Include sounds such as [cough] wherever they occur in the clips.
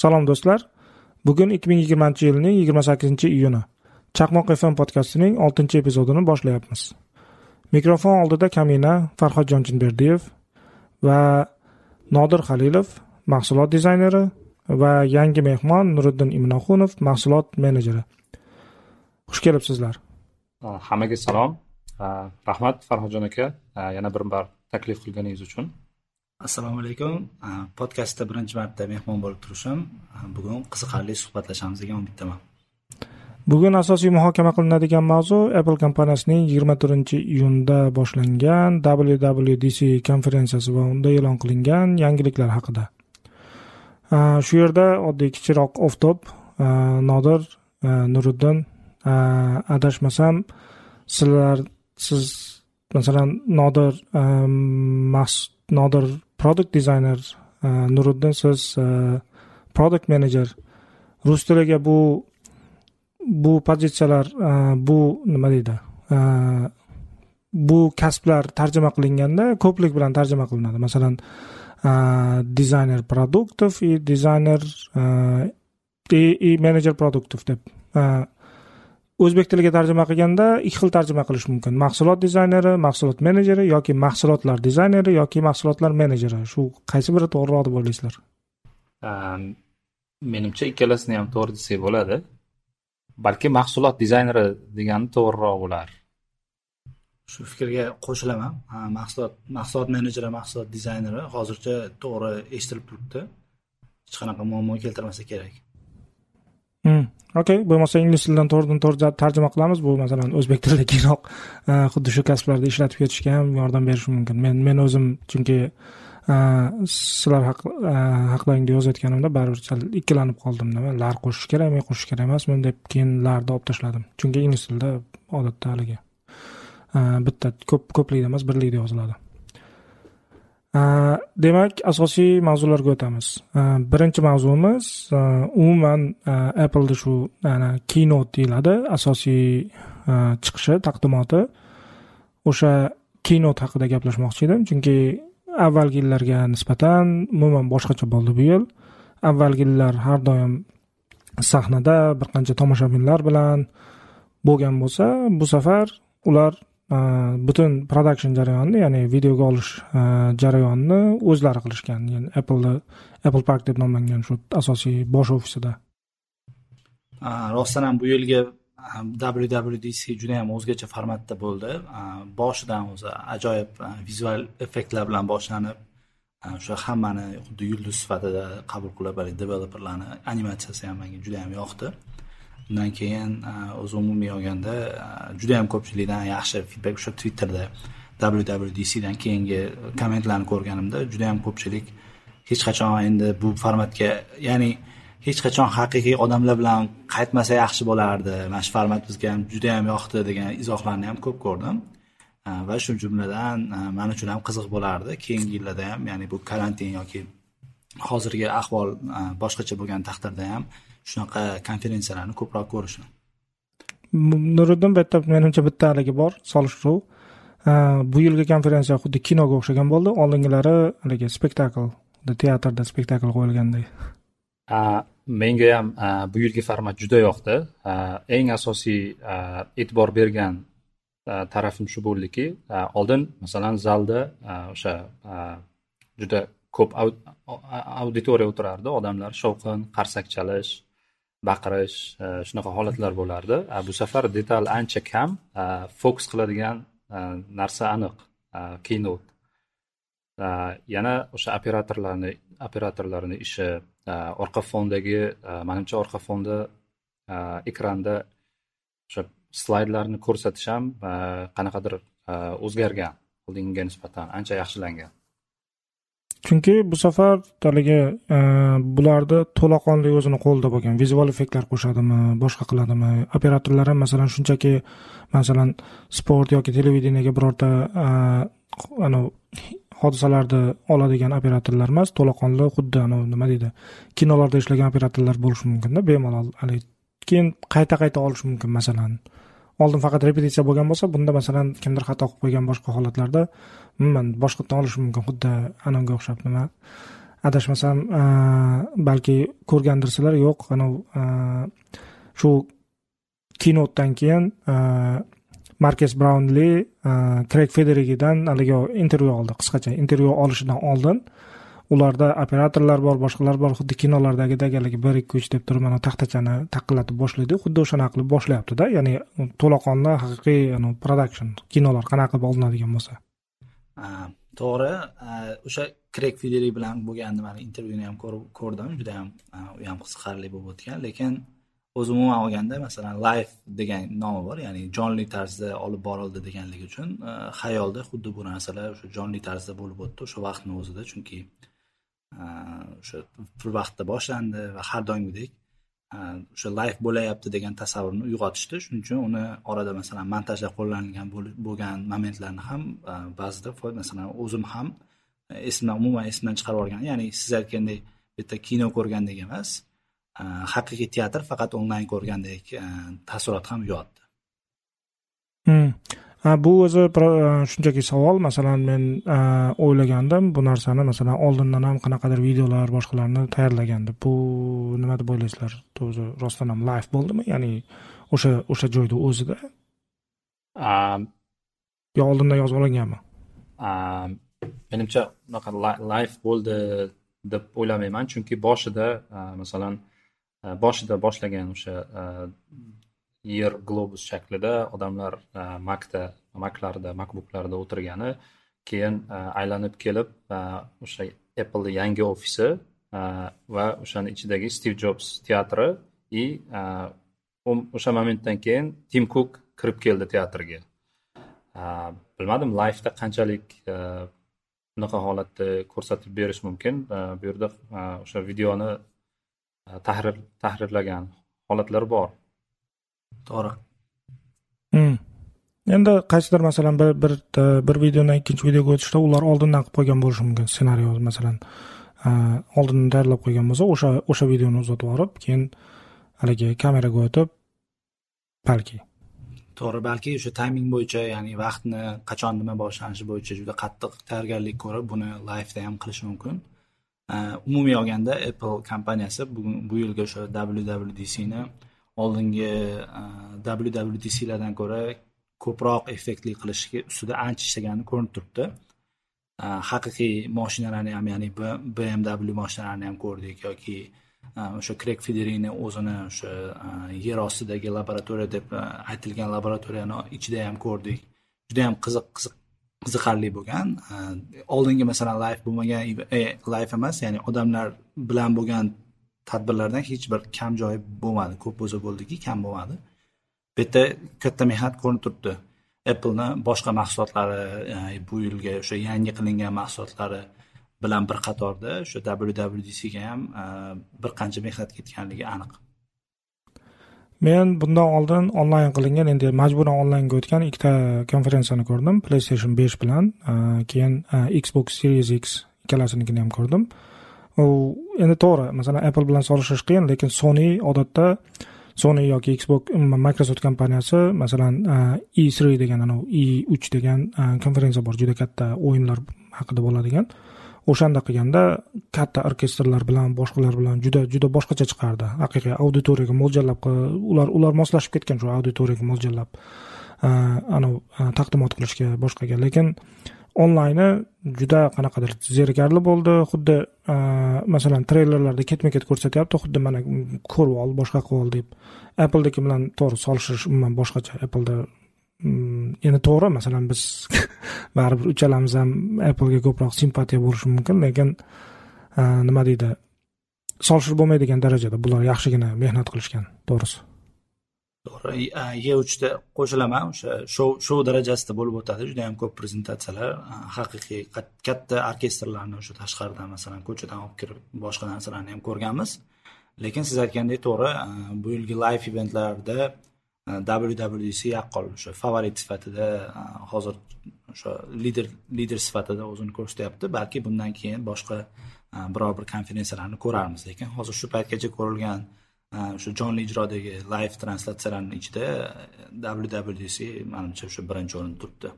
Salom do'stlar. Bugun 2020 yilning 28 iyuni. Chaqmoq FM podkastining 6 epizodini boshlayapmiz. Mikrofon oldida Kamina Farhodjon Jinberdiyev va Nodir Xalilov, mahsulot dizayneri va yangi mehmon Nuriddin Imnoxunov, mahsulot menejeri. Xush kelibsizlar. Hammaga salom. Rahmat Farhodjon aka, yana bir bor taklif qilganingiz uchun. Assalomu alaykum. Podkastda birinchi marta mehmon bo'lib turishim. Bugun qiziqarli suhbatlashamiz degan umiddaman. Bugun asosiy muhokama qilinadigan mavzu apple kompaniyasining yigirma to'rtinchi iyunda boshlangan wwdc konferensiyasi va unda e'lon qilingan yangiliklar haqida. Shu yerda oddiy kichikroq oftop nodir nuriddin adashmasam sizlar siz masalan nodir nodir product designer e, nuriddin siz e, product manager. Rus tiliga bu bu pozitsiyalar e, bu nima deydi bu kasblar tarjima qilinganda ko'plik bilan tarjima qilinadi. Masalan dizayner produktov и dizayner и menejer produktov deb o'zbek tiliga tarjima qilganda ikki xil tarjima qilish mumkin. Mahsulot dizayneri mahsulot menejeri yoki mahsulotlar dizayneri yoki mahsulotlar menejeri. Shu qaysi biri to'g'riroq deb o'ylaysizlar? Menimcha ikkalasini ham to'g'ri desak bo'ladi. Balki mahsulot dizayneri degani to'g'riroq bo'lar. Shu fikrga qo'shilaman. Mahsulot mahsulot menejeri mahsulot dizayneri hozircha to'g'ri eshitilib turibdi. Hech qanaqa muammo keltirmasa kerak. Hmm. okey bo'lmasa ingliz tilidan to'g'ridan to'g'ri tarjima qilamiz. Bu masalan o'zbek tilida keyinroq e, xuddi shu kasblarda ishlatib ketishga ham yordam berishi mumkin. Men men o'zim chunki e, sizlar e, haqlaringda yozayotganimda baribir sal ikkilanib qoldim nima lar qo'shish kerakmi qo'shish kerak emasmi? deb keyin larni olib tashladim. Chunki ingliz tilida odatda haligi bitta ko'p ko'plikda emas birlikda yoziladi. Э, demak asosiy mavzularga o'tamiz. Э, birinchi mavzumiz э, umuman appleda shu keynote deyiladi. Asosiy e, chiqishi taqdimoti o'sha keynote haqida gaplashmoqchi edim. Chunki avvalgi yillarga nisbatan umuman boshqacha bo'ldi bu yil. Avvalgi yillar har doim sahnada bir qancha tomoshabinlar bilan bo'lgan bo'lsa bu safar ular Э, butun production jarayonini ya'ni videoga olish э, jarayonini o'zlari qilishgan. Ya'ni appleni apple park deb nomlangan shu asosiy bosh ofisida. Э, Rostdan ham bu yilgi wwdc juda yam o'zgacha formatda bo'ldi. Boshidan o'zi ajoyib e, vizual effektlar bilan boshlanib e, o'sha hammani xuddi yulduz sifatida qabul qilib haligi developerlarni animatsiyasi ham menga juda yam yoqdi. Undan keyin e, o'zi umumiy olganda e, juda yam ko'pchilikdan yaxshi feedback o'sha twitterda wwdcdan keyingi kommentlarni ko'rganimda juda yam ko'pchilik hech qachon endi bu formatga ya'ni hech qachon haqiqiy odamlar bilan qaytmasa yaxshi bo'lardi. Mana shu format bizga ham juda yam yoqdi degan izohlarni ham ko'p ko'rdim. E, va shu jumladan man uchun ham qiziq bo'lardi. Keyingi yillarda ham ya'ni bu karantin yoki hozirgi ahvol boshqacha bo'lgan taqdirda ham shunaqa konferensiyalarni ko'proq ko'rishni nuriddin bu yerda menimcha bitta haligi bor solishtiruv bu yilgi konferensiya xuddi kinoga o'xshagan bo'ldi. Oldingilari haligi spektakl teatrda spektakl qo'yilganday menga ham bu yilgi format juda yoqdi. Eng asosiy e'tibor bergan tarafim shu bo'ldiki oldin masalan zalda o'sha juda ko'p auditoriya o'tirardi. Odamlar shovqin qarsak chalish baqirish e, shunaqa holatlar bo'lardi. E, bu safar detal ancha kam. E, Fokus qiladigan narsa aniq keynote. Yana o'sha operatorlarni operatorlarni ishi orqa fondagi manimcha orqa fonda ekranda o'sha slaydlarni ko'rsatish ham qanaqadir o'zgargan. Oldingiga nisbatan ancha yaxshilangan. Chunki bu safar haligi e, bularni to'laqonli o'zini qo'lida bo'lgan vizual effektlar qo'shadimi boshqa qiladimi? Operatorlar ham masalan shunchaki masalan sport yoki televideniyaga birorta e, anavi hodisalarni oladigan operatorlar emas to'laqonli xuddi anavi nima deydi kinolarda ishlagan operatorlar bo'lishi mumkinda bemalol. Haligi keyin qayta qayta olish mumkin masalan. Oldin faqat repetitsiya bo'lgan bo'lsa bunda masalan kimdir xato qilib qo'ygan boshqa holatlarda umuman boshqatdan olish mumkin. Xuddi anavga o'xshab nima adashmasam balki ko'rgandirsizlar yo'q anavi shu kinotdan keyin markes braunli kreg federigidan haligi intervyu oldi qisqacha intervyu olishidan oldin. uh, ularda operatorlar bor boshqalar bor xuddi kinolardagidek haligi bir ikki uch deb turib mana taxtachani taqillatib boshlaydi. Xuddi o'shanaqa qilib boshlayaptida. Ya'ni to'laqonli haqiqiy production kinolar qanaqa qilib olinadigan bo'lsa. To'g'ri. O'sha krek federi bilan bo'lgan nimani intervyuni ham ko'rdim. Juda ham u ham qiziqarli bo'lib o'tgan. Lekin o'zi umuman olganda masalan life degan nomi bor ya'ni jonli tarzda olib borildi deganligi uchun xayolda xuddi bu narsalar o'sha jonli tarzda bo'lib o'tdi. O'sha vaqtni o'zida chunki Э, o'sha bir vaqtda boshlandi va har doimgidek э, o'sha live bo'layapti degan tasavvurni uyg'otishdi shuning uchun uni orada masalan montajda qo'llanilgan bo'lgan momentlarni ham e, ba'zida masalan o'zim ham e, esimdan umuman esimdan chiqarib yuborgan ya'ni siz aytgandek bitta kino ko'rgandek emas e, haqiqiy teatr faqat onlayn ko'rgandek taassurot ham uyg'otdi. Hmm. Bu o'zi shunchaki savol. Masalan men o'ylagandim bu narsani. Masalan oldindan ham qanaqadir videolar boshqalarni tayyorlagandim bu nima deb o'ylaysizlar? O'zi rostdan ham live bo'ldimi? Ya'ni o'sha o'sha joyda o'zida? Yo oldindan yozib olinganmi? menimcha unaqa live bo'ldi deb o'ylamayman. Chunki boshida masalan boshida boshlagan o'sha yer globus shaklida odamlar e, makda maklarda makbuklarda o'tirgani keyin e, aylanib kelib e, o'sha appleni yangi ofisi va o'shani ichidagi stiv jobs teatri и um, o'sha momentdan keyin tim kuk kirib keldi teatrga bilmadim layfda qanchalik bunaqa holatda ko'rsatib berish mumkin. Bu yerda o'sha videoni tahrir tahrirlagan holatlar bor. To'g'ri. Hmm. endi qaysidir masalan bir bir bir videodan ikkinchi videoga o'tishda ular oldindan qilib qo'ygan bo'lishi mumkin. Ssenariy masalan oldindan tayyorlab qo'ygan bo'lsa o'sha o'sha videoni uzatib yuborib keyin haligi kameraga o'tib balki. To'g'ri balki o'sha tayming bo'yicha ya'ni vaqtni qachon nima boshlanishi bo'yicha juda qattiq tayyorgarlik ko'rib buni layfda ham qilishi mumkin. Umumiy olganda apple kompaniyasi bugun bu yilgi o'sha wwdcni oldingi e, wwdclardan ko'ra ko'proq effektli qilish ustida ancha ishlagani ko'rinib turibdi. E, haqiqiy moshinalarni ham ya'ni bmw mashinalarini ham ko'rdik yoki e, o'sha krek federini o'zini o'sha yer ostidagi laboratoriya deb aytilgan laboratoriyani ichida ham ko'rdik. Juda yam qiziq qiziq qiziqarli bo'lgan. Oldingi masalan live bo'lmagan live emas ya'ni odamlar bilan bo'lgan tadbirlardan hech bir kam joyi bo'lmadi. Ko'p bo'lsa bo'ldiki kam bo'lmadi. Bu yerda katta mehnat ko'rinib turibdi. Appleni boshqa mahsulotlari e, bu yilgi o'sha yangi qilingan mahsulotlari bilan bir qatorda o'sha wwdcga ham e, bir qancha mehnat ketganligi aniq. Men bundan oldin onlayn qilingan endi majburan onlaynga o'tgan ikkita konferensiyani ko'rdim. Playstation besh bilan e, keyin xbox series x ikkalasinikini ham ko'rdim. U endi to'g'ri masalan apple bilan solishish qiyin lekin sony odatda sony yoki xbox microsoft kompaniyasi masalan e three degan anavi e uch degan konferensiya bor juda katta o'yinlar haqida bo'ladigan. O'shanda qilganda katta orkestrlar bilan boshqalar bilan juda juda boshqacha chiqardi. Haqiqiy auditoriyaga mo'ljallab ular ular moslashib ketgan shu auditoriyaga mo'ljallab anavi taqdimot qilishga boshqaga. Lekin onlayni juda qanaqadir zerikarli bo'ldi. Xuddi masalan treylerlarda ketma ket ko'rsatyapti xuddi mana ko'rib ol boshqa qilib ol deb. Appledeki bilan to'g'ri solishtirish umuman boshqacha. Appleda mm, endi to'g'ri masalan biz [laughs] baribir uchalamiz ham applega ko'proq simpatiya bo'lishi mumkin lekin nima deydi solishib bo'lmaydigan darajada bular yaxshigina mehnat qilishgan to'g'risi. To'g'ri. E uchta qo'shilaman. O'sha shou shou darajasida bo'lib o'tadi. Juda yam ko'p prezentatsiyalar. Haqiqiy katta orkestrlarni o'sha tashqaridan masalan ko'chadan olib kirib boshqa narsalarni ham ko'rganmiz. Lekin siz aytgandek to'g'ri bu yilgi live eventlarda wwdc yaqqol. O'sha favorit sifatida hozir o'sha lider lider sifatida o'zini ko'rsatyapti. Balki bundan keyin boshqa biror bir konferensiyalarni ko'rarmiz. Lekin hozir shu paytgacha ko'rilgan o'sha jonli ijrodagi live translyatsiyalarni ichida wwdc manimcha o'sha birinchi o'rinda turibdi.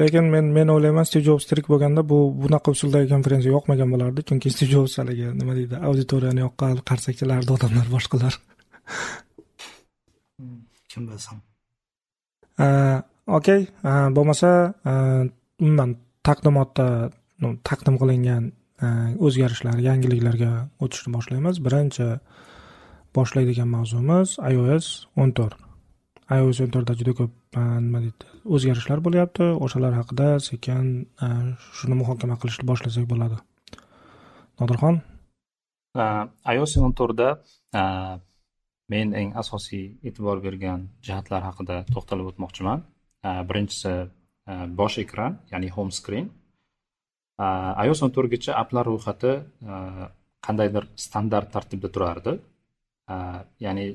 Lekin men men o'ylayman stiv jobs tirik bo'lganda bu bunaqa usldagi konferensiya yoqmagan bo'lardi. Chunki stiv jobs haligi nima deydi auditoriyani yoqqan qarsak odamlar boshqalar. Kim bilsin [laughs] okey bo'lmasa umuman taqdimotda taqdim qilingan o'zgarishlar yangiliklarga o'tishni boshlaymiz. Birinchi boshlaydigan mavzumiz ios o'n to'rt. ios o'n to'rtda juda ko'p nima deydi o'zgarishlar bo'lyapti. O'shalar haqida sekin shuni muhokama qilishni boshlasak bo'ladi. Nodirxon? Ios o'n to'rtda men eng asosiy e'tibor bergan jihatlar haqida to'xtalib o'tmoqchiman. Birinchisi bosh ekran ya'ni home screen. Ios o'n to'rtgacha applar ro'yxati qandaydir standart tartibda turardi. Ya'ni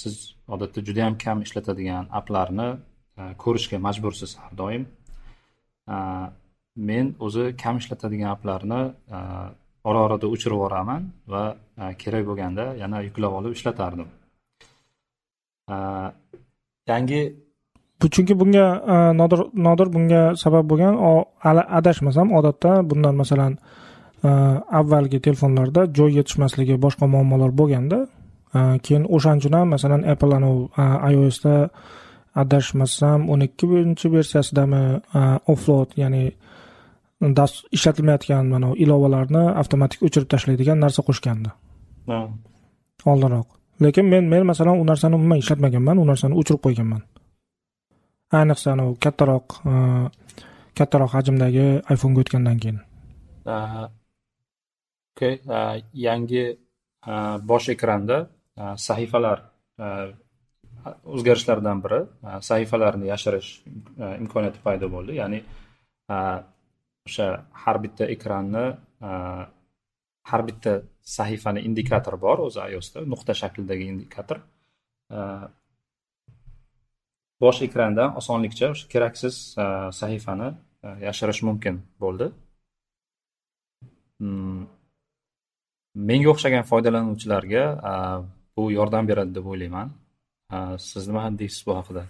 siz odatda juda yam kam ishlatadigan applarni ko'rishga majbursiz har doim. Men o'zi kam ishlatadigan applarni ora orada o'chirib yuboraman va kerak bo'lganda yana yuklab olib ishlatardim. Yangi chunki bunga nodir nodir bunga sabab bo'lgan adashmasam odatda bundan masalan avvalgi telefonlarda joy yetishmasligi boshqa muammolar bo'lganda keyin o'shaning ham masalan apple anavi iosda adashmasam o'n ikkinchi versiyasidami offload ya'ni ishlatilmayotgan mana ilovalarni avtomatik o'chirib tashlaydigan narsa qo'shgandi. Oldinroq. Lekin men men masalan u narsani umuman ishlatmaganman u narsani o'chirib qo'yganman ayniqsa anavi kattaroq e, kattaroq hajmdagi iphonega o'tgandan keyin. Okey. Yangi bosh ekranda sahifalar o'zgarishlardan biri. Sahifalarni yashirish e, imkoniyati paydo bo'ldi. Ya'ni o'sha har bitta ekranni har bitta sahifani indikatori bor o'zi iosda nuqta shaklidagi indikator. Bosh ekrandan osonlikcha o'sha keraksiz e, sahifani e, yashirish mumkin bo'ldi. Hmm. Menga o'xshagan foydalanuvchilarga e, bu yordam beradi deb o'ylayman. Siz nima deysiz bu haqida?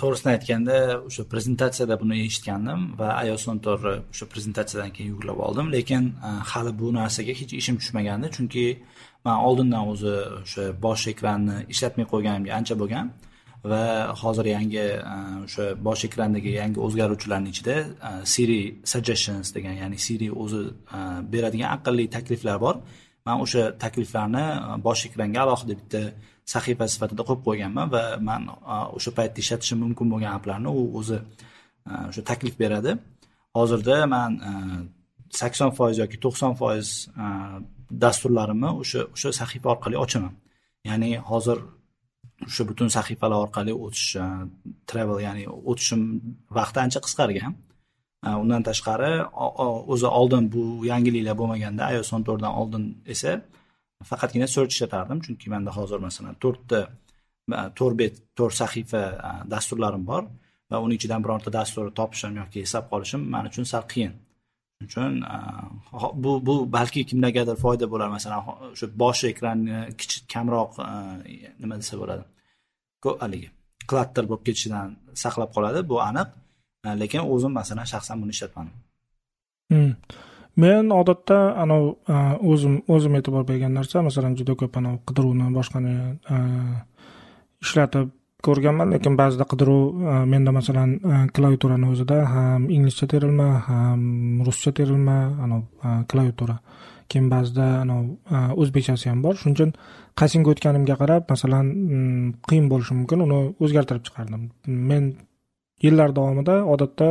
To'g'risini aytganda o'sha prezentatsiyada buni eshitgandim va ios o'n to'rtni o'sha prezentatsiyadan keyin yuklab oldim. Lekin hali bu narsaga hech ishim tushmagandi. Chunki man oldindan o'zi o'sha bosh ekranni ishlatmay qo'yganimga ancha bo'lgan. Va hozir yangi e, o'sha bosh ekrandagi yangi o'zgaruvchilarni ichida e, siri suggestions degan ya'ni siri o'zi e, beradigan aqlli takliflar bor. Man o'sha takliflarni bosh ekranga alohida bitta sahifa sifatida qo'yib qo'yganman va man o'sha paytda ishlatishim mumkin bo'lgan applarni u o'zi o'sha taklif beradi. Hozirda man sakson foiz yoki to'qson foiz dasturlarimni o'sha o'sha sahifa orqali ochaman. Ya'ni hozir o'sha butun sahifalar orqali o'tish e, travel ya'ni o'tishim vaqti ancha qisqargan. E, undan tashqari o'zi oldin bu yangiliklar bo'lmaganda ios o'n to'rtdan oldin esa faqatgina search ishlatardim. Chunki manda hozir masalan to'rtta e, to'rt bet to'rt sahifa dasturlarim bor va uning ichidan bironta dasturni topishim yoki eslab qolishim man uchun sal qiyin. Uchun bu bu balki kimlargadir foyda bo'lar. Masalan o'sha bosh ekranni e, kichik kamroq e, nima desa bo'ladi? Haligi klatter bo'lib ketishidan saqlab qoladi bu aniq. E, lekin o'zim masalan shaxsan buni ishlatmadim. Hmm. Men odatda anavi o'zim o'zim e'tibor bergan narsa masalan juda ko'p anavi qidiruvni boshqani ishlatib ko'rganman lekin ba'zida qidiruv e, menda masalan e, klaviaturani o'zida ham inglizcha terilma ham ruscha terilma anavi e, klaviatura. Keyin ba'zida anavi o'zbekchasi ham bor. Shuning uchun qaysinga o'tganimga qarab masalan qiyin bo'lishi mumkin uni o'zgartirib chiqardim. Men yillar davomida odatda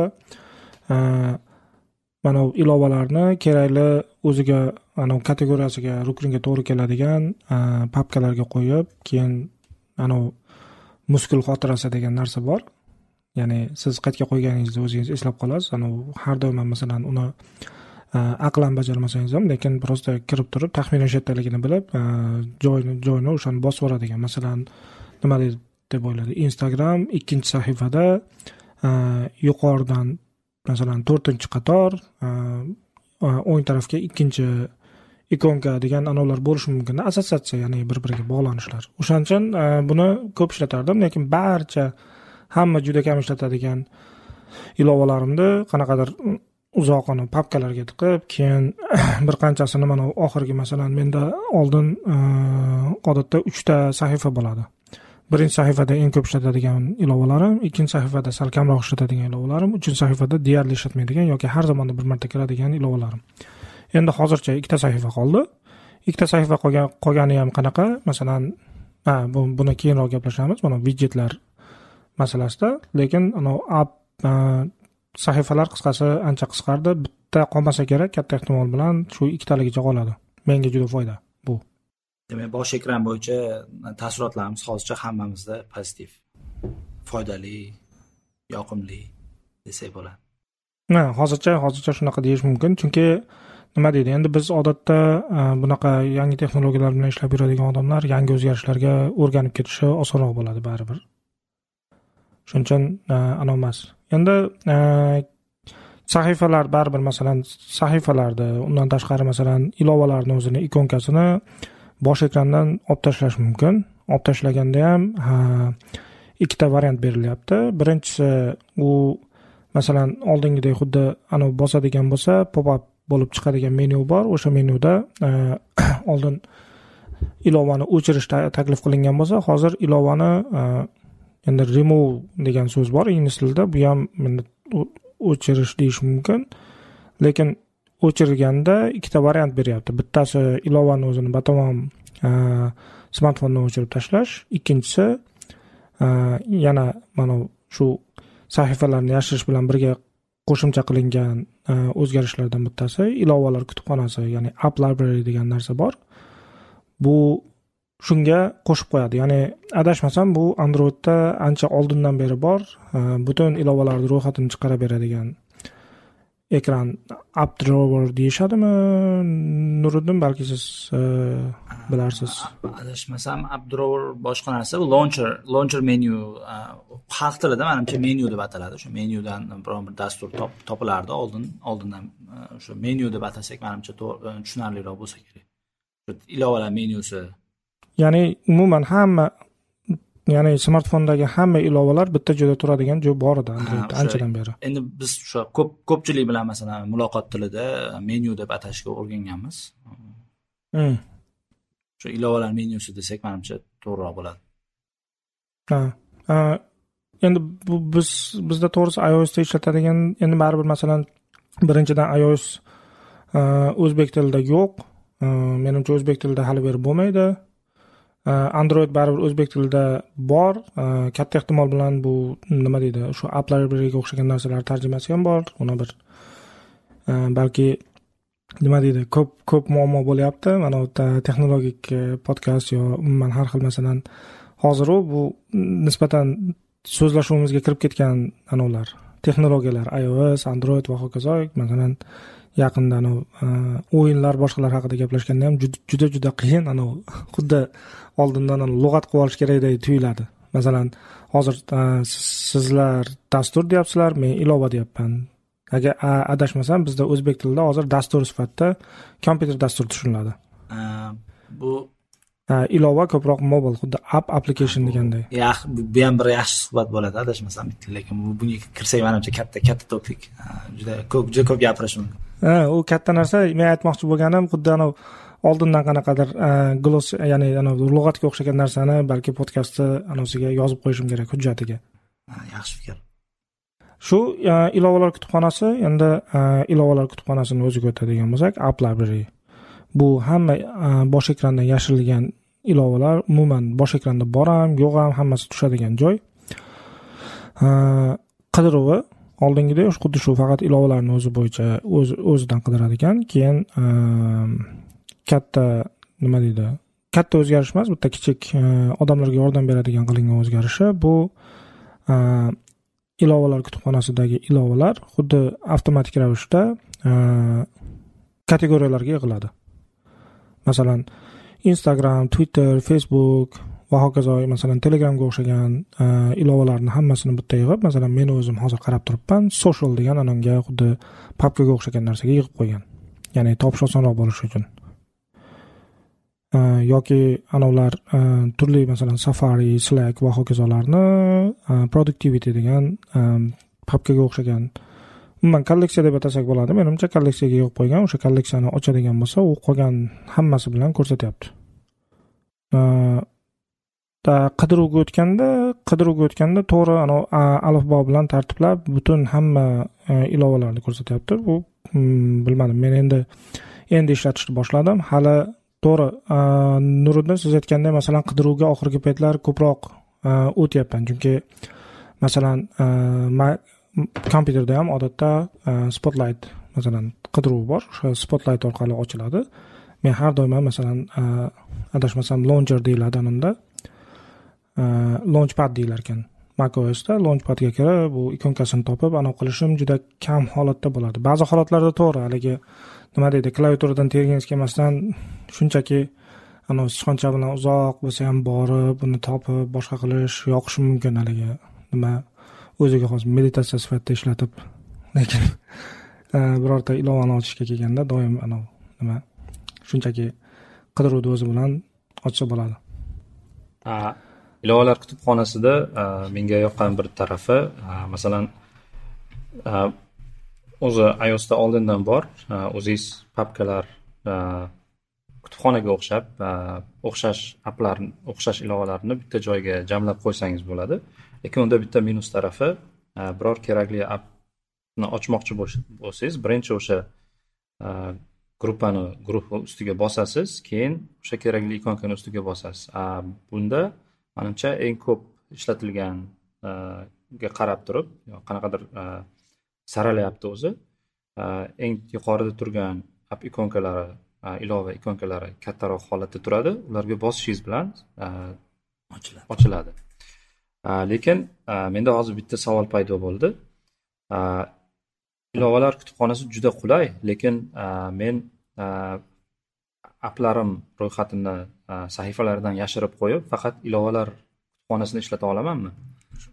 mana bu ilovalarni kerakli o'ziga anavi kategoriyasiga rukniga to'g'ri keladigan papkalarga qo'yib keyin anavi muskul xotirasi degan narsa bor. Ya'ni siz qayerga qo'yganingizni o'zingiz eslab qolasiz. Anavi har doim masalan uni e, aqlan bajarmasangiz ham lekin просто kirib turib taxminan shu yerdaligini bilib e, joyni joyni o'shani bosib yuboradigan masalan nima deb o'yladi. Instagram ikkinchi sahifada e, yuqoridan masalan to'rtinchi qator o'ng tarafga ikkinchi ikonka degan anavlar bo'lishi mumkin assotsiatsiya ya'ni bir biriga bog'lanishlar. O'shaning uchun e, buni ko'p ishlatardim lekin barcha hamma juda kam ishlatadigan ilovalarimni qanaqadir mm, uzoqini papkalarga tiqib keyin [coughs] bir qanchasini mana oxirgi masalan menda oldin e, odatda uchta sahifa bo'ladi. Birinchi sahifada eng ko'p ishlatadigan ilovalarim ikkinchi sahifada sal kamroq ishlatadigan ilovalarim uchinchi sahifada deyarli ishlatmaydigan yoki har zamonda bir marta kiradigan ilovalarim. Endi hozircha ikkita sahifa qoldi. Ikkita sahifa qolgan qolgani ham qanaqa? Masalan ha buni keyinroq gaplashamiz. Mana vidjetlar masalasida. Lekin anavi app sahifalar qisqasi ancha qisqardi. Bitta qolmasa kerak katta ehtimol bilan shu ikkitaligicha qoladi. Menga juda foyda bu. Demak bosh ekran bo'yicha taassurotlarimiz hozircha hammamizda pozitiv foydali yoqimli desak bo'ladi. Ha hozircha hozircha shunaqa deyish mumkin. Chunki nima deydi? Endi biz odatda e, bunaqa yangi texnologiyalar bilan ishlab yuradigan odamlar yangi o'zgarishlarga o'rganib ketishi osonroq bo'ladi baribir. Shuning uchun e, anavi emas. Endi e, sahifalar baribir masalan sahifalarni undan tashqari masalan ilovalarni o'zini ikonkasini bosh ekrandan olib tashlash mumkin. Olib tashlaganda ham ikkita variant berilyapti. Birinchisi u masalan oldingidek xuddi anavi bosadigan bo'lsa pop up bo'lib chiqadigan menyu bor. O'sha menyuda e, [clears throat] oldin ilovani o'chirish taklif qilingan bo'lsa hozir ilovani e, endi remove degan so'z bor. Ingliz tilida bu ham o'chirish deyish mumkin. Lekin o'chirganda ikkita variant beryapti. Bittasi ilovani o'zini batamom e, smartfondan o'chirib tashlash. Ikkinchisi yana mana shu sahifalarni yashirish bilan birga qo'shimcha qilingan Э, o'zgarishlardan bittasi ilovalar kutubxonasi ya'ni app library degan narsa bor. Bu shunga qo'shib qo'yadi. Ya'ni adashmasam bu androidda ancha oldindan beri bor. Э, butun ilovalarni ro'yxatini chiqarib beradigan ekran app drawer deyishadimi? Nuriddin balki siz bilarsiz? Adashmasam app drawer boshqa narsa bu launcher launcher menu xalq tilida manimcha menu deb ataladi. O'sha menyudan biron bir dastur topilardi. Oldin oldindan o'sha menu deb atasak manimcha tushunarliroq bo'lsa kerak. Ilovalar menyusi. Ya'ni umuman hamma ya'ni smartfondagi hamma ilovalar bitta joyda turadigan joy bor edi androidda anchadan beri. Endi biz o'sha ko'p ko'pchilik bilan masalan muloqot tilida menyu deb atashga o'rganganmiz. O'sha ilovalar menyusi desak manimcha to'g'riroq bo'ladi. Ha endi bu biz bizda to'g'risi iosda ishlatadigan endi baribir masalan birinchidan ios o'zbek tilida yo'q. Menimcha o'zbek tilida hali beri bo'lmaydi Э, android baribir o'zbek tilida bor. Э, katta ehtimol bilan bu nima deydi shu app libraryga o'xshagan narsalar tarjimasi ham bor. Uni bir e, balki nima deydi ko'p ko'p muammo bo'lyapti. Mana bu texnologik e, podkast yo umuman har xil masalan hoziru. Bu nisbatan so'zlashuvimizga kirib ketgan anavlar texnologiyalar ios android va hokazo masalan yaqinda anavi o'yinlar boshqalar haqida gaplashganda ham juda juda qiyin anavi. [laughs] Xuddi oldindan lug'at qilib olish kerakdek tuyuladi. Masalan hozir sizlar dastur deyapsizlar men ilova deyapman. Agar adashmasam bizda o'zbek tilida hozir dastur sifatida kompyuter dastur tushuniladi. Bu ilova ko'proq mobil xuddi app application deganday bu ham bir yaxshi suhbat bo'ladi adashmasam lekin bunga kirsak manimcha katta katta topik juda ko'p juda ko'p gapirish mumkin ha u katta narsa. Men aytmoqchi bo'lganim xuddi anavi oldindan qanaqadir gloss ya'ni lug'atga o'xshagan narsani balki podkastni anosiga yozib qo'yishim kerak hujjatiga. Yaxshi fikr. Shu ilovalar kutubxonasi endi ilovalar kutubxonasini o'ziga o'tadigan bo'lsak app library. Bu hamma bosh ekrandan yashirilgan ilovalar umuman bosh ekranda bor ham yo'q ham hammasi tushadigan joy. Qidiruvi oldingidek xuddi shu faqat ilovalarni o'zi bo'yicha o'z o'zidan qidirar ekan keyin ehm, katta nima deydi katta o'zgarish emas bitta kichik ehm, odamlarga yordam beradigan qilingan o'zgarishi. Bu ehm, ilovalar kutubxonasidagi ilovalar xuddi avtomatik ravishda kategoriyalarga yig'iladi. Masalan instagram twitter facebook va hokazo masalan telegramga o'xshagan e, ilovalarni hammasini bitta yig'ib masalan men o'zim hozir qarab turibman social degan ananga xuddi papkaga o'xshagan narsaga yig'ib qo'ygan. Ya'ni topish osonroq bo'lishi uchun e, yoki anavlar e, turli masalan safari slack va hokazolarni productivity degan papkaga o'xshagan. Umuman kolleksiya deb atasak bo'ladi menimcha kolleksiyaga yig'ib qo'ygan o'sha kolleksiyani ochadigan bo'lsa u qolgan hammasi bilan ko'rsatyapti. Э, qidiruvga o'tganda qidiruvga o'tganda to'g'ri anavi alifbo bilan tartiblab butun hamma e, ilovalarni ko'rsatyapti. Bu bilmadim. Men endi endi ishlatishni boshladim. Hali to'g'ri nuriddin siz aytgandek masalan qidiruvga oxirgi paytlar ko'proq e, o'tyapman. Chunki masalan e, kompyuterda ham odatda spotlight masalan qidiruv bor. O'sha spotlight orqali ochiladi. Men har doim masalan adashmasam launcher deyiladi anunda Э, launchpad deyilar ekan macosda launchpadga kirib bu ikonkasini topib anavi qilishim juda kam holatda bo'ladi. Ba'zi holatlarda to'g'ri haligi nima deydi klaviaturadan tergingiz kelmasdan shunchaki anavi sichqoncha bilan uzoq bo'lsa ham borib uni topib boshqa qilish yoqishi mumkin haligi nima o'ziga xos meditatsiya sifatida ishlatib lekin [laughs] e, birorta ilovani ochishga kelganda doim anavi nima shunchaki qidiruvni o'zi bilan ochsa bo'ladi. Ilovalar kutubxonasida e, menga yoqqan bir tarafi e, masalan e, o'zi iosda oldindan bor. O'zingiz papkalar kutubxonaga o'xshab o'xshash applarni o'xshash ilovalarni bitta joyga jamlab qo'ysangiz bo'ladi. Lekin unda bitta minus tarafi biror kerakli appni ochmoqchi bo'lsangiz birinchi o'sha gruppani guruh ustiga bosasiz keyin o'sha kerakli ikonkani ustiga bosasiz. Bunda manimcha eng ko'p ishlatilganga qarab turib qanaqadir saralayapti o'zi. Eng yuqorida turgan app ikonkalari ilova ikonkalari kattaroq holatda turadi. Ularga bosishingiz bilan ochiladi. ochiladi. Lekin menda hozir bitta savol paydo bo'ldi. Ilovalar kutubxonasi juda qulay lekin men applarim ro'yxatini E, sahifalardan yashirib qo'yib faqat ilovalar kutubxonasini ishlata olamanmi?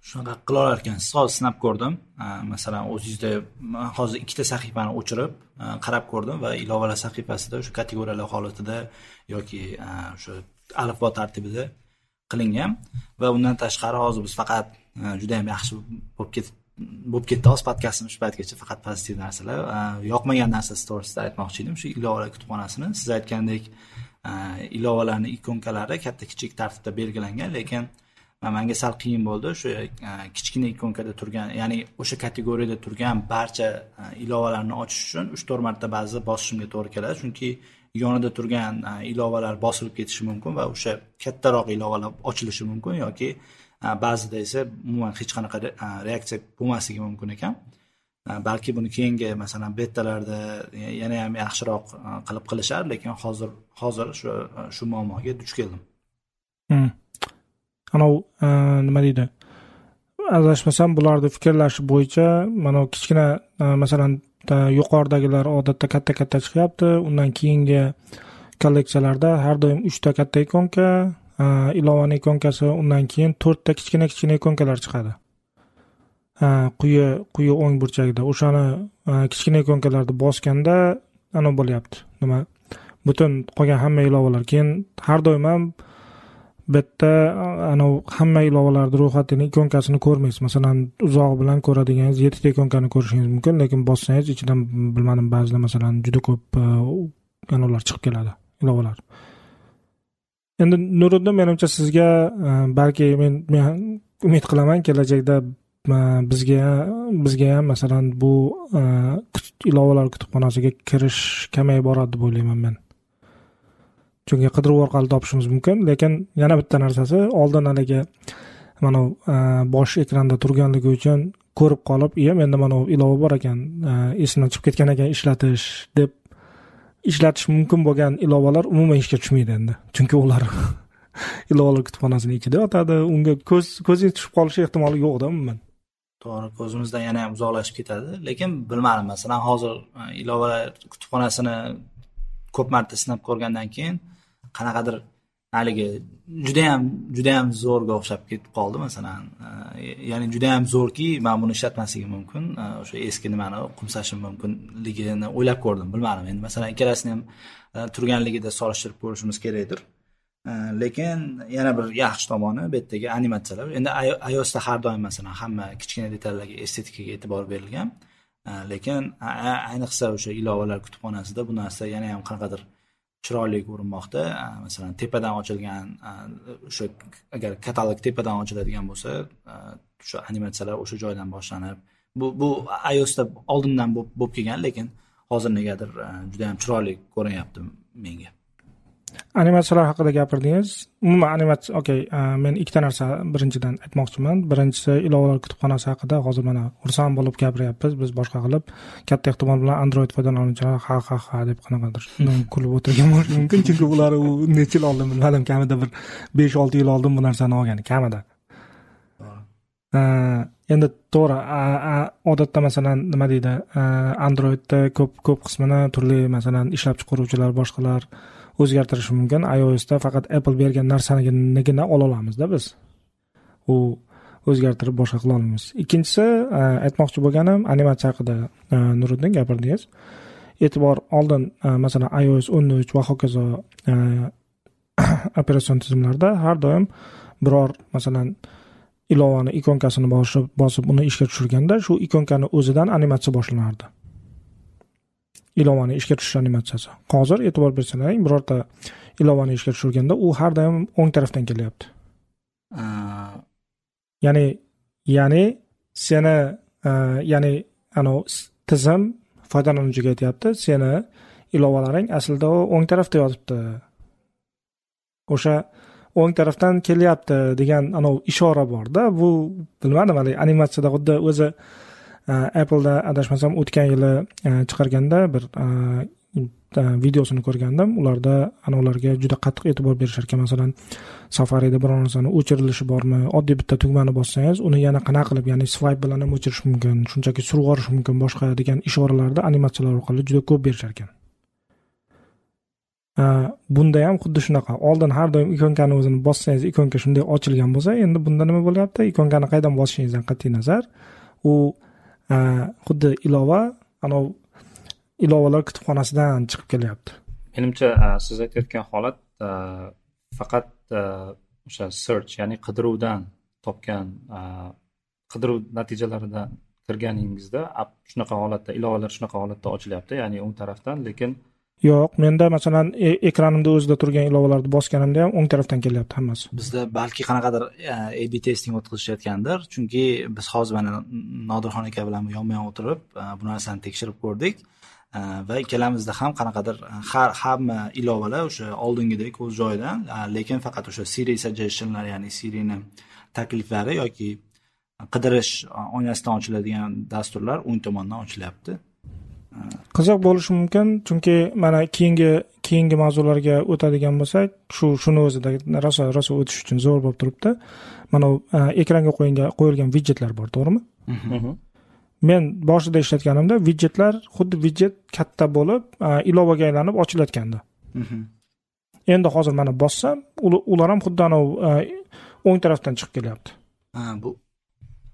Shunaqa qila olar ekansiz hozir sinab ko'rdim. E, masalan o'zingizda hozir ikkita sahifani o'chirib e, qarab ko'rdim va ilovalar sahifasida o'sha kategoriyalar holatida yoki o'sha alifbo tartibida qilingan. Va undan tashqari hozir biz faqat juda yam yaxshi bo'lib ketib bo'lib ketdi hozir podkastimiz shu paytgacha faqat pozitiv narsalar. Yoqmagan narsasi to'g'risida aytmoqchi edim. Shu ilovalar kutubxonasini siz aytgandek Э, ilovalarni ikonkalari katta kichik tartibda belgilangan lekin manga sal qiyin bo'ldi. O'sha e, kichkina ikonkada turgan ya'ni o'sha kategoriyada turgan barcha e, ilovalarni ochish uchun uch to'rt marta ba'zi bosishimga to'g'ri keladi. Chunki yonida turgan e, ilovalar bosilib ketishi mumkin va o'sha kattaroq ilovalar ochilishi mumkin yoki ba'zida esa umuman hech qanaqa reaksiya bo'lmasligi mumkin ekan. Balki buni keyingi masalan betalarda yana ham yaxshiroq e, qilib qilishar lekin hozir hozir shu e, shu muammoga duch keldim. Hmm. Anavi e, nima deydi? Adashmasam bularni fikrlashi bo'yicha mana kichkina masalan yuqoridagilar odatda katta katta chiqyapti. Undan keyingi kolleksiyalarda har doim uchta katta ikonka ilovani ikonkasi undan keyin to'rtta kichkina kichkina ikonkalar chiqadi. Quyi quyi o'ng burchagida. O'shani kichkina ikonkalarni bosganda anavi bo'lyapti. Nima? Butun qolgan hamma ilovalar. Keyin har doim ham bitta anavi hamma ilovalarni ro'yxatini ikonkasini ko'rmaysiz. Masalan uzog'i bilan ko'radiganingiz yettita ikonkani ko'rishingiz mumkin lekin bossangiz ichidan bilmadim ba'zida masalan juda ko'p anavlar chiqib keladi ilovalar. Endi nuriddin menimcha sizga balki men men umid qilaman kelajakda bizga bizga ham masalan bu e, ilovalar kutubxonasiga kirish kamayib boradi deb o'ylayman men. Chunki qidiruv orqali topishimiz mumkin lekin yana bitta narsasi oldin haligi mana e, bosh ekranda turganligi uchun ko'rib qolib iya menda mana bu ilova bor ekan e, esimdan chiqib ketgan ekan ishlatish deb ishlatish mumkin bo'lgan ilovalar umuman ishga tushmaydi endi. Chunki ular [laughs] ilovalar kutubxonasini ichida yotadi unga ko'z ko'zingiz tushib qolishi ehtimoli yo'qda umuman. To'g'ri ko'zimizdan yana ham uzoqlashib ketadi. Lekin bilmadim masalan hozir e, ilovalar kutubxonasini ko'p marta sinab ko'rgandan keyin qanaqadir haligi judayam judayam zo'rga o'xshab ketib qoldi masalan e, ya'ni judayam zo'rki man buni ishlatmasligim mumkin e, o'sha eski nimani qumsashim mumkinligini o'ylab ko'rdim bilmadim. Endi masalan ikkalasini ham turganligida solishtirib ko'rishimiz kerakdir. Э, lekin yana bir yaxshi tomoni bu yerdagi animatsiyalar. Endi iosda har doim masalan hamma kichkina detallarga estetikaga e'tibor berilgan. Э, lekin ayniqsa o'sha ilovalar kutubxonasida bu narsa yana ham qanaqadir chiroyli ko'rinmoqda. Э, masalan tepadan ochilgan o'sha agar katalog tepadan ochiladigan bo'lsa o'sha animatsiyalar o'sha joydan boshlanib bu bu iosda oldindan bo'lib kelgan lekin hozir negadir e, juda yam chiroyli ko'rinyapti menga. Animatsiyalar haqida gapirdingiz. Umuman animatsiya okey men ikkita narsa birinchidan aytmoqchiman. Birinchisi ilovalar kutubxonasi haqida hozir mana xursand bo'lib gapiryapmiz. Biz boshqa qilib katta ehtimol bilan android foydalanuvchilar ha ha ha deb qanaqadir [laughs] kulib o'tirgan bo'lishi mumkin. Chunki ular u necha yil oldin bilmadim kamida bir besh olti yil oldin bu narsani olgan kamida. Endi to'g'ri odatda masalan nima deydi androidda ko'p ko'p qismini turli masalan ishlab chiqaruvchilar boshqalar o'zgartirish mumkin. iosda faqat apple bergan narsanigina ola olamizda biz. U o'zgartirib boshqa qila olmaymiz. Ikkinchisi e, aytmoqchi bo'lganim animatsiya haqida e, nuriddin gapirdingiz. E'tibor oldin e, masalan ios o'n uch va hokazo [coughs] operatsion tizimlarda har doim biror masalan ilovani ikonkasini bosib bosib uni ishga tushirganda shu ikonkani o'zidan animatsiya boshlanardi. Ilovani ishga tushish animatsiyasi. Hozir e'tibor bersalaring birorta ilovani ishga tushirganda u har doim o'ng tarafdan kelyapti. Ya'ni ya'ni seni ya'ni anavi tizim foydalanuvchiga aytyapti seni ilovalaring aslida o'ng tarafda yotibdi o'sha o'ng tarafdan kelyapti degan anavi ishora borda bu bilmadim haligi animatsiyada xuddi o'zi Э, appleda adashmasam o'tgan yili э, chiqarganda bir э, videosini ko'rgandim. Ularda anavilarga juda qattiq e'tibor berishar ekan. Masalan safarida biror narsani o'chirilishi bormi? Oddiy bitta tugmani bossangiz uni yana qanaqa qilib ya'ni swipe bilan ham o'chirish mumkin shunchaki surib yuborish mumkin boshqa degan ishoralarni animatsiyalar orqali juda ko'p berishar ekan. Bunda ham xuddi shunaqa. Oldin har doim ikonkani o'zini bossangiz ikonka shunday ochilgan bo'lsa endi bunda nima bo'lyapti? Ikonkani qayerdan bosishingizdan qat'iy nazar. U Э, xuddi ilova anavi ilovalar kutubxonasidan chiqib kelyapti. Menimcha e, siz aytayotgan holat e, faqat e, o'sha search ya'ni qidiruvdan topgan qidiruv natijalaridan kirganingizda shunaqa holatda ilovalar shunaqa holatda ochilyapti ya'ni o'ng tarafdan lekin yo'q menda masalan e, ekranimda o'zida turgan ilovalarni bosganimda ham o'ng tarafdan kelyapti hammasi. Bizda balki qanaqadir e, ab testing o'tkazishayotgandir. Chunki biz hozir mana nodirxon aka bilan yonma yon o'tirib e, bu narsani tekshirib ko'rdik. Va ikkalamizda ham qanaqadir har hamma ilovalar o'sha oldingidek o'z joyida lekin faqat o'sha siri suggestionlar ya'ni sirini takliflari yoki qidirish oynasidan ochiladigan dasturlar o'ng tomondan ochilyapti. Qiziq bo'lishi mumkin chunki mana keyingi keyingi mavzularga o'tadigan bo'lsak shu shuni o'zida rosa rosa o'tish uchun zo'r bo'lib turibdi. Mana e, ekranga qo'yilgan qo'yilgan vidjetlar bor to'g'rimi? Mhm. men boshida ishlatganimda vidjetlar xuddi vidjet katta bo'lib e, ilovaga aylanib ochilayotgandi. Mhm. endi hozir mana bossam ular ham xuddi anavi e, o'ng tarafdan chiqib kelyapti. Bu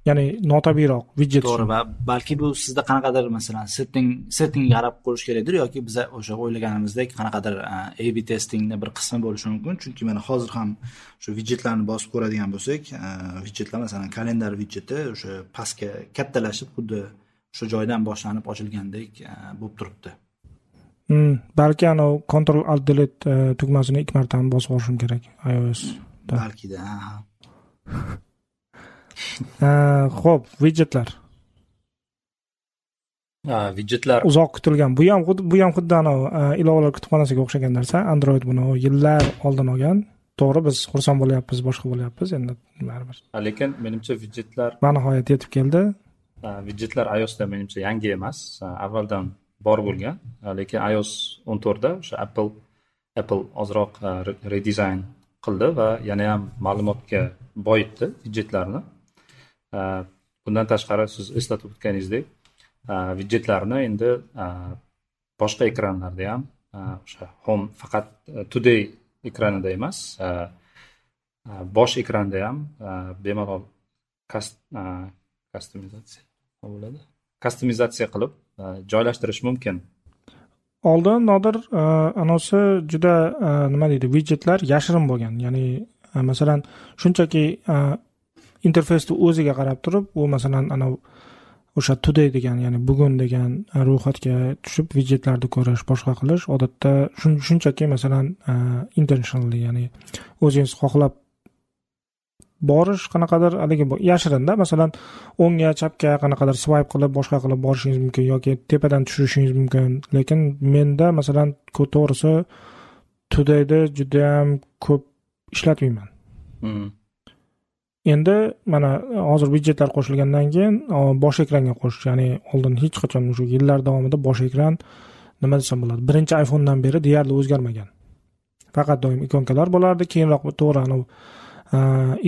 ya'ni notabiiyroq widjet to'g'ri va balki bu sizda qanaqadir masalan setting settingga qarab qo'yish kerakdir yoki biza o'sha o'ylaganimizdek qanaqadir ab testingni bir qismi bo'lishi mumkin. Chunki mana hozir ham shu widjetlarni bosib ko'radigan bo'lsak widjetlar masalan kalendar widjeti o'sha pastga kattalashib xuddi o'sha joydan boshlanib ochilgandek bo'lib turibdi. Hmm, balki anavi control alt delete tugmasini ikki marta bosib yuborishim kerak ios balkida ho'p vidjetlar vidjetlar uzoq kutilgan. Bu ham xuddi bu ham xuddi anavi ilovalar kutubxonasiga o'xshagan narsa. Android buni yillar oldin olgan. To'g'ri biz xursand bo'lyapmiz boshqa bo'lyapmiz. Endi baribir. Lekin menimcha vidjetlar va nihoyat yetib keldi. Vidjetlar iosda menimcha yangi emas. Avvaldan bor bo'lgan. Lekin ios o'n to'rtda o'sha apple apple ozroq redizayn qildi va yana ham ma'lumotga boyitdi vidjetlarni Э, bundan tashqari siz eslatib o'tganingizdek э, vidjetlarni endi э, boshqa ekranlarda ham o'sha home faqat e, today ekranida emas e, e, bosh ekranda ham bemalol kastomizatsiya bo'ladi? Kastomizatsiya qilib joylashtirish mumkin. Oldin nodir anavisi juda nima deydi vidjetlar yashirin bo'lgan. Ya'ni masalan shunchaki interfeysni o'ziga qarab turib u masalan anavi o'sha today degan ya'ni bugun degan e, ro'yxatga tushib vidjetlarni ko'rish boshqa qilish odatda shunchaki masalan e, intentionally ya'ni o'zingiz xohlab borish qanaqadir haligi yashirinda masalan o'ngga chapga qanaqadir swayp qilib boshqa qilib borishingiz mumkin yoki tepadan tushirishingiz mumkin lekin menda masalan to'g'risi tudayni judayam ko'p ishlatmayman hmm. Endi mana e, hozir byudjetlar qo'shilgandan keyin e, bosh ekranga qo'shish ya'ni oldin hech qachon shu yillar davomida bosh ekran nima desam bo'ladi birinchi iphonedan beri deyarli o'zgarmagan. Faqat doim ikonkalar bo'lardi keyinroq to'g'ri anavi e,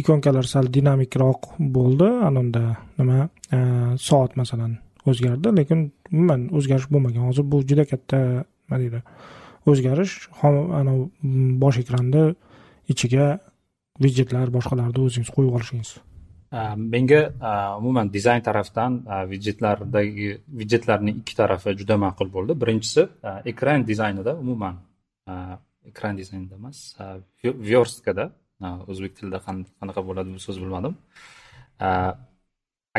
ikonkalar sal dinamikroq bo'ldi ananda nima soat masalan o'zgardi lekin umuman o'zgarish bo'lmagan. Hozir bu juda katta nima deydi o'zgarish anavi bosh ekranni ichiga vidjetlar boshqalarni o'zingiz qo'yib olishingiz. Menga e, umuman dizayn tarafdan e, vidjetlardagi vidjetlarning ikki tarafi juda ma'qul bo'ldi. Birinchisi e, ekran dizaynida umuman ekran dizaynida emas verstkada o'zbek tilida qanaqa bo'ladi bu so'z bilmadim.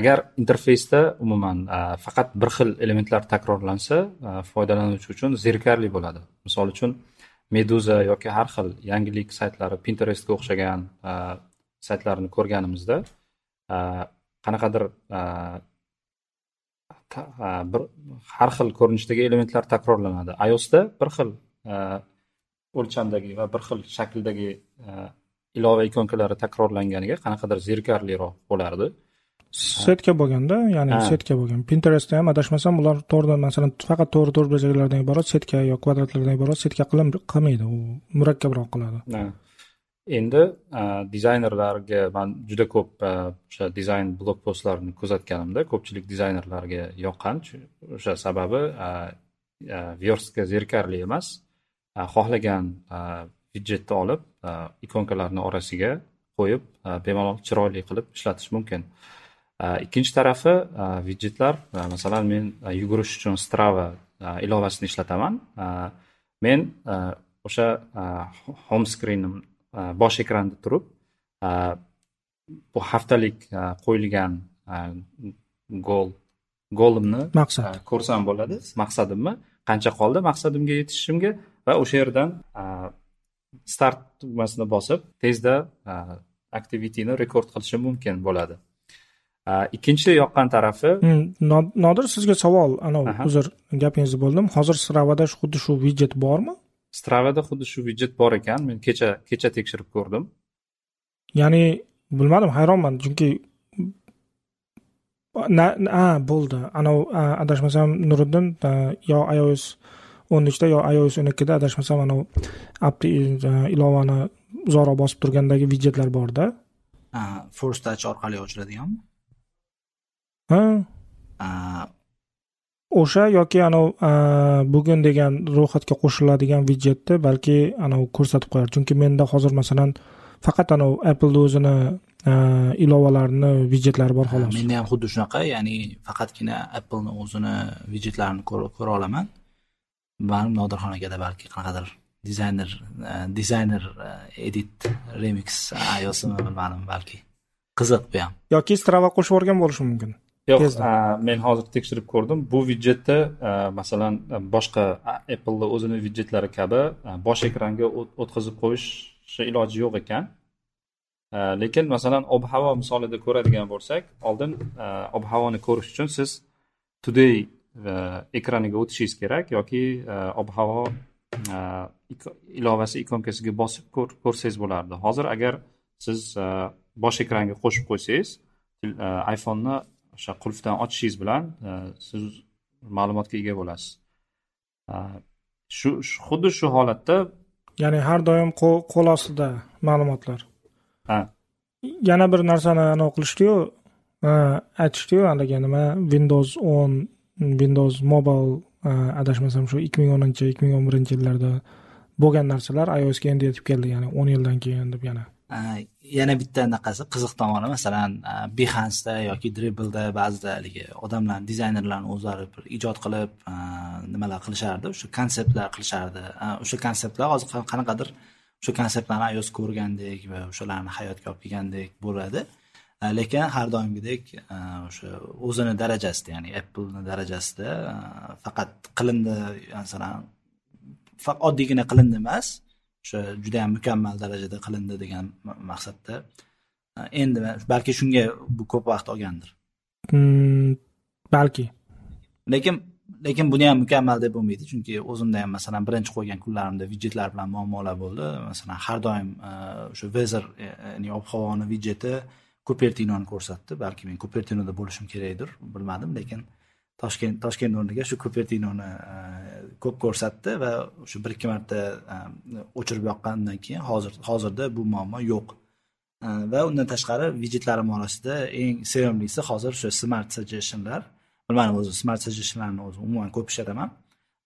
Agar interfeysda umuman faqat bir xil elementlar takrorlansa foydalanuvchi uchun zerikarli bo'ladi. Misol uchun meduza yoki har xil yangilik saytlari pinterestga o'xshagan e, saytlarni ko'rganimizda e, qanaqadir e, bir har xil ko'rinishdagi elementlar takrorlanadi. iosda bir xil o'lchamdagi va bir xil shakldagi ilova ikonkalari takrorlanganiga qanaqadir zerikarliroq bo'lardi. Setka bo'lganda ya'ni setka bo'lgan. Pinterestda ham adashmasam ular to'g'ridan masalan faqat to'g'ri to'rt burchaklardan iborat setka yo kvadratlardan iborat setka qilmaydi. U murakkabroq qiladi. Endi dizaynerlarga man juda ko'p o'sha dizayn blog postlarini kuzatganimda ko'pchilik dizaynerlarga yoqqan o'sha sababi verstga zerikarli emas. Xohlagan widjetni olib ikonkalarni orasiga qo'yib bemalol chiroyli qilib ishlatish mumkin ikkinchi tarafi widjetlar masalan men yugurish uchun strava ilovasini ishlataman. Men o'sha home screenim bosh ekranda turib bu haftalik qo'yilgan gol golimni maqsad. ko'rsam bo'ladi. Maqsadimmi qancha qoldi maqsadimga yetishishimga va o'sha yerdan start tugmasini bosib tezda aktivityni rekord qilishim mumkin bo'ladi ikkinchi yoqqan tarafi. Nodir sizga savol anavi uzr gapingizni bo'ldim. Hozir stravada xuddi shu widjet bormi? Stravada xuddi shu widjet bor ekan. Men kecha kecha tekshirib ko'rdim. Ya'ni bilmadim hayronman. Chunki ha bo'ldi. Anavi adashmasam nuriddin yo ios o'n nechta yo ios o'n ikkida adashmasam anavi appni ilovani uzoqroq bosib turgandagi widjetlar borda. Force touch orqali ochiladiganmi o'sha yoki anavi bugun degan ro'yxatga qo'shiladigan widjetni balki anavi ko'rsatib qo'yar. Chunki menda hozir masalan faqat anavi appleni o'zini ilovalarini widjetlari bor xolos. menda ham xuddi shunaqa ya'ni faqatgina appleni o'zini widjetlarini ko'ra olaman. Man nodirxon akada balki qanaqadir dizayner dizayner edit remix iosmi bilmadim balki qiziq bu ham. Yoki strava qo'shib yuborgan bo'lishi mumkin yo'q men hozir tekshirib ko'rdim. Bu widjetda masalan boshqa apple'ni o'zini widjetlari kabi bosh ekranga o'tkazib qo'yish iloji yo'q ekan. Lekin masalan ob havo misolida ko'radigan bo'lsak oldin ob havoni ko'rish uchun siz today ekraniga o'tishingiz kerak yoki ob havo ilovasi ikonkasiga bosib ko'rsangiz bo'lardi. Hozir agar siz bosh ekranga qo'shib qo'ysangiz iphone'ni o'sha qulfdan ochishingiz bilan siz ma'lumotga ega bo'lasiz. Shu xuddi shu holatda ya'ni har doim qo'l ostida ma'lumotlar. Ha. Yana bir narsani anavi qilishdiyu aytishdiyu haligi nima windows o'n windows mobile adashmasam shu ikki ming o'ninchi ikki ming o'n birinchi yillarda bo'lgan narsalar iosga endi yetib keldi ya'ni o'n yildan keyin deb yana Э, yana bitta anaqasi qiziq tomoni masalan e, behansda yoki dribblda ba'zida haligi odamlar dizaynerlarni o'zlari bir ijod qilib e, nimalar qilishardi o'sha konseptlar qilishardi. E, o'sha konseptlar hozir qanaqadir o'sha konseptlarni ios ko'rgandek va o'shalarni hayotga olib kelgandek bo'ladi. Lekin har doimgidek o'sha o'zini darajasida ya'ni appleni darajasida faqat qilindi masalan oddiygina qilindi emas o'sha juda yam mukammal darajada qilindi degan maqsadda. Endi balki shunga bu ko'p vaqt olgandir. Hmm, balki. Lekin lekin buni ham mukammal deb bo'lmaydi. Chunki o'zimda ham masalan birinchi qo'ygan kunlarimda vidjetlar bilan muammolar bo'ldi. Masalan har doim o'sha weather ya'ni ob havoni vidjeti kupertinoni ko'rsatdi. Balki men kupertinoda bo'lishim kerakdir bilmadim. Lekin toshkent toshkent o'rniga shu kupertinoni e, ko'p ko'rsatdi va o'sha bir ikki marta e, o'chirib yoqqandan keyin hozir hozirda bu muammo yo'q. E, va undan tashqari vijetlarim orasida eng sevimlisi hozir o'sha smart suggestionlar. Bilmadim o'zi smart suggestionlarni o'zi umuman ko'p ishlataman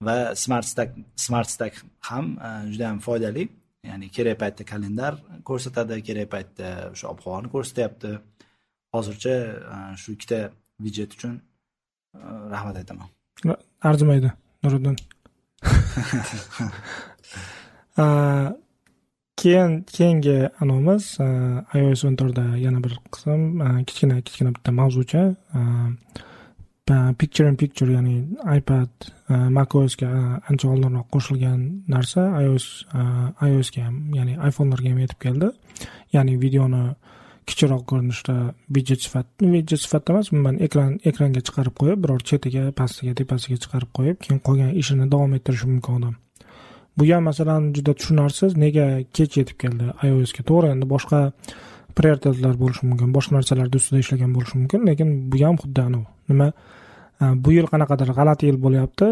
va smart stack smart stack ham juda yam foydali. Ya'ni kerak paytda kalendar ko'rsatadi kerak paytda o'sha ob havoni ko'rsatyapti. Hozircha shu ikkita vidjet uchun rahmat aytaman arzimaydi nuriddin keyin keyingi anavimiz ios o'n to'rtda yana bir qism kichkina kichkina bitta mavzucha picture in picture ya'ni ipad macosga ancha oldinroq qo'shilgan narsa ios iosga ham ya'ni iphonelarga ham yetib keldi ya'ni videoni kichikroq ko'rinishda widjet sifat widjet sifatida emas umuman ekran ekranga chiqarib qo'yib biror chetiga pastiga tepasiga chiqarib qo'yib keyin qolgan ishini davom ettirishi mumkin odam. Bu ham masalan juda tushunarsiz nega kech yetib keldi? iosga to'g'ri endi boshqa prioritetlar bo'lishi mumkin boshqa narsalarni ustida ishlagan bo'lishi mumkin lekin bu ham xuddi anavi. Nima? Bu yil qanaqadir g'alati yil bo'lyapti.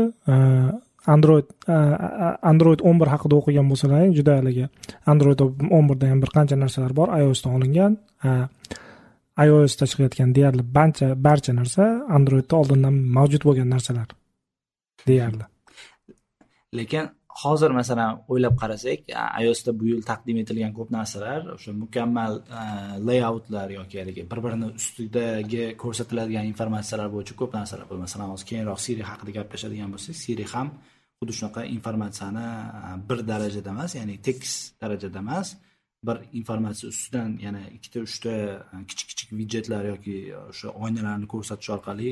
Android android o'n bir haqida o'qigan bo'lsalaring juda haligi. Android o'n birda ham bir qancha narsalar bor. iosdan olingan iosda chiqayotgan deyarli barcha barcha narsa androidda oldindan mavjud bo'lgan narsalar deyarli. Lekin hozir masalan o'ylab qarasak iosda bu yil taqdim etilgan ko'p narsalar o'sha mukammal layoutlar yoki haligi bir birini ustidagi ko'rsatiladigan informatsiyalar bo'yicha ko'p narsalar bor masalan hozir keyinroq siri haqida gaplashadigan bo'lsak siri ham xuddi shunaqa informatsiyani bir darajada emas ya'ni tekis darajada emas. Bir informatsiya ustidan yana ikkita uchta kichik kichik vidjetlar yoki o'sha oynalarni ko'rsatish orqali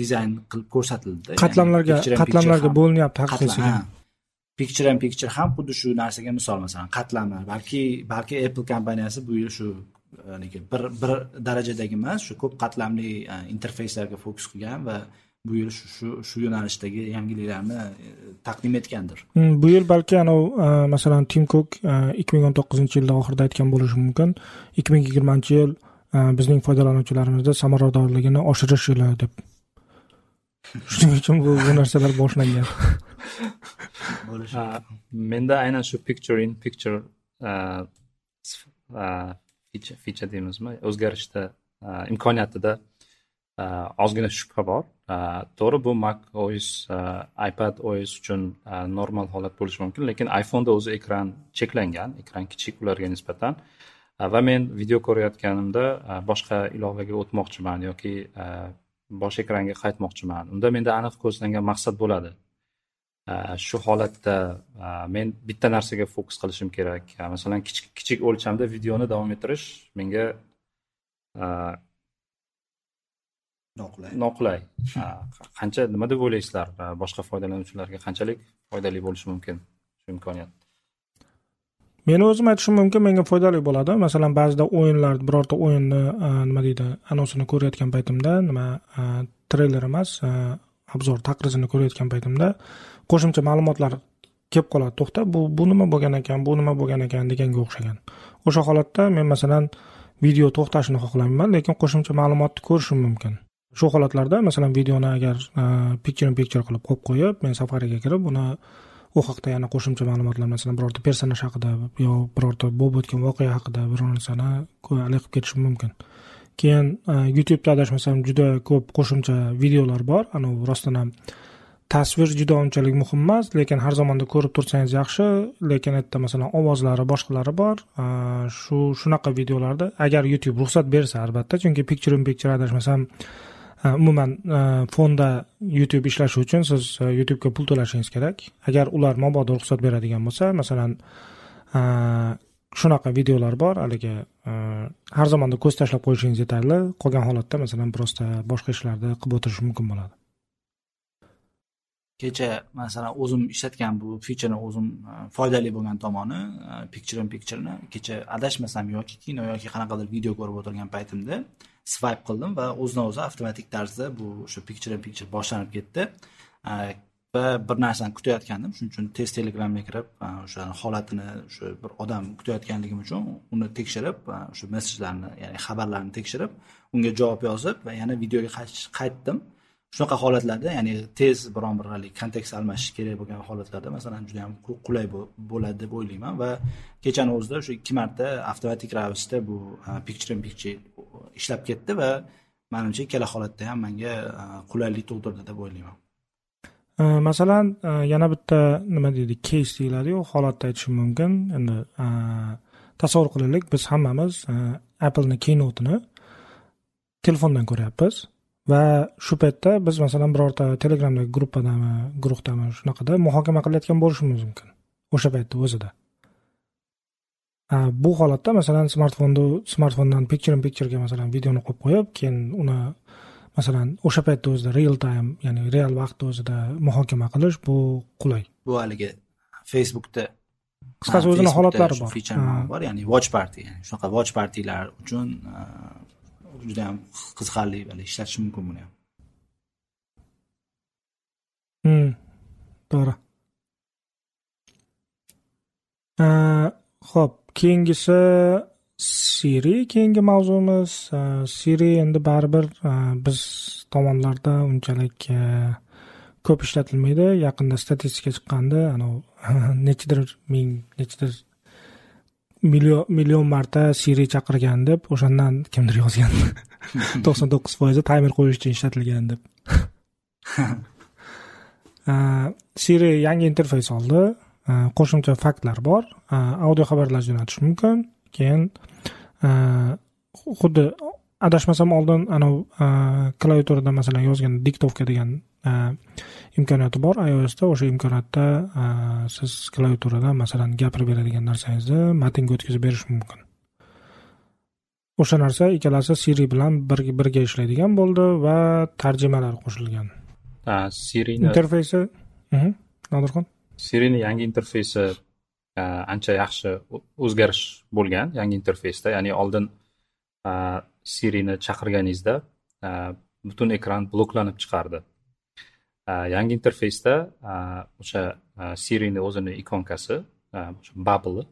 dizayn qilib ko'rsatildi. Qatlamlarga qatlamlarga bo'linyapti haqiqiysiga picture and picture ham xuddi shu narsaga misol masalan qatlamlar balki balki apple kompaniyasi bu yil shu bir bir darajadagi emas shu ko'p qatlamli interfeyslarga fokus qilgan va bu yil shu shu yo'nalishdagi yangiliklarni e, taqdim etgandir. Hmm, bu yil balki anavi e, masalan tim kuk e, ikki ming o'n to'qqizinchi yilda oxirida aytgan bo'lishi mumkin. ikki ming yigirmanchi yil bizning foydalanuvchilarimizda samaradorligini oshirish yili deb. Shuning uchun bu bu narsalar boshlangan. [laughs] Menda aynan shu picture in picture feature deymizmi? O'zgarishda imkoniyatida Э, ozgina shubha bor. Э, to'g'ri bu mac os э, ipad os uchun normal holat bo'lishi mumkin lekin iphoneda o'zi ekran cheklangan ekran kichik ularga nisbatan. Va men video ko'rayotganimda boshqa ilovaga o'tmoqchiman yoki bosh ekranga qaytmoqchiman. Unda menda aniq ko'zlangan maqsad bo'ladi. Shu holatda men bitta narsaga fokus qilishim kerak. Masalan kichik kichik o'lchamda videoni davom ettirish menga noqulay. Noqulay. Qancha nima deb o'ylaysizlar boshqa foydalanuvchilarga qanchalik foydali bo'lishi mumkin shu imkoniyat? Meni o'zim aytishim mumkin menga foydali bo'ladi. Masalan ba'zida o'yinlar birorta o'yinni nima deydi anonsini ko'rayotgan paytimda nima treyler emas obzor taqrizini ko'rayotgan paytimda qo'shimcha ma'lumotlar kelib qoladi. To'xta bu bu nima bo'lgan ekan bu nima bo'lgan ekan deganga o'xshagan. O'sha holatda men masalan video to'xtashini xohlamayman lekin qo'shimcha ma'lumotni ko'rishim mumkin shu holatlarda masalan videoni agar e, picture in picture qilib qo'yib qo'yib men safariga kirib uni u haqida yana qo'shimcha ma'lumotlar masalan birorta personaj haqida yo birorta bo'lib o'tgan voqea haqida biror narsani haligi qilib ketishim mumkin. Keyin e, youtubeda adashmasam juda ko'p qo'shimcha videolar bor. Anavi rostdan ham tasvir juda unchalik muhim emas lekin har zamonda ko'rib tursangiz yaxshi. Lekin u yerda masalan ovozlari boshqalari bor. E, shu shunaqa videolarda agar youtube ruxsat bersa albatta chunki picture in picture adashmasam Э, umuman э, fonda youtube ishlashi uchun siz e, youtubega pul to'lashingiz kerak. Agar ular mabodo ruxsat beradigan bo'lsa masalan e, shunaqa videolar bor haligi e, har zamonda ko'z tashlab qo'yishingiz yetarli. Qolgan holatda masalan просто boshqa ishlarni qilib o'tirish mumkin bo'ladi. Kecha masalan o'zim ishlatgan bu ficherni o'zim foydali bo'lgan tomoni picture in pictureni kecha adashmasam yoki kino yoki qanaqadir video ko'rib o'tirgan paytimda swipe qildim va o'zidan o'zi avtomatik tarzda bu o'sha picture in picture boshlanib ketdi. Va bir narsani kutayotgandim. Shuning uchun tez telegramga kirib o'sha holatini o'sha bir odam kutayotganligim uchun uni tekshirib o'sha messejlarni ya'ni xabarlarni tekshirib unga javob yozib va yana videoga qaytdim. Shunaqa holatlarda ya'ni tez biron bir haligi kontekst almashish kerak bo'lgan holatlarda masalan juda yam qulay bo'ladi deb o'ylayman va kechani o'zida o'sha ikki marta avtomatik ravishda bu e, picture in picture ishlab ketdi va manimcha ikkala holatda ham menga e, qulaylik tug'dirdi deb o'ylayman. E, masalan yana bitta nima deydi keys deyiladiyu holatni aytishim mumkin. Endi tasavvur qilaylik biz hammamiz appleni keynotini telefondan ko'ryapmiz. Va shu paytda biz masalan birorta telegramdagi gruppadami guruhdami shunaqada muhokama qilayotgan bo'lishimiz mumkin. O'sha paytda o'zida. Bu holatda masalan smartfonni smartfondan picture in picturega masalan videoni qo'yib qo'yib keyin uni masalan o'sha paytda o'zida real time ya'ni real vaqtda o'zida muhokama qilish bu qulay. Bu haligi facebookda qisqasi o'zini holatlari bor. bor ya'ni watch party shunaqa watch partilar uchun juda ham qiziqarli ishlatish mumkin buni ham. Hmm, to'g'ri. Ho'p keyingisi siri keyingi mavzumiz e, siri endi baribir e, biz tomonlarda unchalik e, ko'p ishlatilmaydi. Yaqinda statistika chiqqandi anavi [laughs] nechidir ming nechidir million million marta siri chaqirgan deb o'shandan kimdir yozgan. [laughs] To'qson to'qqiz foizi taymer qo'yish uchun ishlatilgan deb. [laughs] Siri yangi interfeys oldi. Qo'shimcha faktlar bor. Audio xabarlar jo'natish mumkin. Keyin xuddi adashmasam oldin anavi klaviaturada masalan yozgan diktovka degan imkoniyati bor iosda o'sha imkoniyatda siz klaviaturadan masalan gapirib beradigan narsangizni matnga o'tkazib berish mumkin o'sha narsa ikkalasi siri bilan birga ishlaydigan bo'ldi va tarjimalar qo'shilgan sirini interfeysi nodirxon sirini yangi interfeysi ancha yaxshi o'zgarish bo'lgan yangi interfeysda ya'ni oldin sirini chaqirganingizda butun ekran bloklanib chiqardi yangi interfeysda o'sha sirini o'zini ikonkasi o'sha bubble.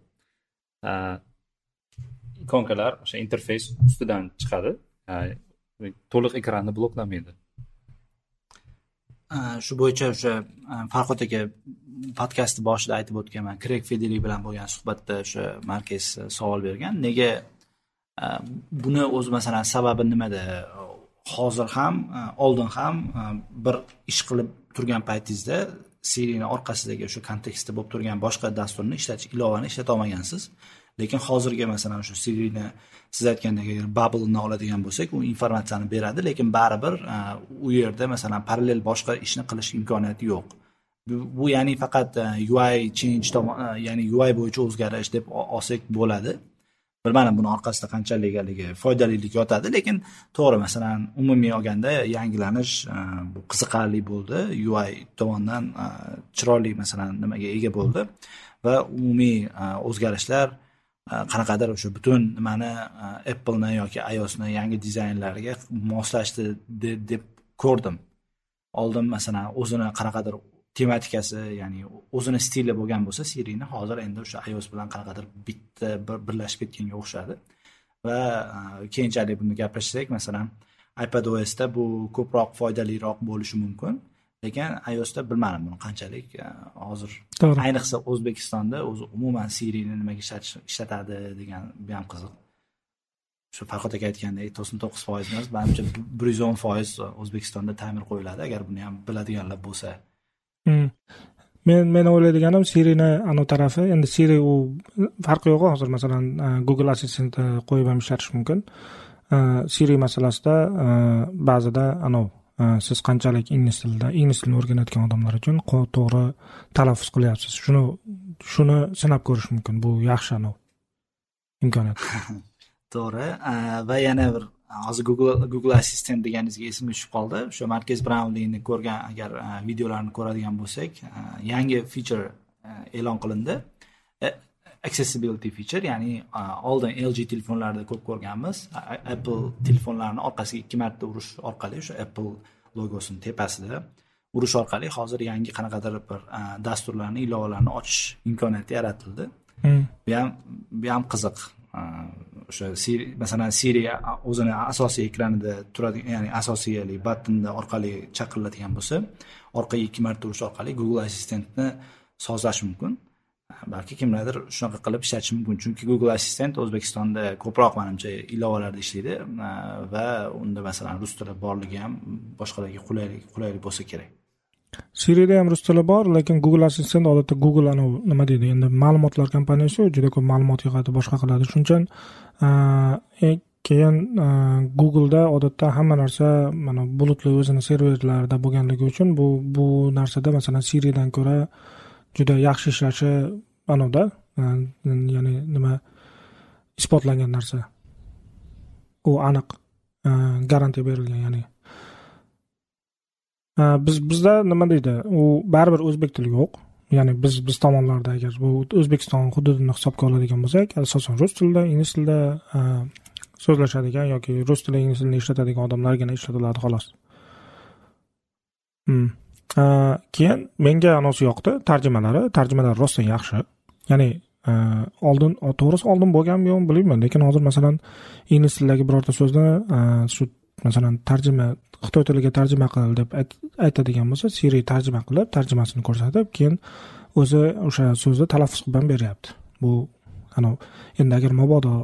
ikonkalar o'sha interfeys ustidan chiqadi to'liq ekranni bloklamaydi shu bo'yicha o'sha farhod aka podkastni boshida aytib o'tganman krek fedeli bilan bo'lgan suhbatda o'sha markes savol bergan nega buni o'zi masalan sababi nimada hozir ham e, oldin ham e, bir ish qilib turgan paytingizda serini orqasidagi o'sha kontekstda bo'lib turgan boshqa dasturni ishlatish ilovani ishlata olmagansiz lekin hozirgi masalan shu sirini siz aytgandek agar bablni oladigan bo'lsak u informatsiyani beradi lekin baribir e, u yerda masalan parallel boshqa ishni qilish imkoniyati yo'q. Bu ya'ni faqat ui change ya'ni ui bo'yicha o'zgarish deb olsak bo'ladi. Bilmadim buni orqasida qanchalik haligi foydalilik yotadi lekin to'g'ri masalan umumiy olganda yangilanish e, bu qiziqarli bo'ldi. Ui tomonidan e, chiroyli masalan nimaga ega bo'ldi va umumiy e, o'zgarishlar qanaqadir o'sha butun nimani appleni yoki iosni yangi dizaynlariga moslashdi deb ko'rdim. Oldin masalan o'zini qanaqadir tematikasi ya'ni o'zini stili bo'lgan bo'lsa sirini hozir endi o'sha ios bilan qanaqadir bitta birlashib ketganga o'xshadi. Va keyinchalik buni gaplashsak masalan ipadosda bu ko'proq foydaliroq bo'lishi mumkin. Lekin iosda bilmadim buni qanchalik hozir ayniqsa o'zbekistonda o'zi umuman sirini nimaga ishlatadi degan bu ham qiziq. Shu farhod aka aytgandek to'qson to'qqiz foiz emas manimcha bir yuz o'n foiz o'zbekistonda ta'mir qo'yiladi. Agar buni ham biladiganlar bo'lsa. Hmm. men men o'ylaydiganim sirini anavi tarafi endi siri u farqi yo'q hozir masalan e, google assistant qo'yib ham ishlatish mumkin. E, siri masalasida e, ba'zida anavi siz qanchalik ingliz tilida ingliz tilini o'rganayotgan odamlar uchun to'g'ri talaffuz qilyapsiz. Shuni shuni sinab ko'rish mumkin bu yaxshi anavi imkoniyat. [laughs] To'g'ri va yana bir hozir google google assistent deganingizga esimga tushib qoldi. O'sha markez braunlini ko'rgan agar videolarini ko'radigan bo'lsak yangi feature e'lon qilindi. Accessibility feature ya'ni oldin lg telefonlarida ko'p ko'rganmiz. Apple telefonlarini orqasiga ikki marta urish orqali o'sha apple logosini tepasida urish orqali hozir yangi qanaqadir bir dasturlarni ilovalarni ochish imkoniyati yaratildi. Hmm. bu ham bu ham qiziq o'sha masalan siri o'zini asosiy ekranida turadigan ya'ni asosiy battenni orqali chaqiriladigan bo'lsa orqaga ikki marta urish orqali google assistentni sozlash mumkin. Balki kimlardir shunaqa qilib ishlatishi mumkin. Chunki google assistent o'zbekistonda ko'proq manimcha ilovalarda ishlaydi va unda masalan rus tili borligi ham boshqalarga qulaylik qulaylik bo'lsa kerak. Sirida ham rus tili bor lekin google assistent odatda google anavi nima deydi endi ma'lumotlar kompaniyasi juda ko'p ma'lumot yig'adi boshqa qiladi. Shuning uchun e, keyin e, googleda odatda hamma narsa mana bulutli o'zini serverlarida bo'lganligi uchun bu bu narsada masalan siridan ko'ra juda yaxshi ishlashi anavda e, ya'ni nima isbotlangan narsa. U aniq garantiya berilgan ya'ni biz bizda nima deydi? U baribir o'zbek tili yo'q. Ya'ni biz biz tomonlarda agar bu o'zbekiston hududini hisobga oladigan bo'lsak asosan rus tilida ingliz tilida so'zlashadigan yoki rus tili ingliz tilini ishlatadigan odamlargina ishlatiladi xolos. Hmm. keyin menga anavisi yoqdi tarjimalari. Tarjimalar rostdan yaxshi. Ya'ni oldin to'g'risi oldin bo'lganmi yo'qmi bilmayman. Lekin hozir masalan ingliz tilidagi birorta so'zni shu masalan tarjima xitoy tiliga tarjima qil deb aytadigan bo'lsa siri tarjima qilib tarjimasini ko'rsatib keyin o'zi o'sha so'zni talaffuz qilib ham beryapti. Bu anavi endi agar mabodo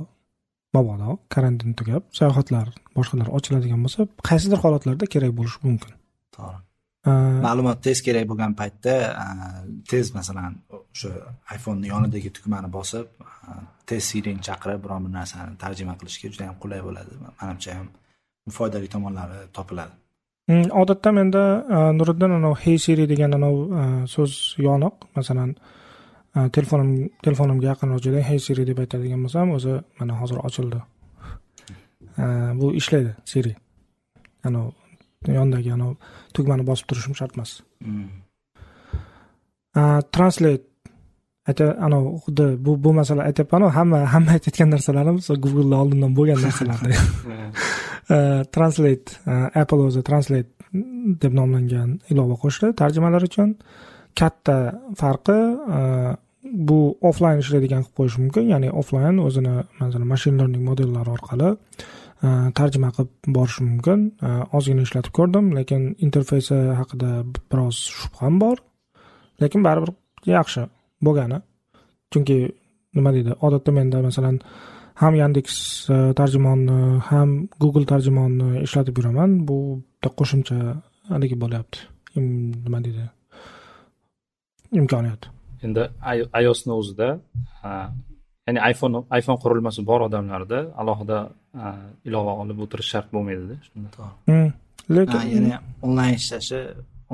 mabodo karantin tugab sayohatlar boshqalar ochiladigan bo'lsa qaysidir holatlarda kerak bo'lishi mumkin. To'g'ri. Ma'lumot tez kerak bo'lgan paytda tez masalan o'sha iphoneni yonidagi tugmani bosib tez sirini chaqirib biron bir narsani tarjima qilishga juda yam qulay bo'ladi. Manimcha ham foydali tomonlari topiladi. Hmm, odatda menda nuriddin anavi hey siri degan anavi so'z yoniq. Masalan telefonim telefonimga yaqinroq joyda hey siri deb aytadigan bo'lsam o'zi mana hozir ochildi. Bu ishlaydi siri. Anavi yonidagi anavi tugmani bosib turishim shart emas. Hmm. translate. Ayta anavi xuddi bu bu masala aytyapmanu hamma hamma aytayotgan narsalarimiz googleda oldindan bo'lgan narsalar [laughs] [laughs] Э, translate э, apple o'zi translate deb nomlangan ilova qo'shdi tarjimalar uchun. Katta farqi e, bu offline ishlaydigan qilib qo'yish mumkin ya'ni offline o'zini masalan machine learning modellari orqali e, tarjima qilib borish mumkin. E, ozgina ishlatib ko'rdim lekin interfeysi haqida biroz shubham bor. Lekin baribir yaxshi bo'lgani. Chunki nima deydi odatda menda masalan ham yandeks tarjimonni ham google tarjimonni ishlatib yuraman. Bu bitta qo'shimcha haligi bo'lyapti. Nima deydi? Imkoniyat. Endi iosni o'zida ya'ni iphone iphone qurilmasi bor odamlarda alohida ilova olib o'tirish shart bo'lmaydida shunda. Lekin ya'ni onlayn ishlashi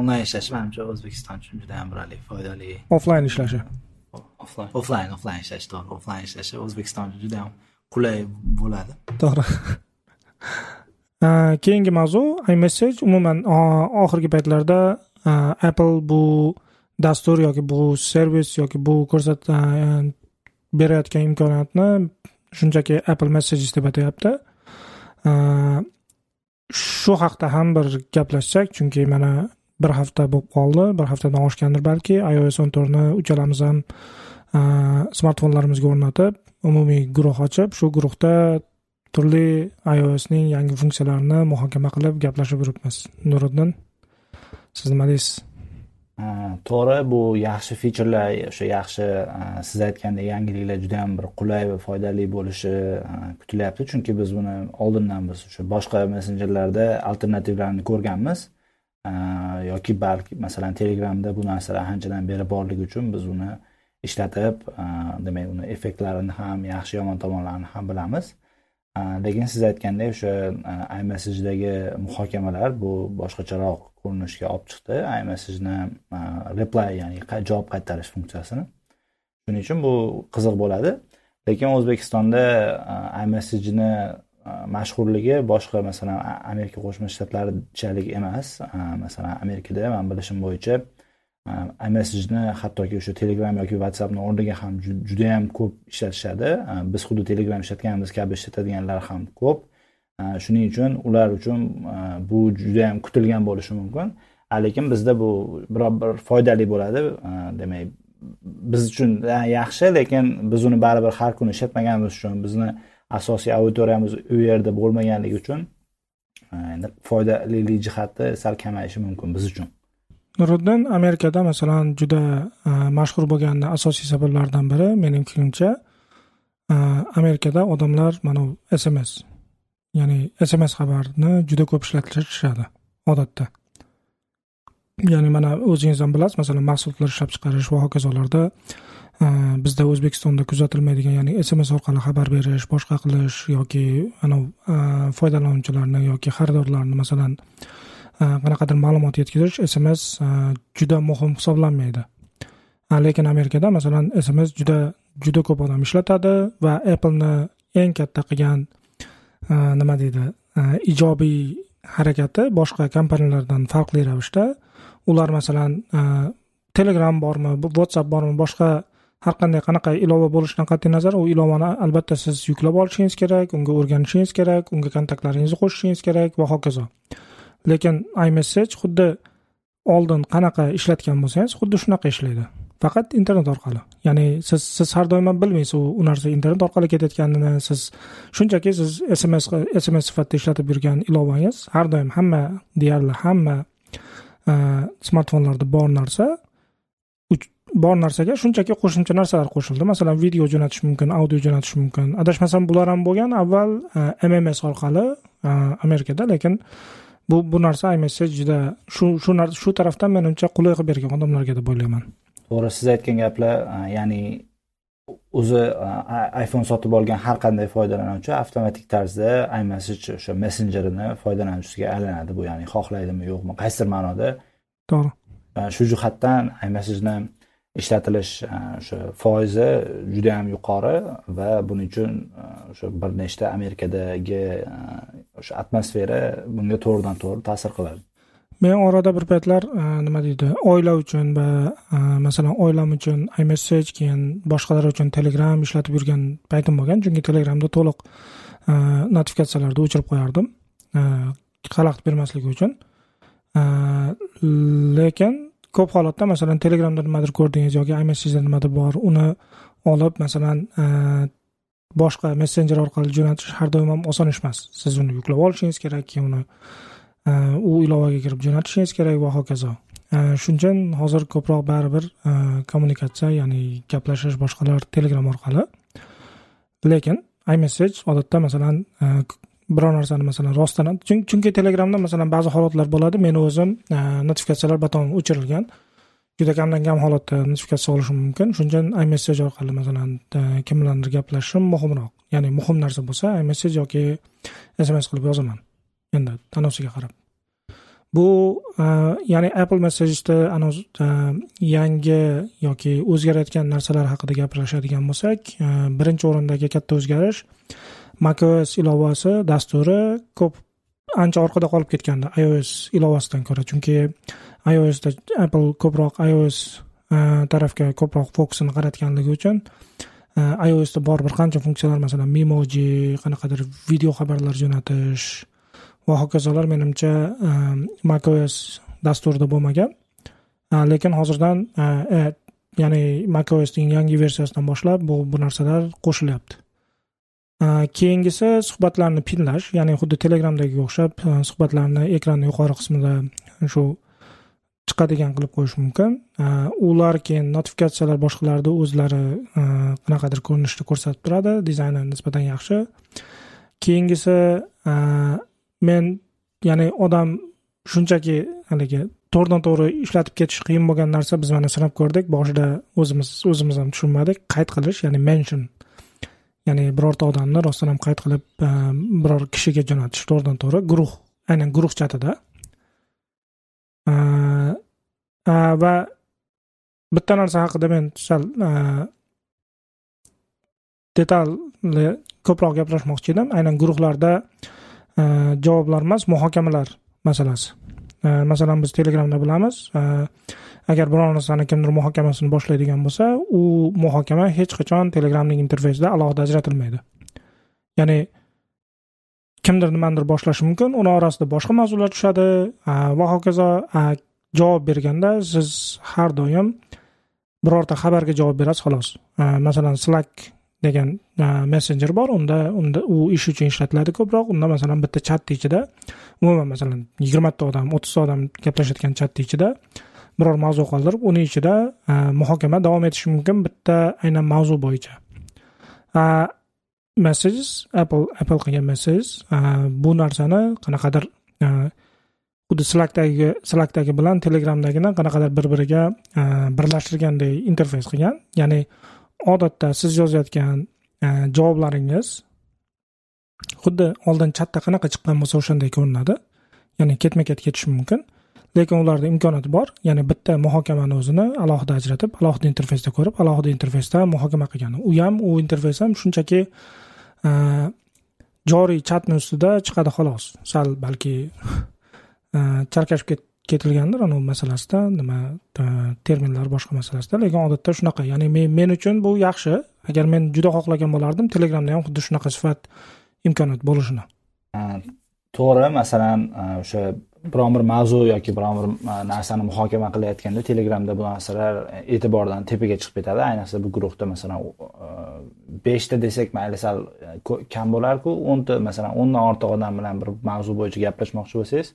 onlayn ishlashi manimcha o'zbekiston uchun juda yam bir foydali. Offlayn ishlashi. Offlayn offlayn offlayn ishlashi to'g'ri. Offlayn ishlashi o'zbekiston uchun juda yam qulay bo'ladi. To'g'ri. [laughs] Keyingi mavzu imessage. Umuman oxirgi paytlarda e, apple bu dastur yoki bu servis yoki bu ko'rsat berayotgan imkoniyatni shunchaki apple messages deb atayapti shu haqda ham bir gaplashsak chunki mana bir hafta bo'lib qoldi bir haftadan oshgandir balki ios o'n to'rtni uchalamiz ham e, smartfonlarimizga o'rnatib umumiy guruh ochib shu guruhda turli iosning yangi funksiyalarini muhokama qilib gaplashib yuribmiz. Nuriddin siz nima deysiz? To'g'ri bu yaxshi ficherlar o'sha yaxshi siz aytgandek yangiliklar juda yam bir qulay va foydali bo'lishi kutilyapti. Chunki biz buni oldindan biz o'sha boshqa messenjerlarda alternativlarni ko'rganmiz. Yoki balki masalan telegramda bu narsalar anchadan beri borligi uchun biz uni ishlatib e, demak uni effektlarini ham yaxshi yomon tomonlarini ham bilamiz. E, lekin siz aytgandek o'sha e, imessagedagi muhokamalar bu boshqacharoq ko'rinishga olib chiqdi. Imessageni reply ya'ni javob qaytarish funksiyasini. Shuning uchun bu qiziq bo'ladi. Lekin o'zbekistonda imessageni mashhurligi boshqa masalan amerika qo'shma shtatlarichalik emas. Masalan amerikada man bilishim bo'yicha Э, iMessage'ni hattoki o'sha Telegram yoki WhatsAppni o'rniga ham juda ham ko'p ishlatishadi. Э, biz xuddi Telegram ishlatganimiz kabi ishlatadiganlar ham ko'p. Э, shuning uchun ular uchun bu juda ham kutilgan bo'lishi mumkin. Lekin bizda bu biror bir foydali bo'ladi. Demak, biz uchun e, yaxshi, lekin biz uni baribir har kuni ishlatmaganimiz uchun bizni asosiy auditoriyamiz u yerda bo'lmaganligi uchun endi foydali jihati sal kamayishi mumkin biz uchun. Nuriddin amerikada masalan juda e, mashhur bo'lgan asosiy sabablardan biri mening fikrimcha e, amerikada odamlar mana sms ya'ni sms xabarni juda ko'p ishlatishadi odatda. Ya'ni mana o'zingiz ham bilasiz masalan mahsulotlar ishlab chiqarish va hokazolarda e, bizda o'zbekistonda kuzatilmaydigan ya'ni sms orqali xabar berish boshqa qilish yoki anavi foydalanuvchilarni yoki xaridorlarni masalan qanaqadir ma'lumot yetkazish sms juda muhim hisoblanmaydi. Lekin amerikada masalan sms juda juda ko'p odam ishlatadi va appleni eng katta qilgan nima deydi ijobiy harakati boshqa kompaniyalardan farqli ravishda. Ular masalan telegram bormi whatsapp bormi boshqa har qanday qanaqa ilova bo'lishidan qat'iy nazar u ilovani albatta siz yuklab olishingiz kerak unga o'rganishingiz kerak unga kontaktlaringizni qo'shishingiz kerak va hokazo. Lekin imessage xuddi oldin qanaqa ishlatgan bo'lsangiz xuddi shunaqa ishlaydi. Faqat internet orqali. Ya'ni siz siz har doim ham bilmaysiz u u narsa internet orqali ketayotganini. Siz shunchaki siz sms sms sifatida ishlatib yurgan ilovangiz har doim hamma deyarli hamma e, smartfonlarda bor narsa bor narsaga shunchaki qo'shimcha narsalar qo'shildi. Masalan video jo'natish mumkin audio jo'natish mumkin. Adashmasam bular ham bo'lgan. Avval e, mms orqali e, amerikada lekin bu bu narsa iMessage juda shu shu shu tarafdan menimcha qulay qilib bergan odamlarga deb o'ylayman. To'g'ri siz aytgan gaplar ya'ni o'zi iphone sotib olgan har qanday foydalanuvchi avtomatik tarzda iMessage o'sha messenjerini foydalanuvchisiga aylanadi. Bu ya'ni xohlaydimi yo'qmi qaysidir ma'noda. To'g'ri. Shu jihatdan iMessageni ishlatilish e, o'sha foizi juda yam yuqori va buning uchun e, o'sha bir nechta amerikadagi e, o'sha atmosfera bunga to'g'ridan to'g'ri ta'sir qiladi. Men orada bir paytlar nima deydi oila uchun va masalan oilam uchun imessage keyin boshqalar uchun telegram ishlatib yurgan paytim bo'lgan. Chunki telegramda to'liq notifikatsiyalarni o'chirib qo'yardim xalaqit bermasligi uchun. Lekin ko'p holatda masalan telegramda nimadir ko'rdingiz yoki imessageda nimadir bor uni olib masalan e, boshqa messenjer orqali jo'natish har doim ham oson ish emas siz uni yuklab olishingiz kerak keyin uni e, u ilovaga kirib jo'natishingiz kerak va hokazo. E, Shuning uchun hozir ko'proq baribir kommunikatsiya ya'ni gaplashish boshqalar telegram orqali. Lekin imessage odatda masalan biror narsani masalan rostdan chunki telegramda masalan ba'zi holatlar bo'ladi. Meni o'zim e, notifikatsiyalar baton o'chirilgan. Juda kamdan kam holatda notifikatsiya olishim mumkin. Shuning uchun imessage orqali masalan e, kim bilandir gaplashishim muhimroq. Ya'ni muhim narsa bo'lsa imessage yoki sms qilib yozaman. Endi tanosiga qarab. Bu e, ya'ni apple messageda yangi yoki o'zgarayotgan narsalar haqida gapirishadigan bo'lsak birinchi o'rindagi katta o'zgarish macOS ilovasi dasturi ko'p ancha orqada qolib ketgandi iOS ilovasidan ko'ra. Chunki iOSda apple ko'proq iOS e, tarafga ko'proq fokusini qaratganligi uchun e, iOSda bor bir qancha funksiyalar masalan memoji qanaqadir video xabarlar jo'natish va hokazolar menimcha e, macOS dasturida bo'lmagan. Lekin hozirdan ya'ni macOSning yangi versiyasidan boshlab bu bu narsalar qo'shilyapti. Keyingisi suhbatlarni pinlash ya'ni xuddi telegramdagiga o'xshab e, suhbatlarni ekranni yuqori qismida shu chiqadigan qilib qo'yish mumkin. Ular keyin notifikatsiyalar boshqalarni o'zlari e, qanaqadir ko'rinishda ko'rsatib turadi dizayni nisbatan yaxshi. Keyingisi e, men ya'ni odam shunchaki haligi to'g'ridan to'g'ri ishlatib ketish qiyin bo'lgan narsa biz mana sinab ko'rdik boshida o'zimiz o'zimiz ham tushunmadik. Qayd qilish ya'ni mention ya'ni birorta odamni rostdan ham qayd qilib ehm, biror kishiga jo'natish to'g'ridan to'g'ri guruh aynan guruh chatida. Ehm, ehm, va bitta narsa haqida men sal detalli ko'proq gaplashmoqchi edim. Aynan guruhlarda javoblar emas muhokamalar masalasi. Э, masalan biz telegramda bilamiz э, agar biror narsani kimdir muhokamasini boshlaydigan bo'lsa u muhokama hech qachon telegramning interfeysida alohida ajratilmaydi. Ya'ni kimdir nimanidir boshlashi mumkin uni orasida boshqa mavzular tushadi va hokazo javob berganda siz har doim birorta xabarga javob berasiz xolos. Masalan slack degan e, messenjer bor. Unda unda u ish uchun ishlatiladi ko'proq. Unda masalan bitta chatni ichida umuman masalan yigirmata odam o'ttizta odam gaplashayotgan chatni ichida biror mavzu qoldirib uni ichida e, muhokama davom etishi mumkin bitta aynan mavzu bo'yicha. E, messages apple apple qilgan messages bu narsani qanaqadir xuddi slackdagi slackdagi bilan telegramdagini qanaqadir bir biriga birlashtirganday interfeys qilgan. Ya'ni odatda siz yozayotgan e, javoblaringiz xuddi oldin chatda qanaqa chiqqan bo'lsa o'shanday ko'rinadi. Ya'ni ketma ket ketishi mumkin. Lekin ularda imkoniyat bor. Ya'ni bitta muhokamani o'zini alohida ajratib alohida interfeysda ko'rib alohida interfeysda muhokama qilgan u ham u interfeys ham shunchaki e, joriy chatni ustida chiqadi xolos. Sal balki [laughs] e, chalkashib ketilgandir. Anavi masalasida nima terminlar boshqa masalasida. Lekin odatda shunaqa. Ya'ni men men uchun bu yaxshi. Agar men juda xohlagan bo'lardim telegramda ham xuddi shunaqa sifat imkoniyat bo'lishini. To'g'ri. Masalan o'sha biron bir mavzu yoki biron bir narsani muhokama qilayotganda telegramda bu narsalar e'tibordan tepaga chiqib ketadi. Ayniqsa bu guruhda masalan beshta desak mayli sal kam bo'larku. O'nta masalan o'ndan ortiq odam bilan bir mavzu bo'yicha gaplashmoqchi bo'lsangiz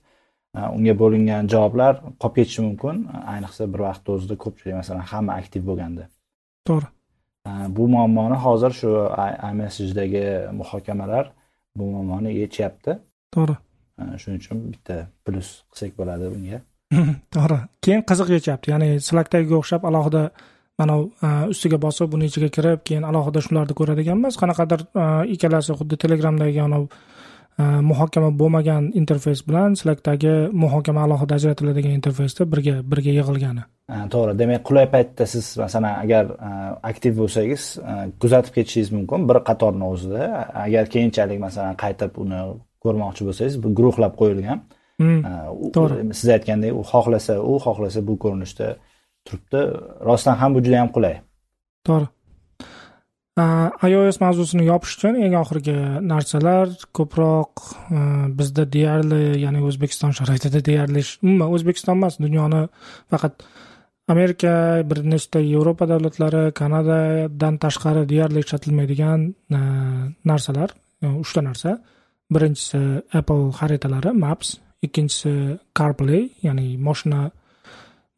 unga bo'lingan javoblar qolib ketishi mumkin. Ayniqsa bir vaqtni o'zida ko'pchilik masalan hamma aktiv bo'lganda. To'g'ri. Bu muammoni hozir shu imessagedagi muhokamalar bu muammoni yechyapti to'g'ri. Shuning uchun bitta plyus qilsak bo'ladi bunga [laughs] to'g'ri. Keyin qiziq yechyapti ya'ni slackdagiga o'xshab alohida mana ustiga bosib uni ichiga kirib keyin alohida shularni ko'radigan emas qanaqadir ikkalasi xuddi telegramdagi anavi muhokama bo'lmagan interfeys bilan slackdagi muhokama alohida ajratiladigan interfeysda birga birga yig'ilgani. To'g'ri. Demak qulay paytda siz masalan agar aktiv bo'lsangiz kuzatib ketishingiz mumkin bir qatorni o'zida. Agar keyinchalik masalan qaytib uni ko'rmoqchi bo'lsangiz bu guruhlab qo'yilgan. Hmm, to'g'ri. siz aytgandek u xohlasa u xohlasa bu ko'rinishda turibdi. Rostdan ham bu juda yam qulay. To'g'ri Э, ios mavzusini yopish uchun eng oxirgi narsalar ko'proq e, bizda deyarli ya'ni o'zbekiston sharoitida deyarli umuman o'zbekiston emas dunyoni faqat amerika bir nechta yevropa davlatlari kanadadan tashqari deyarli ishlatilmaydigan e, narsalar e, uchta narsa. Birinchisi apple xaritalari maps. Ikkinchisi carplay ya'ni moshina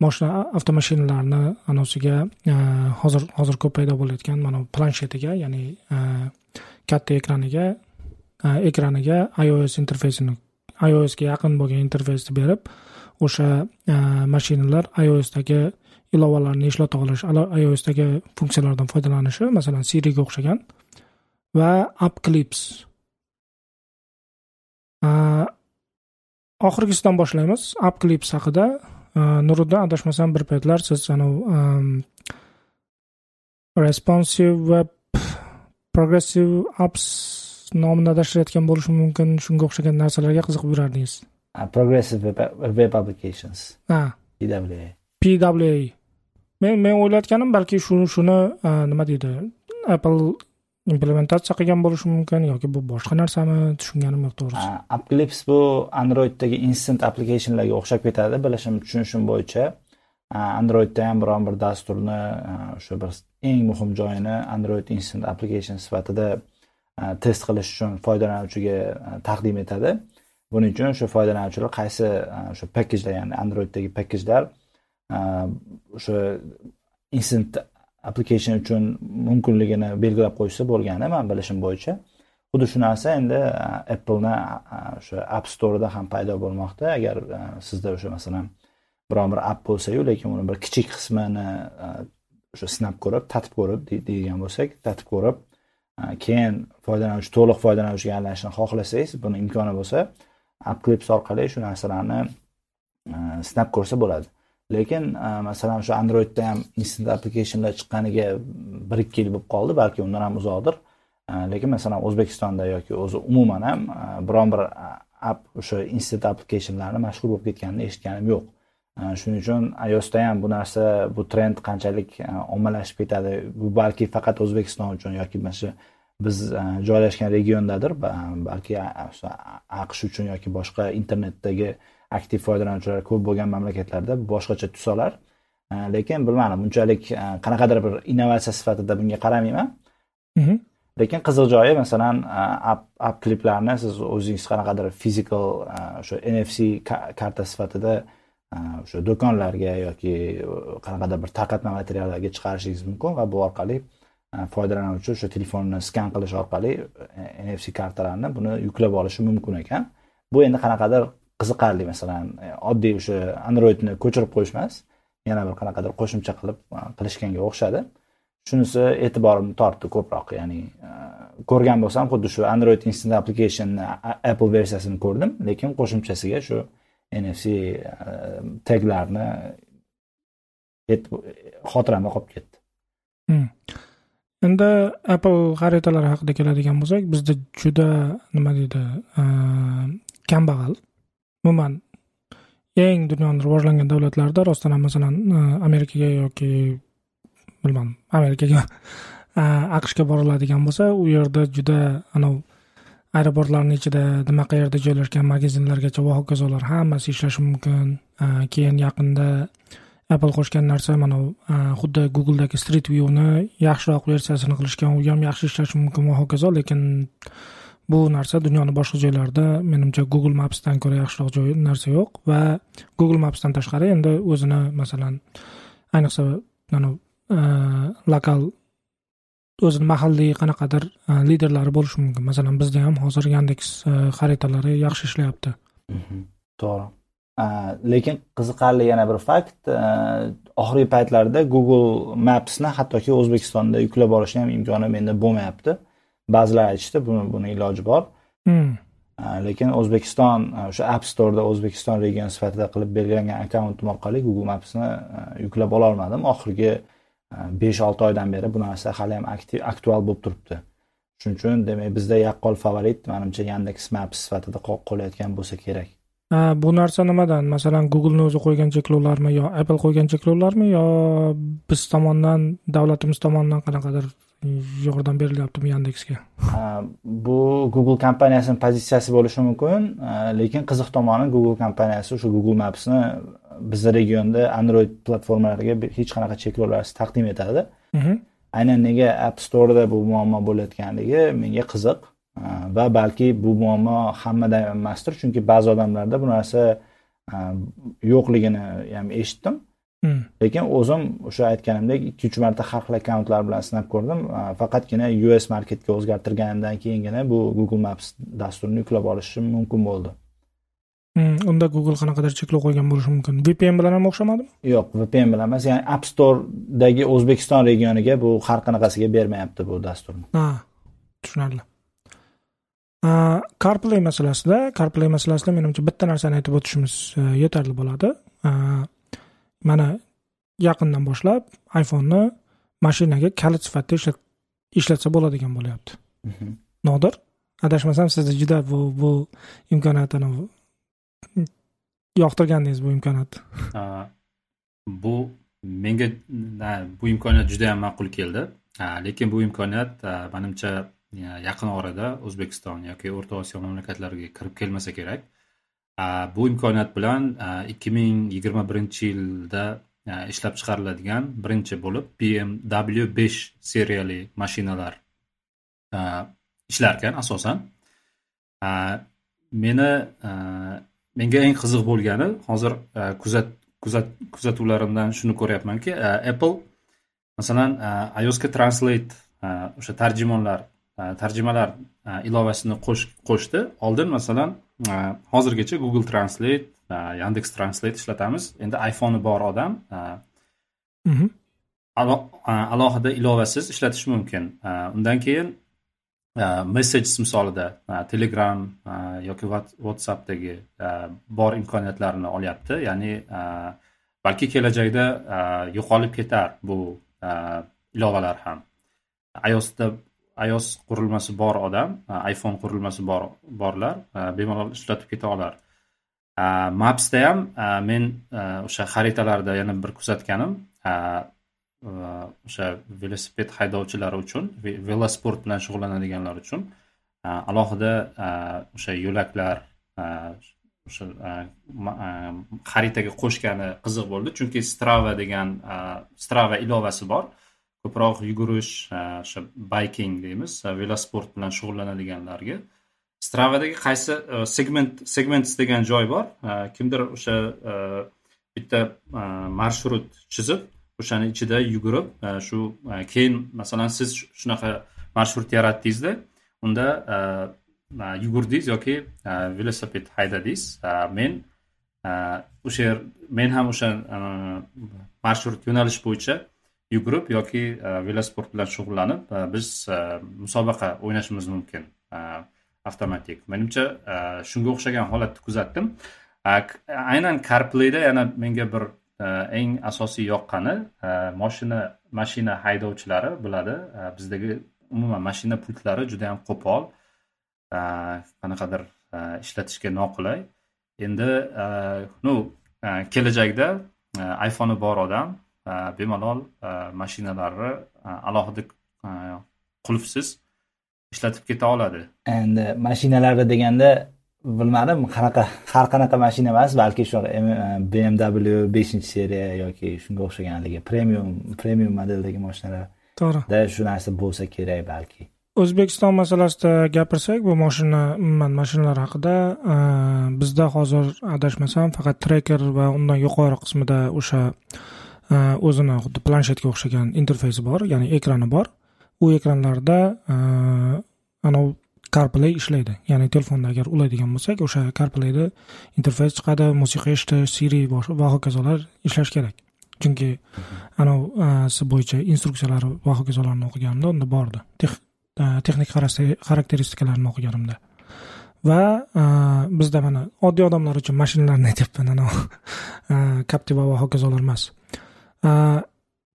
moshina avtomashinalarni anosiga e, hozir hozir ko'p paydo bo'layotgan mana planshetiga ya'ni e, katta ekraniga e, ekraniga ios interfeysini iosga yaqin bo'lgan interfeysni berib o'sha mashinalar iosdagi ilovalarni ishlata olish iosdagi funksiyalardan foydalanishi masalan siriga o'xshagan va upclips. Oxirgisidan boshlaymiz. Upclips haqida nuriddin adashmasam bir paytlar siz anavi responsive web progressive apps nomini adashtirayotgan bo'lishim mumkin. Shunga o'xshagan narsalarga qiziqib yurardingiz progressive web applications. Ha. Pwa pwa men men o'ylayotganim balki shuni shuni nima deydi? Apple implementatsiya qilgan bo'lishi mumkin yoki bu boshqa narsami tushunganim yo'q to'g'risi. Upclips bu androiddagi instant applicationlarga o'xshab ketadi bilishim tushunishim bo'yicha. Androidda ham biron bir dasturni o'sha bir eng muhim joyini android instant application sifatida test qilish uchun foydalanuvchiga taqdim etadi. Buning uchun o'sha foydalanuvchilar qaysi o'sha packajlar ya'ni androiddagi packajlar o'sha instant application uchun mumkinligini belgilab qo'yishsa bo'lgani man bilishim bo'yicha. Xuddi shu narsa endi uh, appleni uh, o'sha app storeda ham paydo bo'lmoqda. Agar uh, sizda o'sha masalan biron bir app bo'lsayu lekin uni bir kichik qismini o'sha sinab ko'rib tatib ko'rib deydigan bo'lsak tatib ko'rib keyin foydalanuvchi to'liq foydalanuvchiga aylanishni xohlasangiz buni imkoni bo'lsa app clips orqali shu narsalarni sinab ko'rsa bo'ladi. Lekin e, masalan o'sha androidda ham instant applicationlar chiqqaniga bir ikki yil bo'lib qoldi balki undan ham uzoqdir. E, lekin masalan o'zbekistonda yoki o'zi umuman ham e, biron bir app o'sha instant applicationlarni mashhur bo'lib ketganini eshitganim yo'q. Shuning uchun iosda ham bu narsa bu trend qanchalik ommalashib ketadi bu balki faqat o'zbekiston uchun yoki mana shu biz joylashgan regiondadir balki aqsh uchun yoki boshqa internetdagi aktiv foydalanuvchilar ko'p bo'lgan mamlakatlarda boshqacha tus olar lekin bilmadim unchalik qanaqadir bir innovatsiya sifatida bunga qaramayman. Mhm. lekin qiziq joyi masalan app app kliplarni siz o'zingiz qanaqadir fizikal o'sha nfc karta sifatida o'sha do'konlarga yoki qanaqadir bir tarqatma materiallarga chiqarishingiz mumkin va bu orqali foydalanuvchi o'sha telefonni skan qilish orqali nfc kartalarni buni yuklab olishi mumkin ekan. Bu endi qanaqadir qiziqarli masalan e, oddiy o'sha androidni ko'chirib qo'yish emas yana bir qanaqadir qo'shimcha qilib e, qilishganga o'xshadi. Shunisi e'tiborimni tortdi ko'proq ya'ni e, ko'rgan bo'lsam xuddi shu android instant application apple versiyasini ko'rdim lekin qo'shimchasiga shu nfc taglarni xotiramda qolib ketdi. Hmm. Endi apple xaritalari haqida keladigan bo'lsak bizda juda nima deydi kambag'al. Umuman eng dunyoni rivojlangan davlatlarida rostdan ham masalan e, amerikaga yoki bilmadim amerikaga e, aqshga boriladigan bo'lsa u yerda juda anavi aeroportlarni ichida nima qayerda joylashgan magazinlargacha va hokazolar hammasi ishlashi mumkin. E, keyin yaqinda apple qo'shgan narsa mana xuddi googledagi street viewni yaxshiroq versiyasini qilishgan u ham yaxshi ishlashi mumkin va hokazo lekin bu narsa dunyoni boshqa joylarida menimcha google mapsdan ko'ra yaxshiroq joy narsa yo'q va google mapsdan tashqari endi o'zini masalan ayniqsa e, lokal o'zini mahalliy qanaqadir e, liderlari bo'lishi mumkin. Masalan bizda ham hozir yandeks e, xaritalari yaxshi ishlayapti. Mhm. To'g'ri. Lekin qiziqarli yana bir fakt oxirgi paytlarda google mapsni hattoki o'zbekistonda yuklab olishni ham imkoni menda bo'lmayapti. Ba'zilar aytishdi buni buni iloji bor. Hmm. lekin o'zbekiston o'sha app storeda o'zbekiston region sifatida qilib belgilangan akkauntim orqali google mapsni yuklab ololmadim. Oxirgi besh olti oydan beri bu narsa hali ham aktual bo'lib turibdi. Shuning uchun demak bizda yaqqol favorit manimcha yandeks maps sifatida qolayotgan bo'lsa kerak. Bu narsa nimadan? Masalan googleni o'zi qo'ygan cheklovlarmi yo apple qo'ygan cheklovlarmi yo biz tomondan davlatimiz tomonidan qanaqadir yordam berilyaptimi yandeksga bu google kompaniyasini pozitsiyasi bo'lishi mumkin lekin qiziq tomoni google kompaniyasi o'sha google mapsni bizni regionda android platformalariga hech qanaqa cheklovlarsiz taqdim etadi mhm. aynan nega app storeda bu muammo bo'layotganligi menga qiziq va balki bu muammo hammada emasdir chunki ba'zi odamlarda bu narsa yo'qligini ham eshitdim. Lekin o'zim o'sha aytganimdek ikki uch marta har xil akkauntlar bilan sinab ko'rdim. Faqatgina us marketga o'zgartirganimdan keyingina bu google maps dasturini yuklab olishim mumkin bo'ldi. Hmm, unda google qanaqadir cheklov qo'ygan bo'lishi mumkin. Vpn bilan ham o'xshamadimi? Yo'q vpn bilan emas ya'ni app storedagi o'zbekiston regioniga bu har qanaqasiga bermayapti bu dasturni. Ha tushunarli. Carplay masalasida carplay masalasida menimcha bitta narsani aytib o'tishimiz e, yetarli bo'ladi mana yaqindan boshlab iphoneni mashinaga kalit sifatida ishlatsa bo'ladigan bo'lyapti. Mhm. nodir? Adashmasam sizda juda bu bu imkoniyatni yoqtirgandingiz bu imkoniyatni bu menga bu imkoniyat juda yam ma'qul keldi. Lekin bu imkoniyat manimcha yaqin orada o'zbekiston yoki o'rta osiyo mamlakatlariga kirib kelmasa kerak Э, bu imkoniyat bilan э, ikki ming yigirma birinchi yilda э, ishlab chiqariladigan birinchi bo'lib bmw besh seriyali mashinalar ishlarkan asosan. Meni menga eng qiziq bo'lgani hozir kuzat kuzat kuzatuvlarimdan shuni ko'ryapmanki apple masalan iosga translate o'sha tarjimonlar tarjimalar ilovasini qo'shdi. Oldin masalan hozirgacha google translate yandex translate ishlatamiz. Endi iphonei bor odam mhm. alohida ilovasiz ishlatish mumkin. Undan keyin messages misolida telegram yoki whatsappdagi bor imkoniyatlarni olyapti. Ya'ni balki kelajakda yo'qolib ketar bu ilovalar ham. iosda ios qurilmasi bor odam iphone qurilmasi bor borlar bemalol ishlatib keta olar. Mapsda ham men o'sha xaritalarda yana bir kuzatganim o'sha velosiped haydovchilari uchun velosport bilan shug'ullanadiganlar uchun alohida o'sha yo'laklar o'sha xaritaga qo'shgani qiziq bo'ldi. Chunki strava degan strava ilovasi bor. Ko'proq yugurish o'sha bayking deymiz velosport bilan shug'ullanadiganlarga. Stravadagi qaysi e, segment segments degan joy bor? Kimdir o'sha e, bitta e, marshrut chizib o'shani ichida yugurib shu keyin masalan siz shunaqa marshrut yaratdingizda unda yugurdingiz yoki velosiped haydadingiz. Men o'sha yer men ham o'sha marshrut yo'nalish bo'yicha yugurib yoki e, velosport bilan shug'ullanib e, biz e, musobaqa o'ynashimiz mumkin avtomatik. Menimcha shunga o'xshagan holatni kuzatdim. Aynan carplayda yana menga bir eng asosiy yoqqani moshina mashina haydovchilari biladi bizdagi umuman mashina pultlari juda yam qo'pol qanaqadir ishlatishga noqulay. Endi ну kelajakda iphonei bor odam bemalol mashinalarni alohida qulfsiz ishlatib keta oladi. Endi mashinalarni deganda bilmadim qanaqa har qanaqa mashina emas balki shu e, bmw beshinchi seriya yoki shunga o'xshagan haligi premium premium modeldagi mashinalar to'g'ri. shu narsa bo'lsa kerak balki. O'zbekiston masalasida gapirsak bu mashina umuman mashinalar haqida e, bizda hozir adashmasam faqat treker va undan yuqori qismida o'sha Э, o'zini xuddi planshetga o'xshagan interfeysi bor ya'ni ekrani bor. U ekranlarda e, anavi carplay ishlaydi. Ya'ni telefonda agar ulaydigan bo'lsak o'sha carplayda interfeys chiqadi musiqa eshitish siri va hokazolar ishlashi kerak. Chunki anavisi e, bo'yicha instruksiyalari va hokazolarni o'qiganimda unda bordi. E, texnik xarakteristikalarni o'qiganimda. Va bizda mana oddiy odamlar uchun mashinalarni [laughs] aytyapman anavi captiva va hokazolar emas. Э,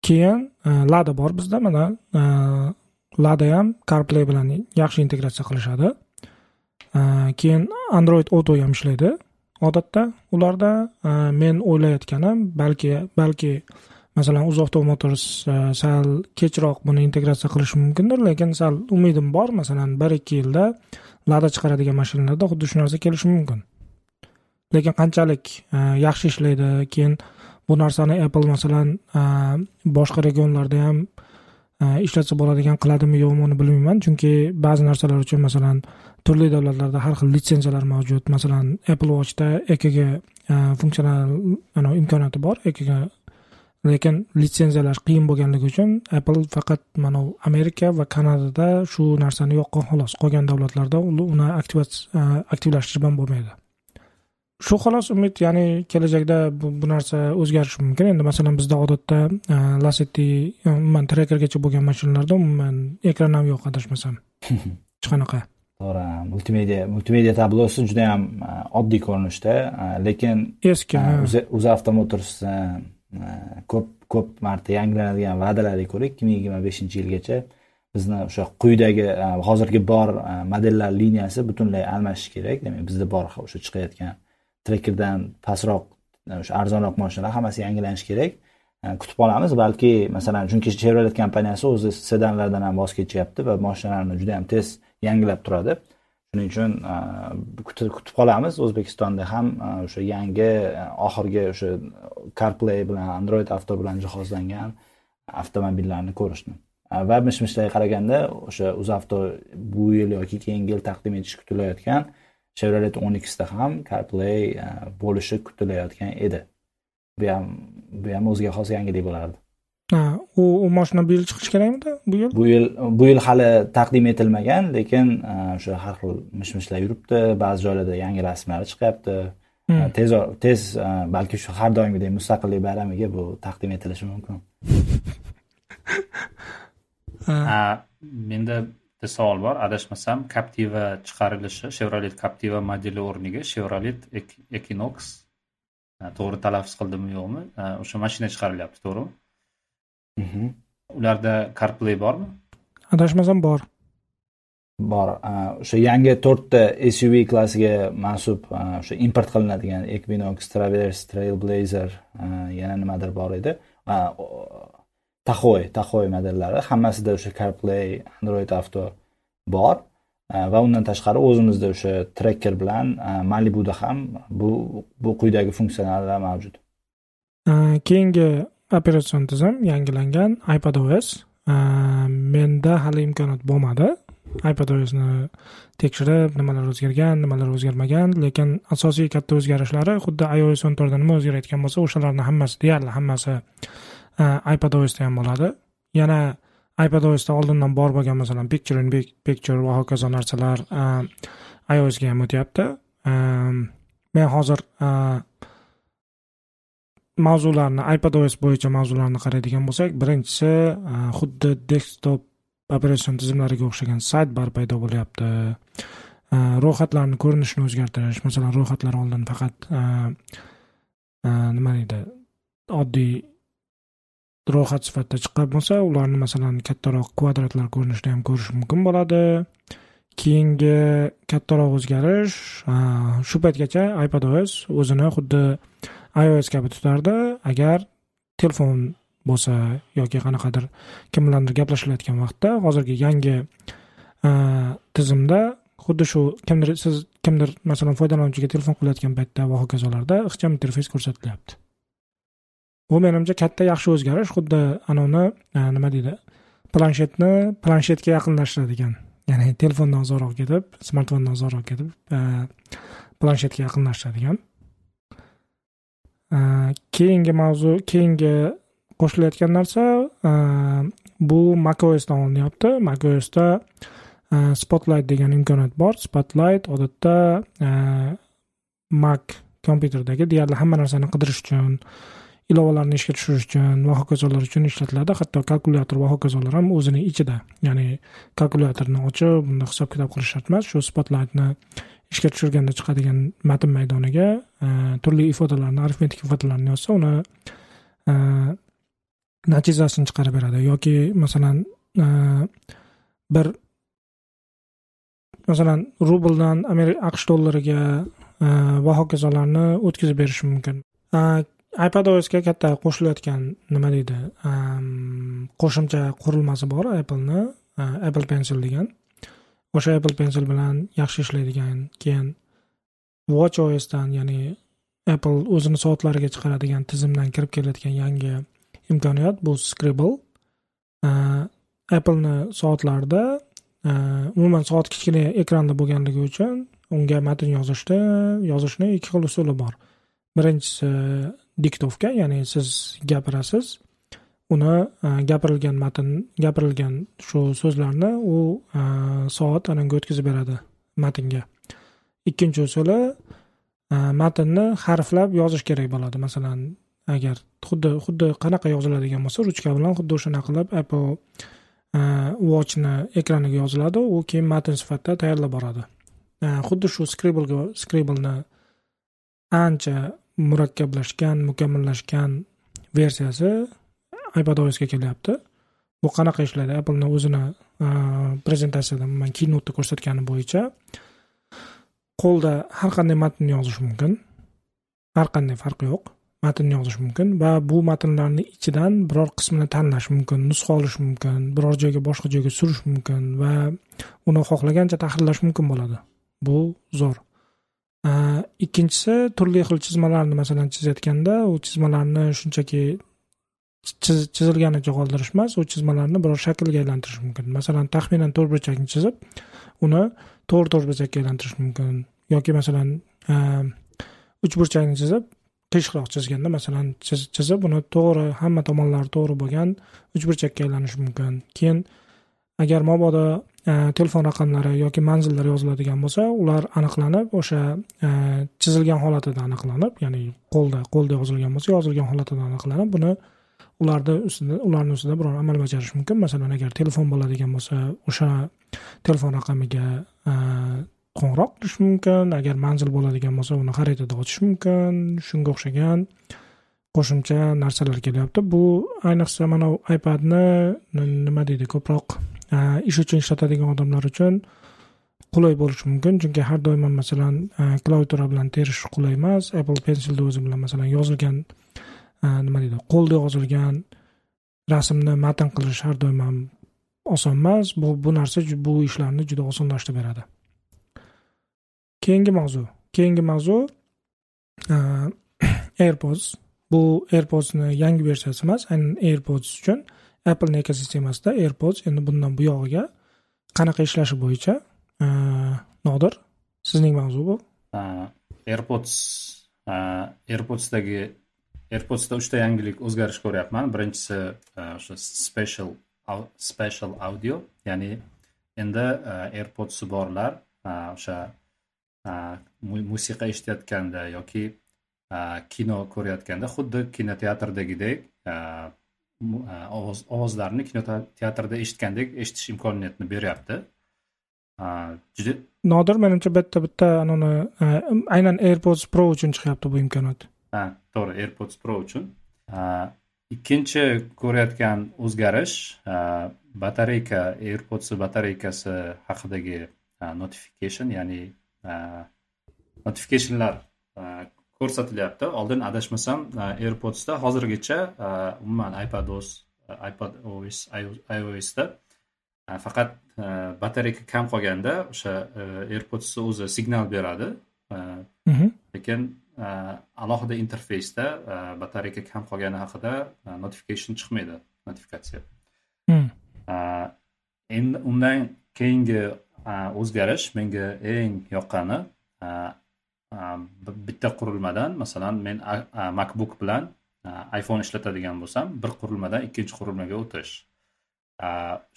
keyin э, lada bor bizda. Mana э, lada ham carplay bilan yaxshi integratsiya qilishadi. Keyin android auto ham ishlaydi. Odatda ularda men o'ylayotganim balki balki masalan uzavto motors e, sal kechroq buni integratsiya qilishi mumkindir lekin sal umidim bor. Masalan bir ikki yilda lada chiqaradigan mashinalarda xuddi shu narsa kelishi mumkin. Lekin qanchalik e, yaxshi ishlaydi keyin bu narsani apple masalan boshqa regionlarda ham ishlatsa bo'ladigan qiladimi yo'qmi uni bilmayman. Chunki ba'zi narsalar uchun masalan turli davlatlarda har xil litsenziyalar mavjud. Masalan apple watchda ekg funksional imkoniyati bor ekg lekin litsenziyalash qiyin bo'lganligi uchun apple faqat mana amerika va kanadada shu narsani yoqqan xolos. Qolgan davlatlarda uni aktivlashtirib bilan bo'lmaydi. Shu xolos umid ya'ni kelajakda bu narsa o'zgarishi mumkin. Endi masalan bizda odatda e, lasetti e, umuman trekergacha bo'lgan mashinalarda umuman ekran ham yo'q adashmasam. [laughs] Hech qanaqa. To'g'ri multimedia multimedia tablosi juda yam e, oddiy ko'rinishda lekin eski uzavto motors ko'p ko'p marta yangilanadigan va'dalarga ko'ra ikki ming yigirma beshinchi yilgacha bizni o'sha quyidagi hozirgi bor modellar liniyasi butunlay almashishi kerak. Demak bizda bor o'sha chiqayotgan trekerdan pastroq e, o'sha arzonroq mashinalar hammasi yangilanishi kerak. E, kutib qolamiz balki masalan chunki chevrolet kompaniyasi o'zi sedanlardan ham voz kechyapti va mashinalarni juda yam tez yangilab turadi. Shuning uchun e, kutib qolamiz. O'zbekistonda ham o'sha yangi oxirgi o'sha carplay bilan android avto bilan jihozlangan avtomobillarni ko'rishni. Va mish mishlarga qaraganda o'sha uzavto bu yil yoki keyingi yil taqdim etish kutilayotgan chevrolet onixda ham carplay e, bo'lishi kutilayotgan edi. Bu ham bu ham o'ziga xos yangilik bo'lardi ha u u moshina bu yil chiqishi kerakmidi? Bu yil? Bu yil bu yil hali taqdim etilmagan lekin o'sha har xil mish mishlar yuribdi ba'zi joylarda yangi rasmlari chiqyapti. Hmm. tez tez balki shu har doimgidek mustaqillik bayramiga bu taqdim etilishi mumkin. [laughs] Menda bitta savol bor adashmasam captiva chiqarilishi chevrolet captiva modeli o'rniga chevrolet equinox to'g'ri talaffuz qildimmi yo'qmi? O'sha mashina chiqarilyapti to'g'rimi? Mhm. ularda carplay bormi? Adashmasam bor. Bor. O'sha yangi to'rtta suv klassiga mansub o'sha import qilinadigan equinox traverse trailblazer yana nimadir bor edi tahoy tahoy modellari hammasida o'sha carplay android auto bor. E, va undan tashqari o'zimizda o'sha tracker bilan e, malibuda ham bu bu quyidagi funksiyalar mavjud. E, keyingi operatsion tizim yangilangan iPadOS menda hali imkoniyat bo'lmadi. iPadOSni tekshirib nimalar o'zgargan nimalar o'zgarmagan lekin asosiy katta o'zgarishlari xuddi iOS o'n to'rtda nima o'zgarayotgan bo'lsa o'shalarni hammasi deyarli hammasi iPadOSda ham bo'ladi. Yana iPadOSda oldindan bor bo'lgan masalan picture in picture va hokazo narsalar iOSga ham o'tyapti. Men hozir mavzularni iPadOS bo'yicha mavzularni qaraydigan bo'lsak birinchisi xuddi desktop operatsion tizimlariga o'xshagan bar paydo bo'lyapti. Ro'yxatlarni ko'rinishini o'zgartirish masalan ro'yxatlar oldin faqat nima deydi oddiy ro'yxat sifatida chiqqan bo'lsa ularni masalan kattaroq kvadratlar ko'rinishida ham ko'rish mumkin bo'ladi. Keyingi kattaroq o'zgarish shu paytgacha iPadOS o'zini xuddi iOS kabi tutardi. Agar telefon bo'lsa yoki qanaqadir kim bilandir gaplashilayotgan vaqtda hozirgi yangi tizimda xuddi shu kimdir siz kimdir masalan foydalanuvchiga telefon qilayotgan paytda va hokazolarda ixcham interfeys ko'rsatilyapti. Bu menimcha katta yaxshi o'zgarish. Xuddi anavini e, nima deydi planshetni planshetga yaqinlashtiradigan. Ya'ni telefondan uzoqroq ketib smartfondan uzoqroq ketib e, planshetga yaqinlashtiradigan. E, keyingi mavzu keyingi qo'shilayotgan narsa bu macosdan olinyapti. macosda spotlight degan imkoniyat bor. Spotlight odatda mac kompyuterdagi deyarli hamma narsani qidirish uchun ilovalarni ishga tushirish uchun va hokazolar uchun ishlatiladi. Hatto kalkulyator va hokazolar ham o'zini ichida. Ya'ni kalkulyatorni ochib bunda hisob kitob qilish shart emas. Shu spotlightni ishga tushirganda chiqadigan matn maydoniga e, turli ifodalarni arifmetik ifodalarni yozsa uni e, natijasini chiqarib beradi. Yoki masalan e, bir masalan rubldan aqsh dollariga va hokazolarni o'tkazib berishi mumkin. iPadOSga katta qo'shilayotgan nima deydi? Qo'shimcha qurilmasi bor Apple'ni. Apple Pencil degan. O'sha Apple Pencil bilan yaxshi ishlaydigan keyin WatchOSdan ya'ni Apple o'zini soatlariga chiqaradigan tizimdan kirib kelayotgan yangi imkoniyat bu Scribble. Apple'ni soatlarida umuman soat kichkina ekranda bo'lganligi uchun unga matn yozishda yozishni ikki xil usuli bor. Birinchisi diktovka ya'ni siz gapirasiz uni e, gapirilgan matn gapirilgan shu so'zlarni u e, soat anaga o'tkazib beradi matnga. Ikkinchi usuli e, matnni harflab yozish kerak bo'ladi. Masalan agar xuddi xuddi qanaqa yoziladigan bo'lsa ruchka bilan xuddi o'shanaqa qilib apple watchni ekraniga yoziladi u keyin matn sifatida tayyorlab boradi. Xuddi shu skriblga skriblni ancha murakkablashgan mukammallashgan versiyasi iPadOSga kelyapti. Bu qanaqa ishlaydi? Appleni o'zini prezentatsiyada man keynotda ko'rsatgani bo'yicha qo'lda har qanday matnni yozish mumkin. Har qanday farqi yo'q. Matnni yozish mumkin va bu matnlarni ichidan biror qismini tanlash mumkin nusxa olish mumkin biror joyga boshqa joyga surish mumkin va uni xohlagancha tahrirlash mumkin bo'ladi. Bu zo'r. Э, ikkinchisi turli xil chizmalarni masalan chizayotganda u chizmalarni shunchaki chizilganicha qoldirish emas. U chizmalarni biror shaklga aylantirish mumkin. Masalan taxminan to'rtburchakni chizib uni to'g'ri to'rtburchakka aylantirish mumkin. Yoki masalan e, uchburchakni chizib qiyshiqroq chizganda masalan chizib uni to'g'ri hamma tomonlari to'g'ri bo'lgan uchburchakka aylanishi mumkin. Keyin agar mabodo e, telefon raqamlari yoki manzillar yoziladigan bo'lsa ular aniqlanib o'sha e, chizilgan holatida aniqlanib ya'ni qo'lda qo'lda yozilgan bo'lsa yozilgan holatida aniqlanib buni ularni ustida ularni ustida biror amal bajarish mumkin. Masalan agar telefon bo'ladigan bo'lsa o'sha telefon raqamiga e, qo'ng'iroq qilish mumkin. Agar manzil bo'ladigan bo'lsa uni xaritada ochish mumkin. Shunga o'xshagan qo'shimcha narsalar kelyapti. Bu ayniqsa mana ipadni nima deydi ko'proq ish uchun ishlatadigan odamlar uchun qulay bo'lishi mumkin chunki har doim masalan klaviatura bilan terish qulay emas apple pencilni o'zi bilan masalan yozilgan nima deydi qo'lda yozilgan rasmni matn qilish har doim ham oson emas. Bu bu narsa bu ishlarni juda osonlashtirib beradi. Keyingi mavzu keyingi mavzu [clears throat] [clears throat] airpods. Bu airpodsni yangi versiyasi emas aynan airpods uchun apple'ni ekosistemasida airpods endi bundan buyog'iga qanaqa ishlashi bo'yicha e, nodir sizning mavzu bu. Airpods airpodsdagi airpodsda uchta yangilik o'zgarish ko'ryapman. Birinchisi e, o'sha special special audio ya'ni endi e, airpodsi borlar o'sha musiqa eshitayotganda yoki kino ko'rayotganda xuddi kinoteatrdagidek ovoz ovozlarni kinoteatrda eshitgandek eshitish imkoniyatini beryapti. Juda nodir menimcha bitta bitta anani aynan airpods pro uchun chiqyapti bu imkoniyat. Ha to'g'ri airpods pro uchun. Ikkinchi ko'rayotgan o'zgarish batareyka airpods batareykasi haqidagi notification ya'ni notifikationlar ko'rsatilyapti. Oldin adashmasam airpodsda hozirgacha umuman ipados ipad os iosda faqat batareyka kam qolganda o'sha airpodsni o'zi signal beradi. Lekin alohida interfeysda batareyka kam qolgani haqida notification chiqmaydi notifikatsiya. Endi undan keyingi o'zgarish menga eng yoqqani bitta qurilmadan masalan men macbook bilan iphone ishlatadigan bo'lsam bir qurilmadan ikkinchi qurilmaga o'tish.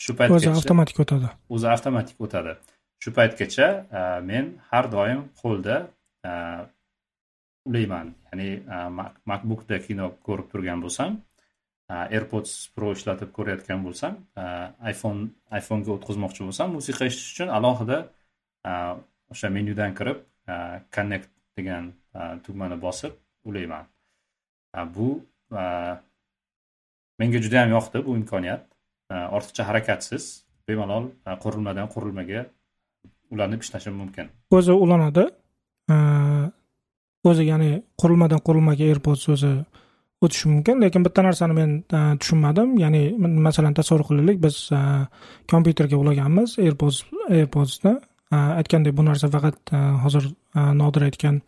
Shu paytgacha o'zi avtomatik o'tadi. O'zi avtomatik o'tadi. Shu paytgacha men har doim qo'lda ulayman. Ya'ni macbookda kino ko'rib turgan bo'lsam airpods pro ishlatib ko'rayotgan bo'lsam iphone iphonega o'tkazmoqchi bo'lsam musiqa eshitish uchun alohida o'sha menyudan kirib connect degan tugmani bosib ulayman. Bu menga juda yam yoqdi bu imkoniyat. Ortiqcha harakatsiz bemalol qurilmadan qurilmaga ulanib ishlashim mumkin. O'zi ulanadi. O'zi ya'ni qurilmadan qurilmaga airpods o'zi o'tishi mumkin lekin bitta narsani men tushunmadim. Ya'ni masalan tasavvur qilaylik biz kompyuterga ulaganmiz airpods airpodsni aytgandek bu narsa faqat hozir nodir aytgan.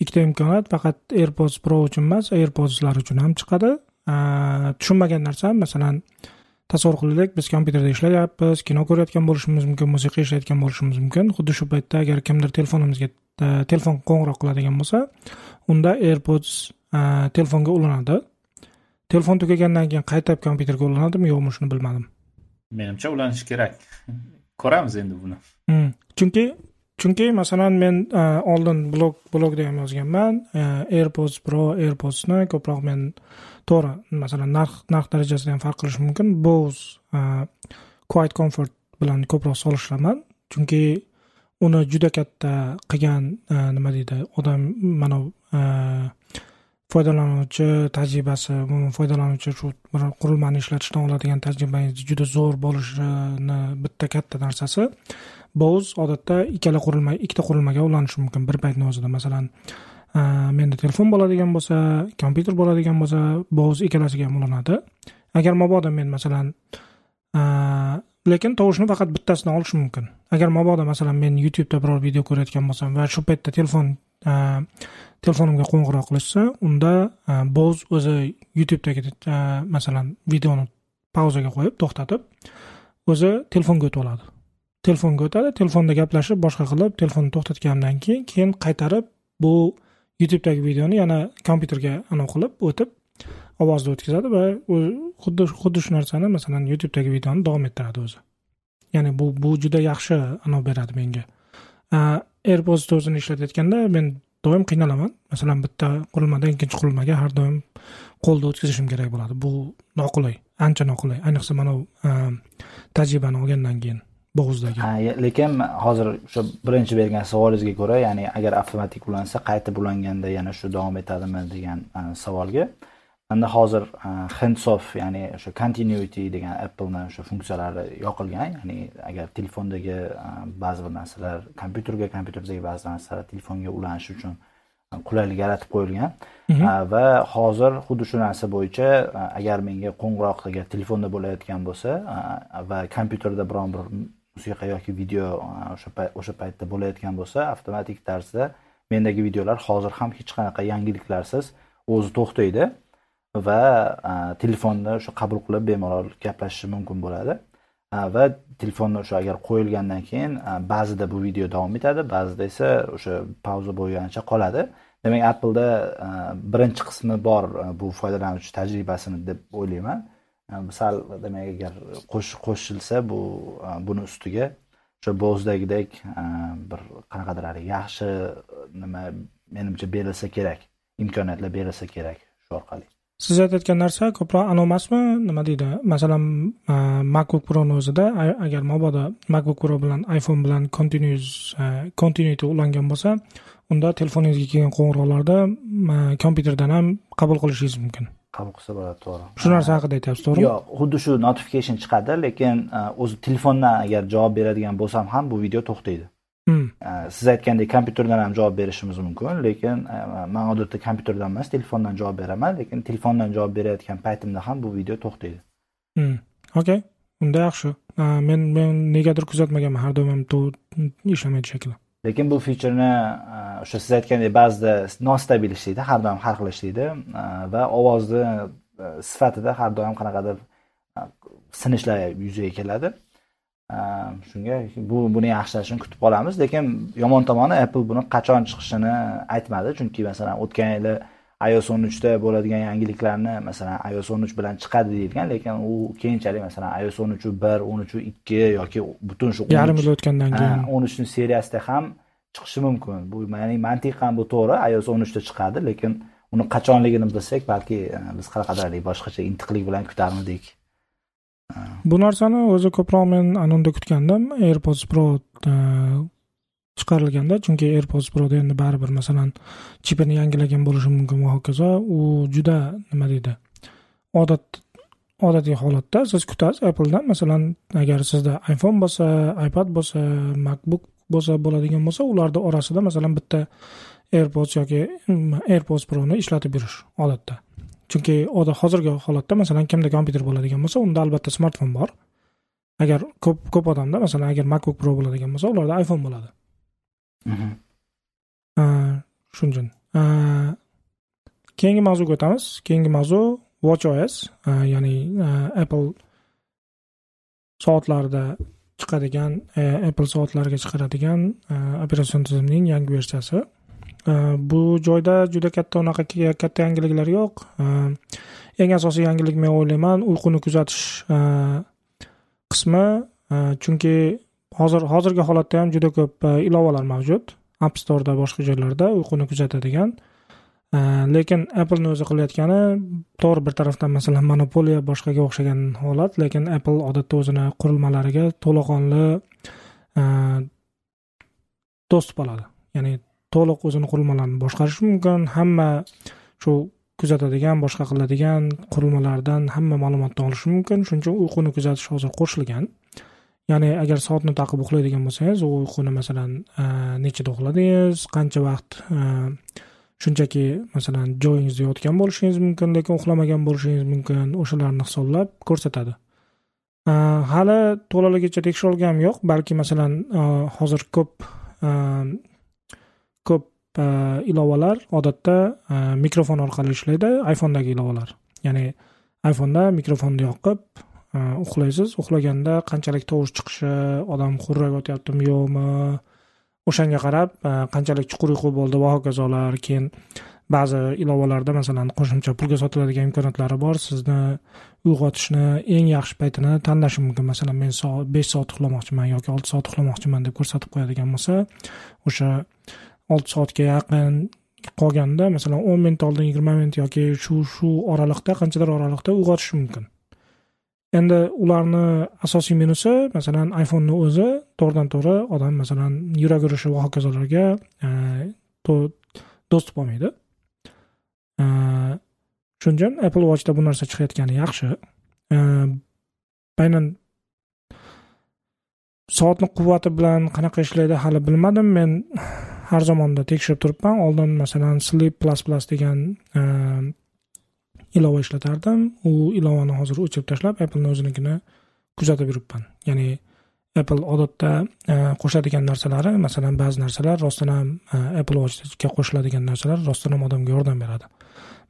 Ikkita imkoniyat faqat airpods pro uchun emas airpodslar uchun ham chiqadi. Tushunmagan narsam masalan tasavvur qilaylik biz kompyuterda ishlayapmiz kino ko'rayotgan bo'lishimiz mumkin musiqa eshitayotgan bo'lishimiz mumkin. Xuddi shu paytda agar kimdir telefonimizga telefon qo'ng'iroq qiladigan bo'lsa unda airpods telefonga ulanadi. Telefon tugagandan keyin qayta kompyuterga ulanadimi? Yo'qmi shuni bilmadim. Menimcha ulanishi kerak. [laughs] Ko'ramiz endi buni. Hmm. chunki chunki masalan men e, oldin blog blogda ham yozganman e, airpods pro airpodsni ko'proq men to'g'ri masalan narx narx darajasida ham farq qilishi mumkin. Bose e, quiet comfort bilan ko'proq solishtiraman chunki uni juda katta qilgan nima deydi odam mana foydalanuvchi tajribasi umuman foydalanuvchi shu bir qurilmani ishlatishdan oladigan tajribangiz juda zo'r bo'lishini bitta katta narsasi. Boz odatda ikkala qurilma ikkita qurilmaga ulanishi mumkin bir paytni o'zida masalan menda telefon bo'ladigan bo'lsa kompyuter bo'ladigan bo'lsa boz ikkalasiga ham ulanadi. Agar mabodo men masalan lekin tovushni faqat bittasidan olish mumkin. Agar mabodo masalan men youtubeda biror video ko'rayotgan bo'lsam va shu paytda telefon telefonimga qo'ng'iroq qilishsa unda boz o'zi youtubedagi masalan videoni pauzaga qo'yib to'xtatib o'zi telefonga o'tib oladi. Telefonga o'tadi telefonda gaplashib boshqa qilib telefonni to'xtatgandan keyin keyin qaytarib bu youtubedagi videoni yana kompyuterga anavi qilib o'tib ovozni o'tkazadi va xuddi xuddi shu narsani masalan youtubedagi videoni davom ettiradi o'zi. Ya'ni bu bu juda yaxshi anavi beradi menga. Airpods o'zini ishlatayotganda men doim qiynalaman. Masalan bitta qurilmadan ikkinchi qurilmaga har doim qo'lda o'tkazishim kerak bo'ladi. Bu noqulay ancha noqulay. Ayniqsa mana bu tajribani olgandan keyin. Bo'g'izdagi lekin hozir o'sha birinchi bergan savolingizga ko'ra ya'ni agar avtomatik ulansa qaytib ulanganda yana shu davom etadimi degan savolga. Manda hozir hands off ya'ni o'sha continuity degan apple'ni o'sha funksiyalari yoqilgan. Ya'ni agar telefondagi ba'zi bir narsalar kompyuterga kompyuterdagi ba'zi narsalar telefonga ulanishi uchun qulaylik yaratib qo'yilgan. Mhm. va hozir xuddi shu narsa bo'yicha agar menga qo'ng'iroq agar telefonda bo'layotgan bo'lsa va kompyuterda biron bir musiqa yoki video e, o'sha o'sha paytda bo'layotgan bo'lsa avtomatik tarzda mendagi videolar hozir ham hech qanaqa yangiliklarsiz o'zi to'xtaydi va e, telefonda o'sha qabul qilib bemalol gaplashishi mumkin bo'ladi. E, va telefonni o'sha agar qo'yilgandan keyin ba'zida bu video davom etadi ba'zida esa o'sha pauza bo'lganicha qoladi. Demak appleda birinchi qismi bor bu foydalanuvchi tajribasini deb o'ylayman. Sal demak agar qo'shilsa bu e, buni ustiga o'sha bo'zdagidek e, bir qanaqadir yaxshi nima menimcha berilsa kerak imkoniyatlar berilsa kerak shu orqali. Siz aytayotgan narsa ko'proq anavi emasmi nima deydi? Masalan e, macbook proni o'zida agar mabodo macbook pro bilan iphone bilan continuous continuity ulangan bo'lsa unda telefoningizga kelgan qo'ng'iroqlarda kompyuterdan ham qabul qilishingiz mumkin. Qabul qilsa bo'ladi to'g'ri. Shu narsa haqida aytyapsiz to'g'rimi? Yo'q xuddi shu notification chiqadi lekin o'zi telefondan agar javob beradigan bo'lsam ham bu video to'xtaydi. Hmm. siz aytgandek kompyuterdan ham javob berishimiz mumkin lekin man odatda kompyuterdan emas telefondan javob beraman lekin telefondan javob berayotgan paytimda ham bu video to'xtaydi. Hmm. okey unda yaxshi. Men men negadir kuzatmaganman har doim ishlamaydi shekilli lekin bu featureni e, o'sha siz aytgandek ba'zida nostabil ishlaydi har doim har xil ishlaydi e, va ovozni e, sifatida har doim qanaqadir sinishlar yuzaga keladi. Shunga bu buni yaxshilashini kutib qolamiz. Lekin yomon tomoni apple buni qachon chiqishini aytmadi. Chunki masalan o'tgan yili iOS 13da bo'ladigan yangiliklarni masalan iOS 13 bilan chiqadi deyilgan lekin u keyinchalik masalan iOS 13 1 13 2 yoki butun shu yarim yil o'tgandan keyin. 13 seriyasida ham chiqishi mumkin. Bu ya'ni mantiqan bu to'g'ri iOS 13 da chiqadi lekin uni qachonligini bilsak balki biz qanaqadir boshqacha intiqlik bilan kutarmidik bu narsani o'zi ko'proq men anunda kutgandim. Airpods pro e, chiqarilganda chunki airpods proda endi baribir masalan chipini yangilagan bo'lishi mumkin va hokazo u juda nima deydi odat odatiy holatda siz kutasiz appledan. Masalan agar sizda iphone bo'lsa ipad bo'lsa macbook bo'lsa bo'ladigan bo'lsa ularni orasida masalan bitta airpods yoki mm, airpods proni ishlatib yurish odatda. Chunki hozirgi holatda masalan kimda kompyuter bo'ladigan bo'lsa unda albatta smartfon bor. Agar ko'p ko'p odamda masalan agar macbook pro bo'ladigan bo'lsa ularda iphone bo'ladi. Mhm. shuning uchun keyingi mavzuga o'tamiz keyingi mavzu watch os ya'ni apple soatlarida chiqadigan apple soatlariga chiqaradigan operatsion tizimning yangi versiyasi bu joyda juda katta unaqa katta yangiliklar yo'q eng asosiy yangilik men o'ylayman uyquni kuzatish qismi chunki hozir hozirgi holatda ham juda ko'p e, ilovalar mavjud. App storeda boshqa joylarda uyquni kuzatadigan. E, lekin appleni o'zi qilayotgani to'g'ri bir tarafdan masalan monopoliya boshqaga o'xshagan holat lekin apple odatda o'zini qurilmalariga to'laqonli e, do'st oladi. Ya'ni to'liq o'zini qurilmalarini boshqarishi mumkin. Hamma shu kuzatadigan boshqa qiladigan qurilmalardan hamma ma'lumotni olishi mumkin. Shuning uchun uyquni kuzatish hozir qo'shilgan. Ya'ni agar soatni taqib uxlaydigan bo'lsangiz u uyquni masalan e, nechada uxladingiz qancha vaqt e, shunchaki masalan joyingizda yotgan bo'lishingiz mumkin lekin uxlamagan bo'lishingiz mumkin o'shalarni hisoblab ko'rsatadi. E, hali to'laligicha tekshirolganim yo'q balki masalan hozir ko'p ko'p ilovalar odatda mikrofon orqali ishlaydi iphonedagi ilovalar. Ya'ni iphoneda mikrofonni yoqib Э, uxlaysiz? Uxlaganda qanchalik tovush chiqishi odam xurrak yotyaptimi yo'qmi? O'shanga qarab e, qanchalik chuqur uyqu bo'ldi va hokazolar keyin ba'zi ilovalarda masalan qo'shimcha pulga sotiladigan imkoniyatlari bor sizni uyg'otishni eng yaxshi paytini tanlashi mumkin. Masalan men soat besh soat uxlamoqchiman yoki olti soat uxlamoqchiman deb ko'rsatib qo'yadigan bo'lsa o'sha olti soatga yaqin qolganda masalan o'n minut oldin yigirma minut yoki shu shu oraliqda qanchadir oraliqda uyg'otishi mumkin. Endi ularni asosiy menusi masalan iphoneni o'zi to'g'ridan to'g'ri odam masalan yurak urishi va hokazolarga e, do'st bo'lmaydi. E, Shuning uchun apple watchda bu narsa chiqayotgani yaxshi. E, aynan soatni quvvati bilan qanaqa ishlaydi hali bilmadim. Men har zamonda tekshirib turibman. Oldin masalan sleep plus plus degan ilova ishlatardim. U ilovani hozir o'chirib tashlab appleni o'zinikini kuzatib yuribman. Ya'ni apple odatda e, qo'shadigan narsalari masalan ba'zi narsalar rostdan ham e, apple watchga qo'shiladigan narsalar rostdan ham odamga yordam beradi.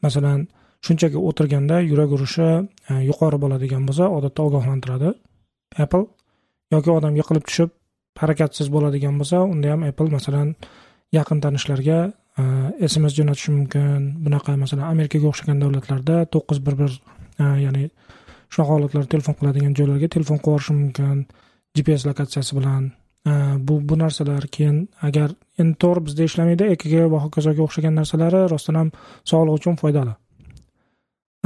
Masalan shunchaki o'tirganda yurak urishi e, yuqori bo'ladigan bo'lsa odatda ogohlantiradi apple. Yoki odam yiqilib tushib harakatsiz bo'ladigan bo'lsa unda ham apple masalan yaqin tanishlarga Э, sms jo'natishi mumkin. Bunaqa masalan amerikaga o'xshagan davlatlarda to'qqiz bir bir e, ya'ni shunaqa holatlarda telefon qiladigan joylarga telefon qilib yuborishi mumkin. Gps lokatsiyasi bilan. E, bu bu narsalar keyin agar endi to'g'ri bizda ishlamaydi ekg va hokazoga o'xshagan narsalari rostdan ham sog'liq uchun foydali.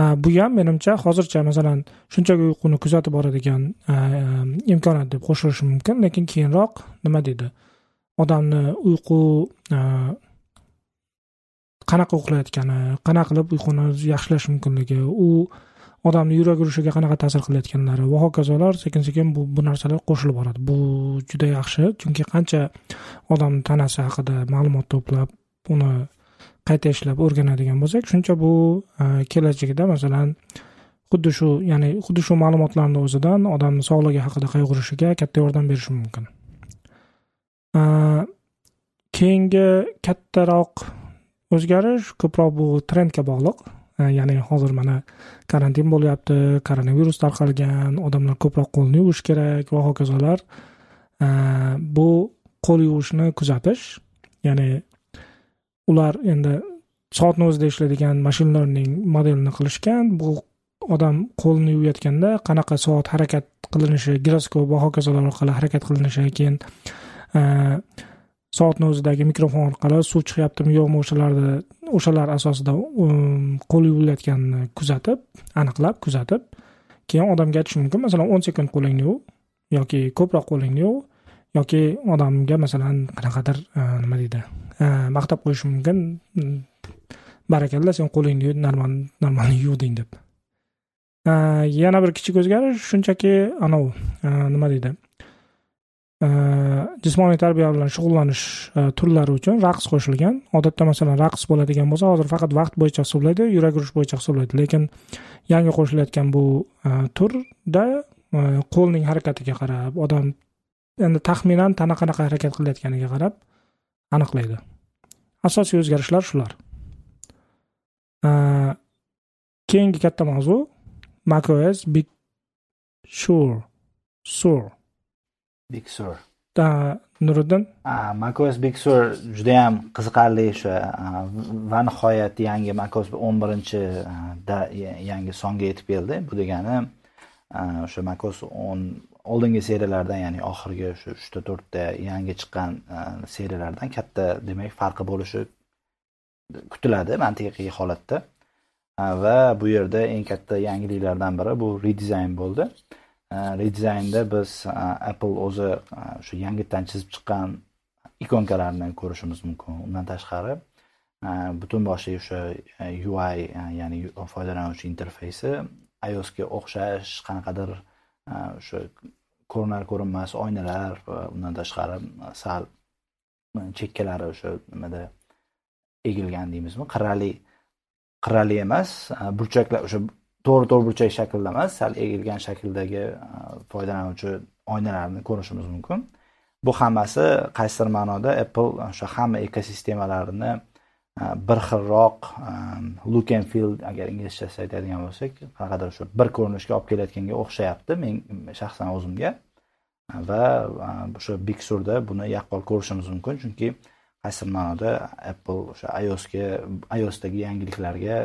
E, bu ham menimcha hozircha masalan shunchaki uyquni kuzatib boradigan e, imkoniyat deb qo'shilishi mumkin lekin keyinroq nima deydi? Odamni uyqu qanaqa uxlayotgani qanaqa qilib uyquni yaxshilash mumkinligi u odamni yurak urishiga qanaqa ta'sir qilayotganlari va hokazolar sekin sekin bu bu narsalar qo'shilib boradi. Bu juda yaxshi chunki qancha odamni tanasi haqida ma'lumot to'plab uni qayta ishlab o'rganadigan bo'lsak shuncha bu e, kelajakda masalan xuddi shu ya'ni xuddi shu ma'lumotlarni o'zidan odamni sog'lig'i haqida qayg'urishiga katta yordam berishi mumkin. E, keyingi kattaroq o'zgarish ko'proq bu trendga bog'liq. E, ya'ni hozir mana karantin bo'lyapti koronavirus tarqalgan odamlar ko'proq qo'lni yuvish kerak va hokazolar. E, bu qo'l yuvishni kuzatish ya'ni ular endi soatni o'zida ishlaydigan mashin learning modelini qilishgan. Bu odam qo'lni yuvayotganda qanaqa soat harakat qilinishi giroskop va hokazolar orqali harakat qilinishi keyin e, soatni o'zidagi mikrofon orqali suv chiqyaptimi yo'qmi o'shalarni o'shalar asosida um, qo'l yuvilayotganini kuzatib aniqlab kuzatib keyin odamga aytish mumkin. Masalan o'n sekund qo'lingni yuv yoki ko'proq qo'lingni yuv yoki odamga masalan qanaqadir uh, nima deydi uh, maqtab qo'yish mumkin. Mm, barakalla sen qo'lingni normal normal yuvding deb. Uh, yana bir kichik o'zgarish shunchaki anavi nima deydi Э, jismoniy tarbiya bilan shug'ullanish э, turlari uchun raqs qo'shilgan. Odatda masalan raqs bo'ladigan bo'lsa hozir faqat vaqt bo'yicha hisoblaydi yurak urish bo'yicha hisoblaydi. Lekin yangi qo'shilayotgan bu e, turda e, qo'lning harakatiga qarab odam endi taxminan tana qanaqa harakat qilayotganiga qarab aniqlaydi. Asosiy o'zgarishlar shular. E, keyingi katta mavzu macOS big sure sure. Big sur. Nuriddin? Macos big sur judayam qiziqarli o'sha va nihoyat yangi macos o'n birinchi yangi songa yetib keldi. Bu degani o'sha macos o'n oldingi seriyalardan ya'ni oxirgi shu uchta to'rtta yangi chiqqan seriyalardan katta demak farqi bo'lishi kutiladi mantiqiy holatda. Va bu yerda eng katta yangiliklardan biri bu redizayn bo'ldi Э, redizaynda biz э, apple o'zi э, shu yangitdan chizib chiqqan ikonkalarni ko'rishimiz mumkin. Undan tashqari butun boshli o'sha e, ui e, ya'ni foydalanuvchi interfeysi iosga o'xshash qanaqadir e, o'sha ko'rinar ko'rinmas oynalar undan tashqari sal chekkalari o'sha nimada egilgan deymizmi? Qirrali qirrali emas burchaklar o'sha to'g'ri to'g'ri burchak shaklda emas sal egilgan shakldagi e, foydalanuvchi oynalarni ko'rishimiz mumkin. Bu hammasi qaysidir ma'noda apple e, o'sha hamma ekosistemalarini e, bir xilroq look and feel agar inglizchasida aytadigan bo'lsak qanaqadir shu bir ko'rinishga olib kelayotganga o'xshayapti men shaxsan o'zimga. Va o'sha big surda buni yaqqol ko'rishimiz mumkin chunki qaysidir ma'noda apple o'sha iosga iosdagi yangiliklarga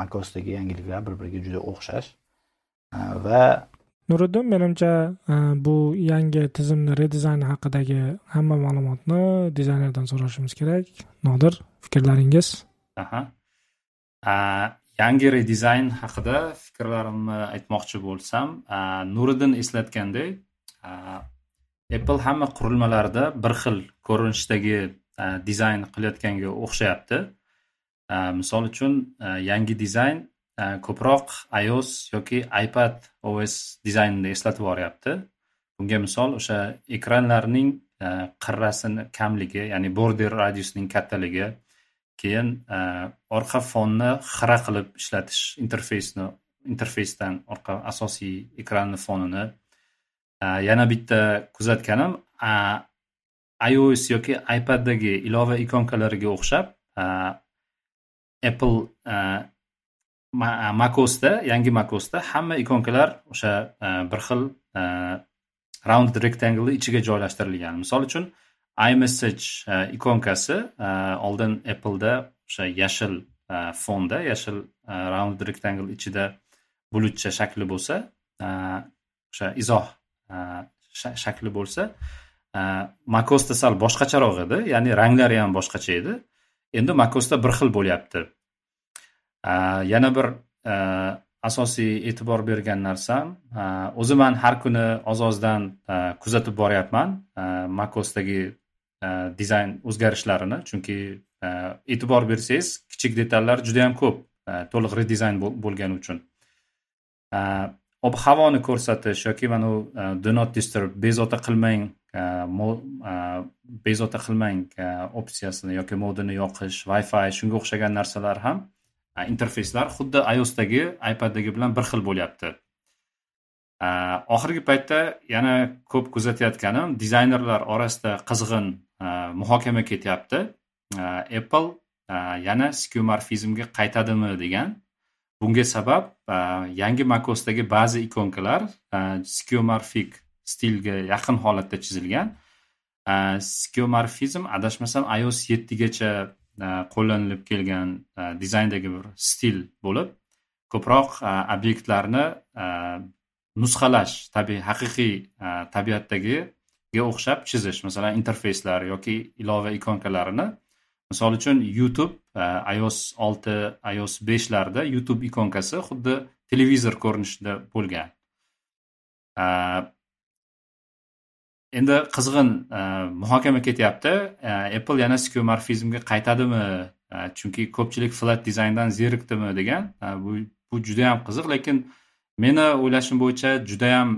macosdagi yangiliklar bir biriga juda o'xshash. Va nuriddin menimcha bu yangi tizimni redizayni haqidagi hamma ma'lumotni dizaynerdan so'rashimiz kerak. Nodir fikrlaringiz? Aha. Yangi redizayn haqida fikrlarimni aytmoqchi bo'lsam nuriddin eslatgandek apple hamma qurilmalarida bir xil ko'rinishdagi E, dizayn qilayotganga o'xshayapti. E, misol uchun e, yangi dizayn ko'proq ios yoki ipad os dizaynini eslatib yuboryapti bunga misol o'sha ekranlarning qirrasini kamligi ya'ni border radiusining kattaligi keyin orqa fonni xira qilib ishlatish interfeysni interfeysdan orqa asosiy ekranni fonini yana bitta kuzatganim ios yoki ipaddagi ilova ikonkalariga o'xshab apple macosda yangi macosda hamma ikonkalar o'sha bir xil round rectangle ichiga joylashtirilgan. Misol uchun imessage ikonkasi oldin appleda o'sha yashil fonda yashil round rectangle ichida bulutcha shakli bo'lsa o'sha izoh shakli bo'lsa Э, makosda sal boshqacharoq edi ya'ni ranglari ham boshqacha edi. Endi makosda bir xil bo'lyapti. Э, yana bir э, asosiy e'tibor bergan narsam o'zi man har kuni oz ozdan kuzatib boryapman makosdagi dizayn o'zgarishlarini. Chunki e'tibor bersangiz kichik detallar juda yam ko'p e, to'liq redizayn bo'lgani uchun. Ob havoni ko'rsatish yoki mana u e, do not disturb bezovta qilmang Э, э, bezovta qilmang э, opsiyasini yoki modini yoqish wi fi shunga o'xshagan narsalar ham e, interfeyslar xuddi iosdagi ipaddagi bilan bir xil bo'lyapti. E, oxirgi paytda yana ko'p kuzatayotganim dizaynerlar orasida qizg'in e, muhokama ketyapti. Apple yana skeumarfizmga qaytadimi degan. Bunga sabab yangi macosdagi ba'zi ikonkalar skeumarfik stilga yaqin holatda chizilgan. Skeumarfizm adashmasam ios yettigacha qo'llanilib kelgan dizayndagi bir stil bo'lib ko'proq obyektlarni nusxalash tabiiy haqiqiy tabiatdagiga o'xshab chizish masalan interfeyslar yoki ilova ikonkalarini misol uchun youtube ios olti ios beshlarda youtube ikonkasi xuddi televizor ko'rinishida bo'lgan. Endi qizg'in e, muhokama ketyapti. E, Apple yana skeomorfizmga qaytadimi? E, chunki ko'pchilik flat dizayndan zerikdimi degan bu bu judayam qiziq. Lekin meni o'ylashim bo'yicha judayam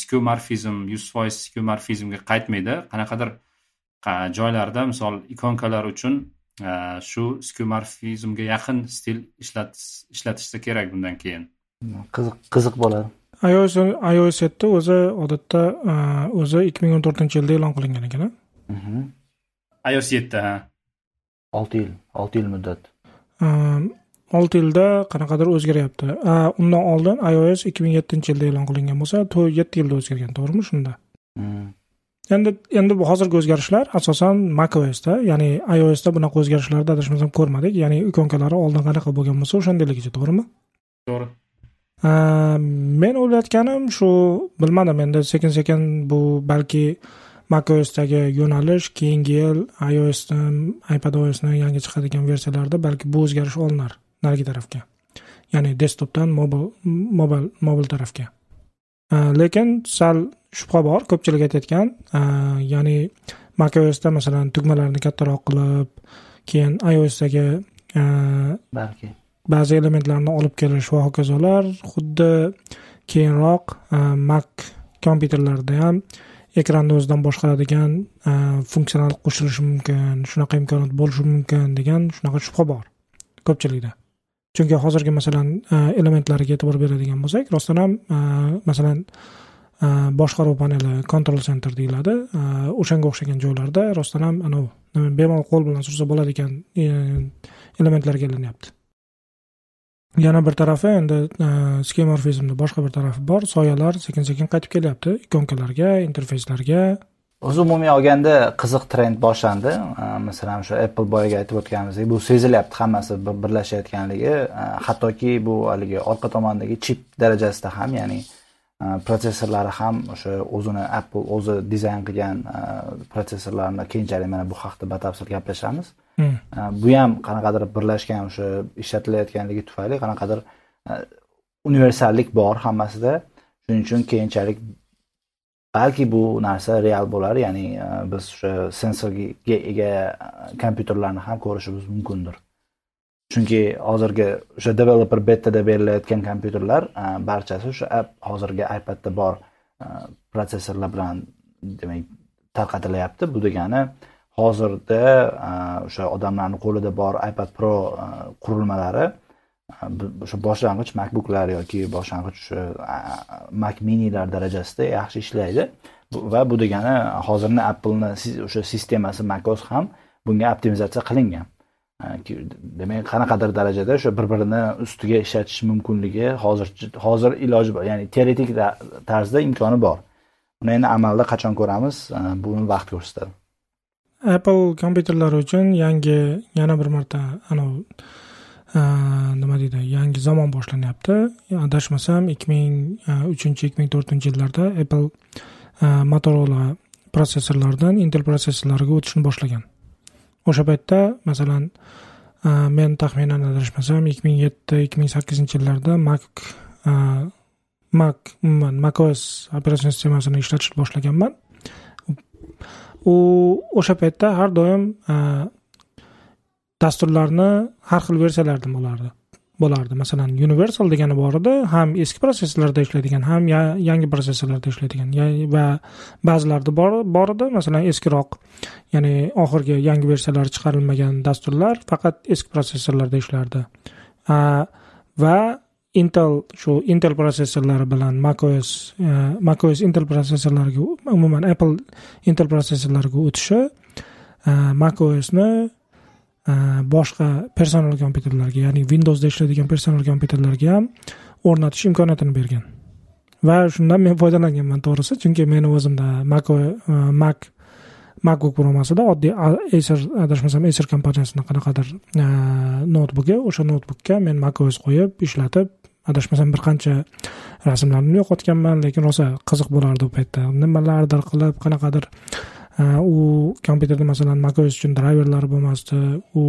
skeomorfizm yuz foiz skeomorfizmga qaytmaydi. Qanaqadir joylarda misol ikonkalar uchun shu skeomorfizmga yaqin stil ishlatishsa kerak bundan keyin. Qiziq qiziq bo'ladi ios ios yetti o'zi odatda o'zi ikki ming o'n to'rtinchi yilda e'lon qilingan ekan mhm. ios yetti ha. Olti yil olti yil muddat. Olti yilda qanaqadir o'zgaryapti. Undan oldin ios ikki ming yettinchi yilda e'lon qilingan bo'lsa yetti yilda o'zgargan to'g'rimi shunda? Mhm. endi endi bu hozirgi o'zgarishlar asosan macosda ya'ni iosda bunaqa o'zgarishlarni adashmasam ko'rmadik. Ya'ni ikonkalari oldin qanaqa bo'lgan bo'lsa o'shandayligicha to'g'rimi? To'g'ri Э, men o'ylayotganim shu bilmadim endi sekin sekin bu balki macosdagi yo'nalish keyingi yil iosni ipadosni yangi chiqadigan versiyalarda balki bu o'zgarish olinar narigi tarafga. Ya'ni desktopdan mobil mobil mobil tarafga. Э, lekin sal shubha bor ko'pchilik aytayotgan. Э, ya'ni macosda masalan tugmalarni kattaroq qilib keyin iosdagi balki. Ba'zi elementlarni olib kelish va hokazolar xuddi keyinroq e, mac kompyuterlarda ham ekranni o'zidan boshqaradigan e, funksional qo'shilishi mumkin shunaqa imkoniyat bo'lishi mumkin degan shunaqa shubha bor ko'pchilikda. Chunki hozirgi masalan e, elementlariga e'tibor beradigan bo'lsak rostdan ham masalan boshqaruv paneli control center deyiladi o'shanga o'xshagan joylarda rostdan ham anavi bemalol qo'l bilan sursa bo'ladigan elementlarga aylanyapti yana bir tarafi endi e, skemorfizmni boshqa bir tarafi bor. Soyalar sekin sekin qaytib kelyapti. Ikonkalarga interfeyslarga. O'zi umumiy olganda qiziq trend boshlandi. E, masalan o'sha apple boyaga aytib o'tganimizdek bu sezilyapti hammasi birlashayotganligi. E, hattoki bu haligi orqa tomondagi chip darajasida ham ya'ni protsessorlari ham o'sha o'zini apple o'zi dizayn qilgan protsessorlarni keyinchalik mana bu haqida batafsil gaplashamiz. Hmm. Э, bu ham qanaqadir birlashgan o'sha ishlatilayotganligi tufayli qanaqadir e, universallik bor hammasida. Shuning uchun keyinchalik balki bu narsa real bo'lar ya'ni e, biz o'sha sensorga ega e, kompyuterlarni ham ko'rishimiz mumkindir. Chunki hozirgi o'sha developer bettada berilayotgan kompyuterlar barchasi o'sha hozirgi ipadda bor protsessorlar bilan demak tarqatilyapti bu degani hozirda e, o'sha odamlarni qo'lida bor ipad pro e, qurilmalari e, o'sha boshlang'ich macbooklar yoki boshlang'ich o'sha mac minilar darajasida yaxshi ishlaydi. Va bu degani hozirni appleni o'sha sistemasi macOS ham bunga optimizatsiya qilingan. Demak qanaqadir darajada o'sha bir birini ustiga ishlatish mumkinligi hozir hozir iloji bor ya'ni teoretik tarzda imkoni bor. Uni endi amalda qachon ko'ramiz? Buni vaqt ko'rsatadi. Apple kompyuterlari uchun yangi yana bir marta anavi nima deydi yangi zamon boshlanyapti. Adashmasam ikki ming uchinchi ikki ming to'rtinchi yillarda apple motorola protsessorlaridan intel protsessorlariga o'tishni boshlagan. O'sha paytda masalan men taxminan adashmasam ikki ming yetti ikki ming sakkizinchi yillarda mac mac umuman macos operatsion sistemasini ishlatishni boshlaganman. U o'sha paytda har doim e, dasturlarni har xil versiyalarda bo'lardi bo'lardi. Masalan universal degani bor edi ham eski protsessorlarda ishlaydigan ham yangi protsessorlarda ishlaydigan va ba'zilarida bor bor edi. Masalan eskiroq ya'ni oxirgi yangi versiyalari chiqarilmagan dasturlar faqat eski protsessorlarda ishlardi. Va intel shu intel protsessorlari bilan macos e, macos intel protsessorlariga umuman apple intel protsessorlariga o'tishi e, macosni e, boshqa personal kompyuterlarga ya'ni windowsda ishlaydigan personal kompyuterlarga ham o'rnatish imkoniyatini bergan. Va shundan men foydalanganman to'g'risi chunki meni o'zimda mac mac macbook pro oddiy acer adashmasam acer kompaniyasini qanaqadir notebooki o'sha noutbukka men macos qo'yib ishlatib adashmasam bir qancha rasmlarni yo'qotganman lekin rosa qiziq bo'lardi u paytda. Nimalardir qilib qanaqadir u kompyuterda masalan macos uchun drayverlar bo'lmasdi u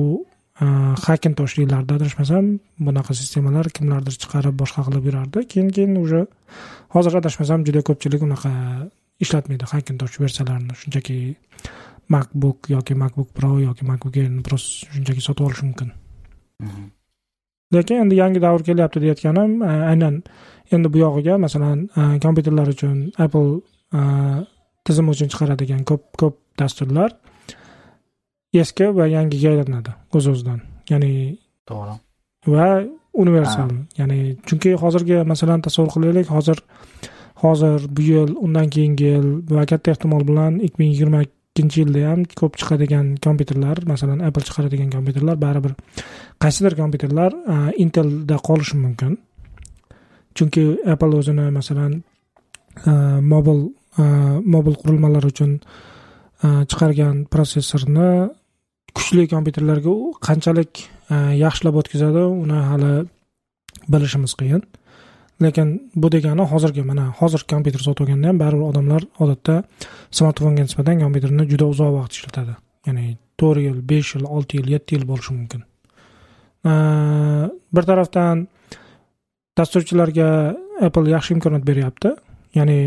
hakintosh yillarida adashmasam bunaqa sistemalar kimlardir chiqarib boshqa qilib yurardi. Keyin keyin уже hozir adashmasam juda ko'pchilik unaqa ishlatmaydi hakintosh versiyalarini. Shunchaki macbook yoki macbook pro yoki macbook airni просто shunchaki sotib olish mumkin. Mhm. Lekin endi yangi davr kelyapti deyotganim aynan endi bu yog'iga masalan kompyuterlar uchun apple tizim uchun chiqaradigan ko'p ko'p dasturlar eski va yangiga aylanadi o'z o'zidan ya'ni to'g'ri. va universal. Ya'ni chunki hozirgi masalan tasavvur qilaylik hozir hozir bu yil undan keyingi yil va katta ehtimol bilan ikki ming yigirma ikkinchi yilda ham ko'p chiqadigan kompyuterlar masalan apple chiqaradigan kompyuterlar baribir qaysidir kompyuterlar e, intelda qolishi mumkin. Chunki apple o'zini masalan e, mobil mobil e, qurilmalar uchun chiqargan protsessorni kuchli kompyuterlarga qanchalik yaxshilab o'tkazadi uni hali bilishimiz qiyin. Lekin bu degani hozirgi mana hozir kompyuter sotib olganda ham baribir odamlar odatda smartfonga nisbatan kompyuterni juda uzoq vaqt ishlatadi. Ya'ni to'rt yil besh yil olti yil yetti yil bo'lishi mumkin. Bir tarafdan dasturchilarga apple yaxshi imkoniyat beryapti. Ya'ni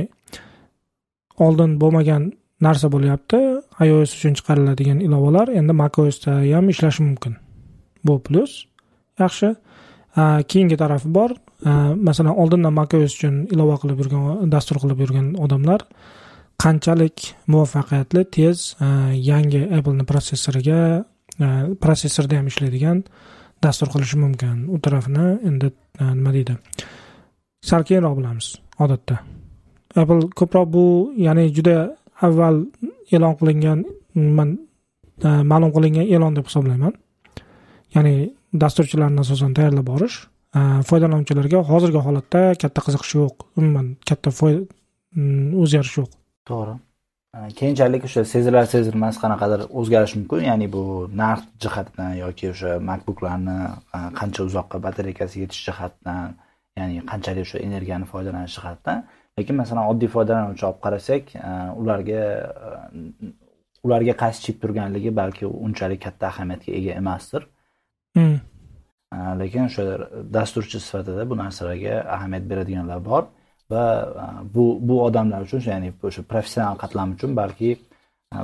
oldin bo'lmagan narsa bo'lyapti. ios uchun chiqariladigan ilovalar endi macosda ham ishlashi mumkin. Bu plyus yaxshi. Keyingi tarafi bor. Э, masalan oldindan macos uchun ilova qilib yurgan dastur qilib yurgan odamlar qanchalik muvaffaqiyatli tez e, yangi appleni protsessoriga e, protsessorda ham ishlaydigan dastur qilishi mumkin. U tarafini endi e, nima deydi? Sal keyinroq bilamiz odatda. Apple ko'proq bu ya'ni juda avval e'lon qilingan man ma'lum qilingan e'lon deb hisoblayman. Ya'ni dasturchilarni asosan tayyorlab borish foydalanuvchilarga hozirgi holatda katta qiziqish yo'q. Umuman katta mm, o'zgarish yo'q. To'g'ri. Keyinchalik o'sha sezilar sezilmas qanaqadir o'zgarishi mumkin ya'ni bu narx jihatidan yoki o'sha makbuklarni qancha uzoqqa batareykasi yetish jihatidan ya'ni qanchalik o'sha energiyani foydalanish jihatidan lekin masalan oddiy foydalanuvchi olib qarasak ularga ularga qaysi chip turganligi balki unchalik katta ahamiyatga ega emasdir. Hmm. Lekin o'sha dasturchi sifatida bu narsalarga ahamiyat beradiganlar bor va bu bu odamlar uchun ya'ni o'sha professional qatlam uchun balki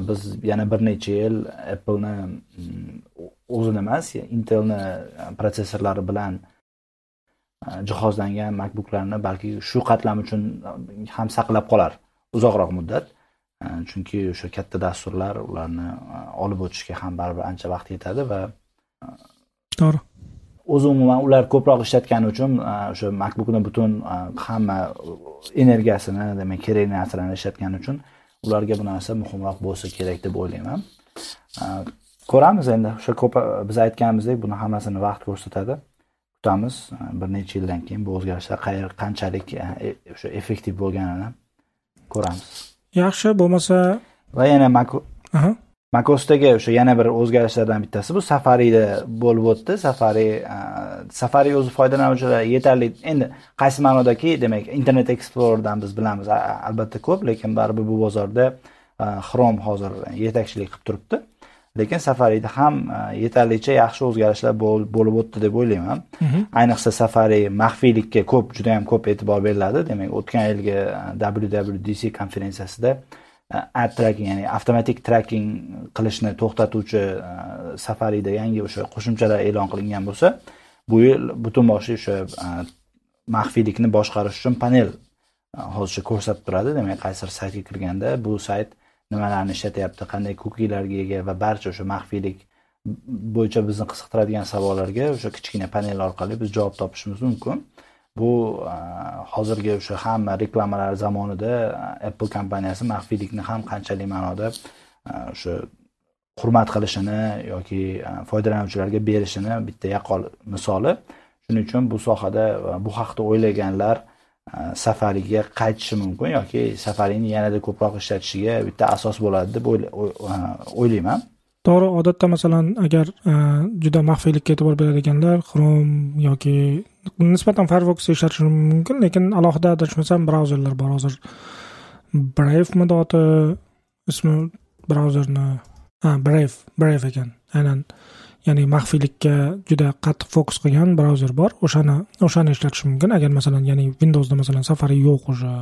biz yana bir necha yil appleni o'zini emas intelni protsessorlari bilan jihozlangan makbuklarni balki shu qatlam uchun ham saqlab qolar uzoqroq muddat. Chunki o'sha katta dasturlar ularni olib o'tishga ham baribir ancha vaqt yetadi va to'g'ri. O'zi umuman ular ko'proq ishlatgani uchun o'sha makbukni butun hamma energiyasini demak kerakli narsalarni ishlatgani uchun ularga bu narsa muhimroq bo'lsa kerak deb o'ylayman. Ko'ramiz endi o'sha ko'p biz aytganimizdek buni hammasini vaqt ko'rsatadi. Kutamiz bir necha yildan keyin bu o'zgarishlar qanchalik e, o'sha effektiv bo'lganini ko'ramiz. Yaxshi bo'lmasa va yana macosdagi o'sha yana bir o'zgarishlardan bittasi bu safarida bo'lib o'tdi. Safari safari o'zi foydalanuvchilar yetarli endi qaysi ma'nodaki demak internet explorerdan biz bilamiz albatta ko'p lekin baribir bu bozorda chrome hozir yetakchilik qilib turibdi. Lekin safarida ham yetarlicha yaxshi o'zgarishlar bo'lib o'tdi deb o'ylayman. Mhm. ayniqsa safari maxfiylikka ko'p juda yam ko'p e'tibor beriladi. Demak o'tgan yilgi wwdc konferensiyasida ad tracking ya'ni avtomatik tracking qilishni to'xtatuvchi e, safarida yangi o'sha qo'shimchalar e'lon qilingan bo'lsa bu yil butun boshli o'sha e, maxfiylikni boshqarish uchun panel e, hozircha ko'rsatib turadi. Demak qaysidir saytga kirganda bu sayt nimalarni ishlatyapti qanday kukilarga ega va barcha o'sha maxfiylik bo'yicha bizni qiziqtiradigan savollarga o'sha kichkina panel orqali biz javob topishimiz mumkin. Bu e, hozirgi o'sha hamma reklamalar zamonida e, apple kompaniyasi maxfiylikni ham qanchalik ma'noda e, o'sha hurmat qilishini yoki foydalanuvchilarga berishini bitta yaqqol misoli. Shuning uchun bu sohada bu haqda o'ylaganlar safariga qaytishi mumkin yoki safarini yanada ko'proq ishlatishiga bitta asos bo'ladi deb o'ylayman. To'g'ri odatda masalan agar e, juda maxfiylikka e'tibor beradiganlar chrome yoki nisbatan firefox ishlatishi mumkin lekin alohida adashmasam brauzerlar bor. Hozir bravemidi oti ismi brauzerni ha brave brave ekan. Aynan ya'ni maxfiylikka juda qattiq fokus qilgan brauzer bor. O'shani o'shani ishlatish mumkin. Agar masalan ya'ni windowsda masalan safari yo'q уже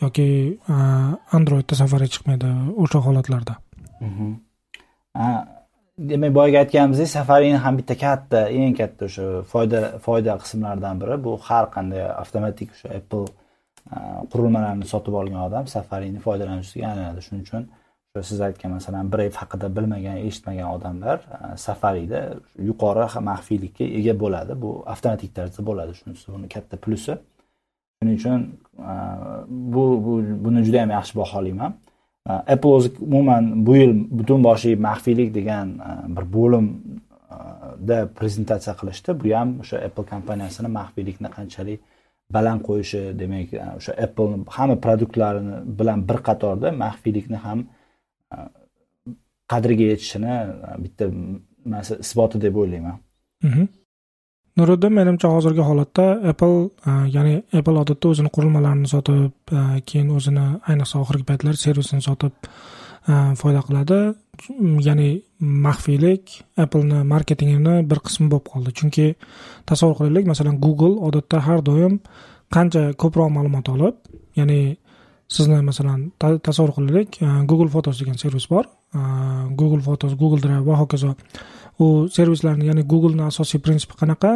yoki e, androidda safari chiqmaydi o'sha holatlarda. Mhm. Demak boyagi aytganimizdek safarin ham bitta katta eng katta o'sha foyda foyda qismlaridan biri. Bu har qanday avtomatik o'sha apple qurilmalarini sotib olgan odam safarini foydalanuvchisiga aylanadi. Shuning uchun o'sha siz aytgan masalan brave haqida bilmagan eshitmagan odamlar safarida yuqori maxfiylikka ega bo'ladi. Bu avtomatik tarzda bo'ladi. Shunisi buni katta plusi. Shuning uchun bu buni juda yam yaxshi baholayman Uh, apple o'zi umuman bu yil butun boshli maxfiylik degan uh, bir bo'limda uh, prezentatsiya qilishdi bu ham o'sha apple kompaniyasini maxfiylikni qanchalik baland qo'yishi demak o'sha apple hamma produktlarini bilan bir qatorda maxfiylikni ham qadriga yetishini bitta nimasi isboti deb o'ylayman. Mhm. Nuriddin menimcha hozirgi holatda apple e, ya'ni apple odatda o'zini qurilmalarini sotib e, keyin o'zini ayniqsa oxirgi paytlar servisini sotib e, foyda qiladi. Ya'ni maxfiylik appleni marketingini bir qismi bo'lib qoldi. Chunki tasavvur qilaylik masalan google odatda har doim qancha ko'proq ma'lumot olib ya'ni sizni masalan tasavvur qilaylik google photos degan servis bor. Google photos google drive va hokazo. U servislarni ya'ni googleni asosiy prinsipi qanaqa?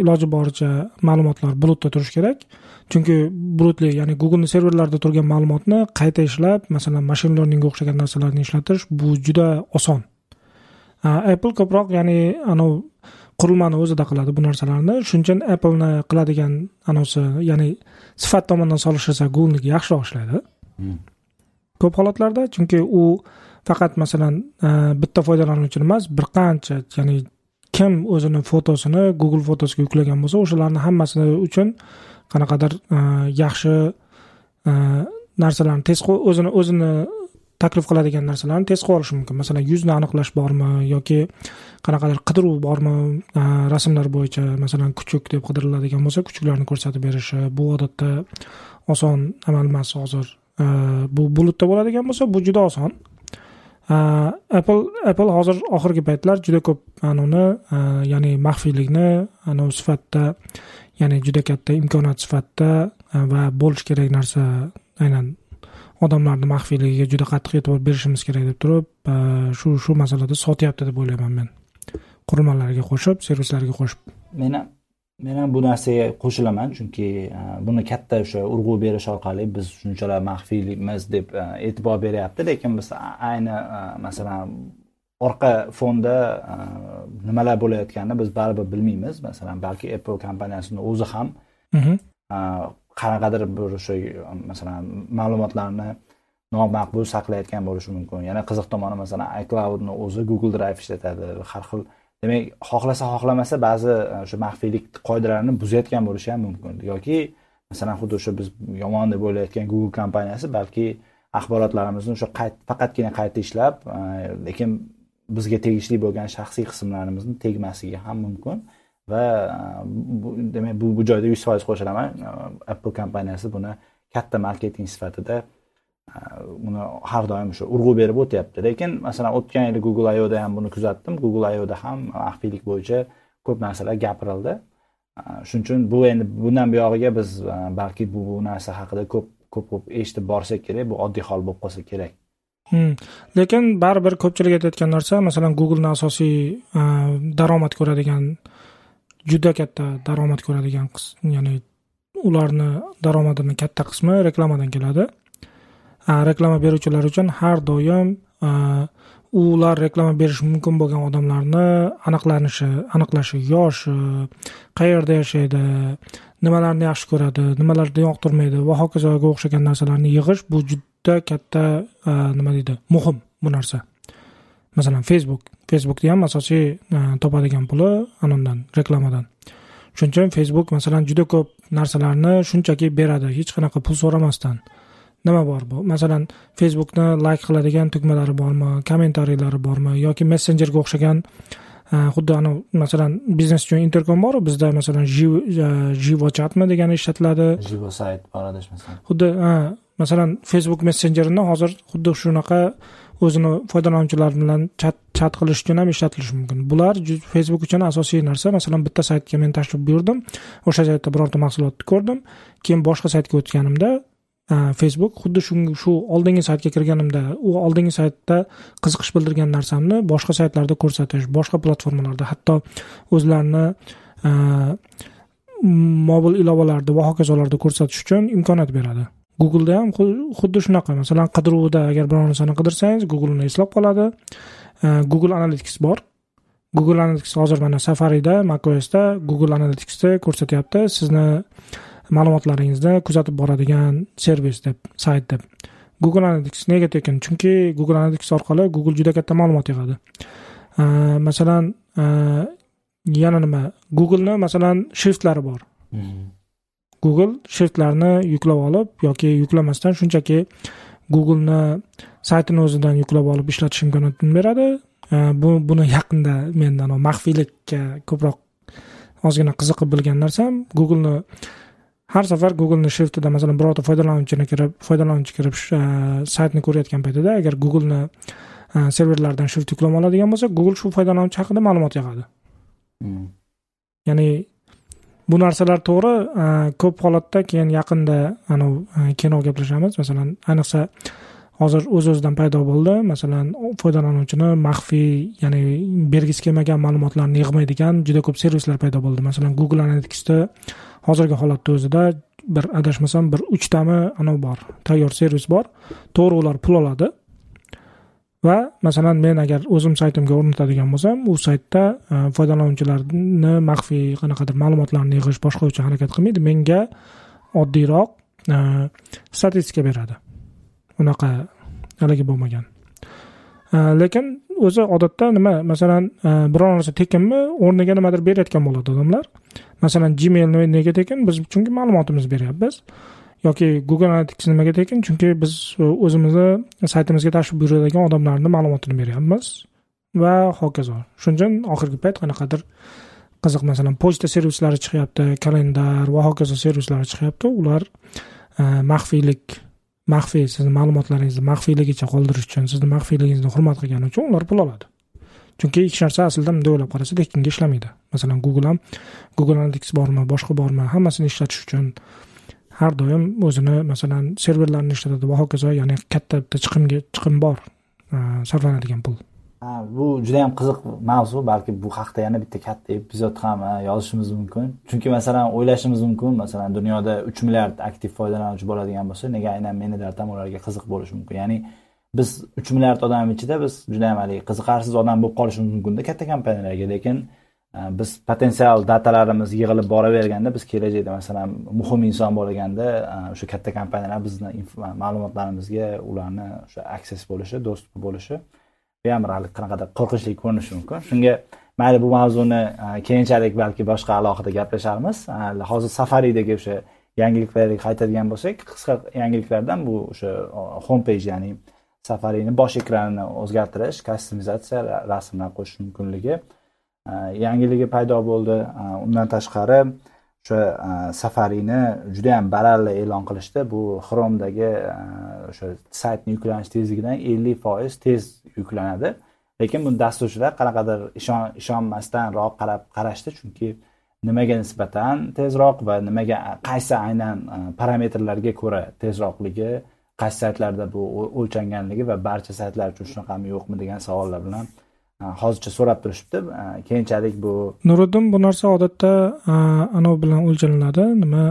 Iloji boricha ma'lumotlar bulutda turishi kerak. Chunki bulutli ya'ni googleni serverlarida turgan ma'lumotni qayta ishlab masalan mashin lerningga o'xshagan narsalarni ishlatish bu juda oson. Apple ko'proq ya'ni anavi qurilmani o'zida qiladi bu narsalarni. Shuning uchun appleni qiladigan anavisi ya'ni sifat tomondan solishtirsa googlniki yaxshiroq ishlaydi. Hmm. ko'p holatlarda chunki u faqat masalan e, bitta foydalanuvchini emas bir qancha ya'ni kim o'zini fotosini google fotosiga yuklagan bo'lsa o'shalarni hammasi uchun qanaqadir e, yaxshi e, narsalarni tez o'zini o'zini taklif qiladigan narsalarni tez qilib olishi mumkin. Masalan yuzni aniqlash bormi yoki qanaqadir qidiruv bormi rasmlar bo'yicha masalan kuchuk deb qidiriladigan bo'lsa kuchuklarni ko'rsatib berishi bu odatda oson amal emas hozir. Bu bulutda bo'ladigan bo'lsa bu juda oson. Э, apple apple hozir oxirgi paytlar juda ko'p uni э, ya'ni maxfiylikni anavi sifatida ya'ni juda katta imkoniyat sifatida e, va bo'lishi kerak narsa aynan odamlarni maxfiyligiga juda qattiq e'tibor berishimiz kerak deb turib e, shu shu masalada sotyapti deb o'ylayman men. Qurilmalarga qo'shib servislarga qo'shib. Men ham men ham bu narsaga qo'shilaman chunki buni katta o'sha urg'u berish orqali biz shunchalar maxfiylikmiz deb e'tibor beryapti. Lekin biz ayni masalan orqa fonda nimalar bo'layotganini biz baribir bilmaymiz. Masalan balki apple kompaniyasini o'zi ham mhm. qanaqadir bir o'sha masalan ma'lumotlarni nomaqbul saqlayotgan bo'lishi mumkin. Yana qiziq tomoni masalan icloudni o'zi google drive ishlatadi. Har xil demak xohlasa xohlamasa ba'zi e, o'sha maxfiylik qoidalarini buzayotgan bo'lishi ham mumkin. Yoki masalan xuddi o'sha biz yomon deb o'ylayotgan google kompaniyasi balki axborotlarimizni o'sha faqatgina qayta ishlab e, lekin bizga tegishli bo'lgan shaxsiy qismlarimizni tegmasligi ham mumkin. Va e, demak bu bu joyda yuz foiz qo'shilaman apple kompaniyasi buni katta marketing sifatida buni har doim o'sha urg'u berib o'tyapti. Lekin masalan o'tgan yili google ioda ham buni kuzatdim. Google ioda ham maxfiylik bo'yicha ko'p narsalar gapirildi. Shuning uchun bu endi bundan buyog'iga biz balki bu narsa haqida ko'p ko'p ko'p eshitib borsak kerak bu oddiy hol bo'lib qolsa kerak. Hmm. lekin baribir ko'pchilik aytayotgan narsa masalan googleni asosiy daromad ko'radigan juda katta daromad ko'radigan ya'ni ularni daromadini katta qismi reklamadan keladi. Reklama beruvchilar uchun har doim ular reklama berishi mumkin bo'lgan odamlarni aniqlanishi aniqlashi yoshi qayerda yashaydi nimalarni yaxshi ko'radi nimalarni yoqtirmaydi va hokazoga o'xshagan narsalarni yig'ish bu juda katta nima deydi muhim bu narsa. Masalan facebook. Facebookni ham asosiy topadigan puli anundan reklamadan. Shuning uchun facebook masalan juda ko'p narsalarni shunchaki beradi. Hech qanaqa pul so'ramasdan. Nima bor bu? Masalan facebookni layk qiladigan tugmalari bormi kommentariylari bormi yoki messenjerga o'xshagan e, xuddi anavi masalan biznes uchun interkom boru bizda masalan jivo e, chatmi degani ishlatiladi. Jivo sayt bor adashmasam xuddi masalan facebook messenjerini hozir xuddi shunaqa o'zini foydalanuvchilar bilan chat chat qilish uchun ham ishlatilishi mumkin. Bular facebook uchun asosiy narsa masalan bitta saytga men tashrif buyurdim o'sha saytda birorta mahsulotni ko'rdim keyin boshqa saytga o'tganimda facebook xuddi shu oldingi saytga kirganimda u oldingi saytda qiziqish bildirgan narsamni boshqa saytlarda ko'rsatish boshqa platformalarda hatto o'zlarini mobil ilovalarda va hokazolarda ko'rsatish uchun imkoniyat beradi. Googleda ham xuddi shunaqa. Masalan qidiruvda agar biror narsani qidirsangiz google uni eslab qoladi. Google analytics bor. Google analytics hozir mana safarida macosda google analyticsda ko'rsatyapti. Sizni ma'lumotlaringizni kuzatib boradigan servis deb sayt deb google analytics nega tekin? Chunki google analytics orqali google juda katta ma'lumot yig'adi. Masalan yana nima? Googleni masalan shiftlari bor. Hmm. google shiftlarni yuklab olib yoki yuklamasdan shunchaki googleni saytini o'zidan yuklab olib ishlatish imkoniyatini beradi. Bu buni yaqinda men maxfiylikka ko'proq ozgina qiziqib bilgan narsam googleni har safar googleni shiftida masalan birorta foydalanuvchini kirib foydalanuvchi kirib saytni ko'rayotgan paytida agar googleni serverlaridan shift yuklab oladigan bo'lsa google shu foydalanuvchi haqida ma'lumot yig'adi hmm. ya'ni bu narsalar to'g'ri ko'p holatda keyin yaqinda anavi kino gaplashamiz. Masalan ayniqsa hozir o'z o'zidan paydo bo'ldi. Masalan foydalanuvchini maxfiy ya'ni bergisi kelmagan ma'lumotlarni yig'maydigan juda ko'p servislar paydo bo'ldi. Masalan google analyticsda hozirgi holatda o'zida bir adashmasam bir uchtami anavi bor tayyor servis bor. To'g'ri ular pul oladi. Va masalan men agar o'zim saytimga o'rnatadigan bo'lsam u saytda e, foydalanuvchilarni maxfiy qanaqadir ma'lumotlarni yig'ish boshqa uchun harakat qilmaydi menga oddiyroq e, statistika beradi. Unaqa haligi bo'lmagan. Э, lekin o'zi odatda nima masalan e, biror narsa tekinmi o'rniga nimadir berayotgan bo'ladi odamlar. Masalan gmail nega tekin? Biz chunki ma'lumotimizni beryapmiz. Yoki google analytics nimaga tekin? Chunki biz e, o'zimizni saytimizga tashrif buyuradigan odamlarni ma'lumotini beryapmiz. Va hokazo. Shuning uchun oxirgi payt qanaqadir qiziq masalan pochta servislari chiqyapti kalendar va hokazo servislari chiqyapti. Ular e, maxfiylik maxfiy sizni ma'lumotlaringizni maxfiyligicha qoldirish uchun sizni maxfiyligingizni hurmat qilgani uchun ular pul oladi. Chunki hech narsa aslida bunday o'ylab qarasa tekinga ishlamaydi. Masalan google ham google analytics bormi boshqa bormi hammasini ishlatish uchun har doim o'zini masalan serverlarni ishlatadi va hokazo ya'ni katta bitta chiqimga chiqim bor sarflanadigan pul. Ha bu juda yam qiziq mavzu balki bu haqida yana bitta katta epizod ham yozishimiz mumkin. Chunki masalan o'ylashimiz mumkin masalan dunyoda uch milliard aktiv foydalanuvchi bo'ladigan bo'lsa nega aynan meni dartam ularga qiziq bo'lishi mumkin? Ya'ni biz uch milliard odam ichida biz juda yam haligi qiziqarsiz odam bo'lib qolishimiz mumkinda katta kompaniyalarga. Lekin biz potensial datalarimiz yig'ilib boraverganda biz kelajakda masalan muhim inson bo'lganda o'sha katta kompaniyalar bizni ma'lumotlarimizga ularni o'sha akses bo'lishi dostupi bo'lishi bu ham hali qanaqadir qo'rqinchli ko'rinishi mumkin. Shunga mayli bu mavzuni e, keyinchalik balki boshqa alohida gaplasharmiz e, hozir safaridagi o'sha yangiliklarga qaytadigan bo'lsak qisqa yangiliklardan bu o'sha e, home page ya'ni safarini bosh ekranini o'zgartirish kastomizatsiya rasmlar qo'shish mumkinligi yangiligi paydo bo'ldi. Undan tashqari o'sha e, safarini juda yam baralla e'lon qilishdi bu xromdagi e, o'sha saytni yuklanish tezligidan ellik foiz tez yuklanadi. Lekin buni dasturchilar qanaqadir ishonmasdanroq qarab qarashdi. Chunki nimaga nisbatan tezroq va nimaga qaysi aynan e, parametrlarga ko'ra tezroqligi qaysi saytlarda bu o'lchanganligi va barcha saytlar uchun shunaqami yo'qmi degan savollar bilan hozircha so'rab turishibdi keyinchalik bu nuriddin bu narsa odatda anavi bilan o'lchaniladi nima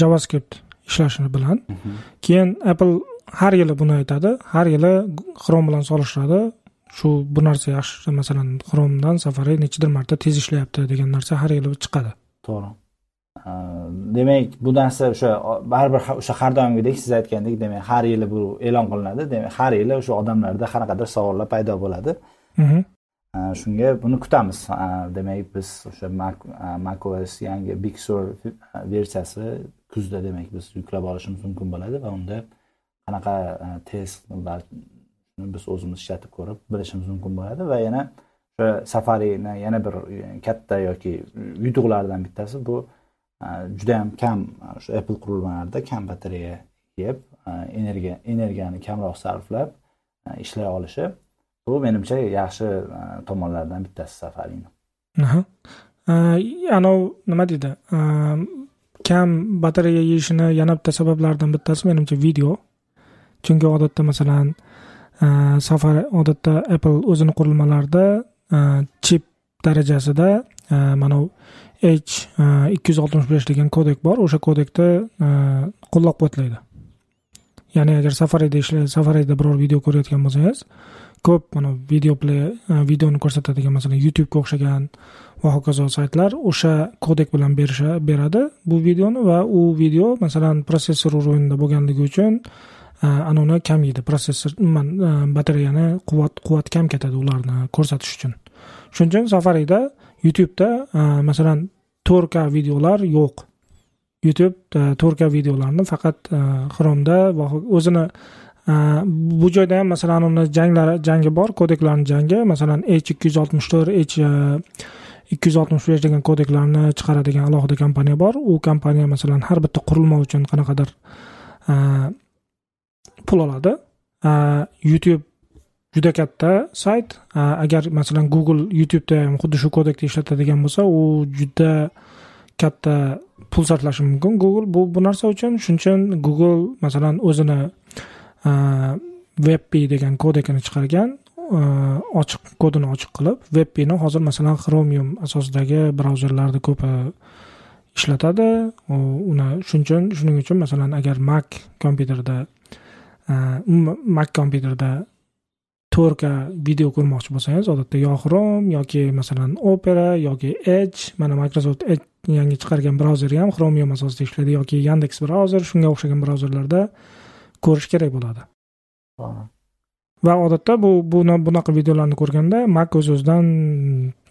javascript ishlashi bilan. Mhm. keyin apple har yili buni aytadi. Har yili chrome bilan solishtiradi. Shu bu narsa yaxshi. Masalan chromedan safari nechidir marta tez ishlayapti degan narsa har yili chiqadi. To'g'ri. Demak bu narsa o'sha baribir o'sha har doimgidek siz aytgandek demak har yili bu e'lon qilinadi. Demak har yili o'sha odamlarda qanaqadir savollar paydo bo'ladi shunga buni kutamiz demak biz o'sha macOS yangi big sur versiyasi kuzda demak biz yuklab olishimiz mumkin bo'ladi va unda qanaqa test biz o'zimiz ishlatib ko'rib bilishimiz mumkin bo'ladi va yana o'sha safarini yana bir katta yoki yutuqlaridan bittasi bu judayam kam o'sha apple qurilmalarida kam batareya yeb energiya energiyani kamroq sarflab ishlay olishi bu menimcha yaxshi e, tomonlardan bittasi safarini anavi e, nima deydi? E, kam batareya yeyishini yana bitta sabablaridan bittasi menimcha video. Chunki odatda masalan safar odatda apple o'zini qurilmalarida chip darajasida mana bu h ikki yuz oltmish besh degan kodek bor. O'sha kodekni qo'llab quvvatlaydi ya'ni agar safarida ishla safarida biror video ko'rayotgan bo'lsangiz ko'p mana video play e, videoni ko'rsatadigan masalan youtubega o'xshagan va hokazo saytlar o'sha kodek bilan berisha beradi bu videoni va u video masalan protsessor uровеньda bo'lganligi uchun e, anavni kam yeydi. Protsessor e, batareyani quvvat quvvat kam ketadi ularni ko'rsatish uchun. Shuning uchun safarida youtubeda masalan to'rt k videolar yo'q. Youtube to'rt k videolarni faqat xromda va o'zini bu joyda ham masalan uni janglari jangi bor kodeklarni jangi masalan h ikki yuz oltmish to'rt h ikki yuz oltmish besh degan kodeklarni chiqaradigan alohida kompaniya bor u kompaniya masalan har bitta qurilma uchun qanaqadir pul oladi youtube juda katta sayt agar masalan google youtubeda ham xuddi shu kodekni ishlatadigan bo'lsa u juda katta pul sarflashi mumkin google bu bu narsa uchun shuning uchun google masalan o'zini webp degan kodekini chiqargan ochiq kodini ochiq qilib webpni hozir masalan chromium asosidagi brauzerlarda ko'pi ishlatadi uni shuning uchun shuning uchun masalan agar mac kompyuterda mac kompyuterda to'rtk video ko'rmoqchi bo'lsangiz odatda yo chrome yoki masalan opera yoki edge mana microsoft edge yangi chiqargan brauzeri ham chromium asosida ishlaydi yoki yandex brauzer shunga o'xshagan brauzerlarda ko'rish kerak bo'ladi. Va odatda bu bunaqa videolarni ko'rganda mak o'z o'zidan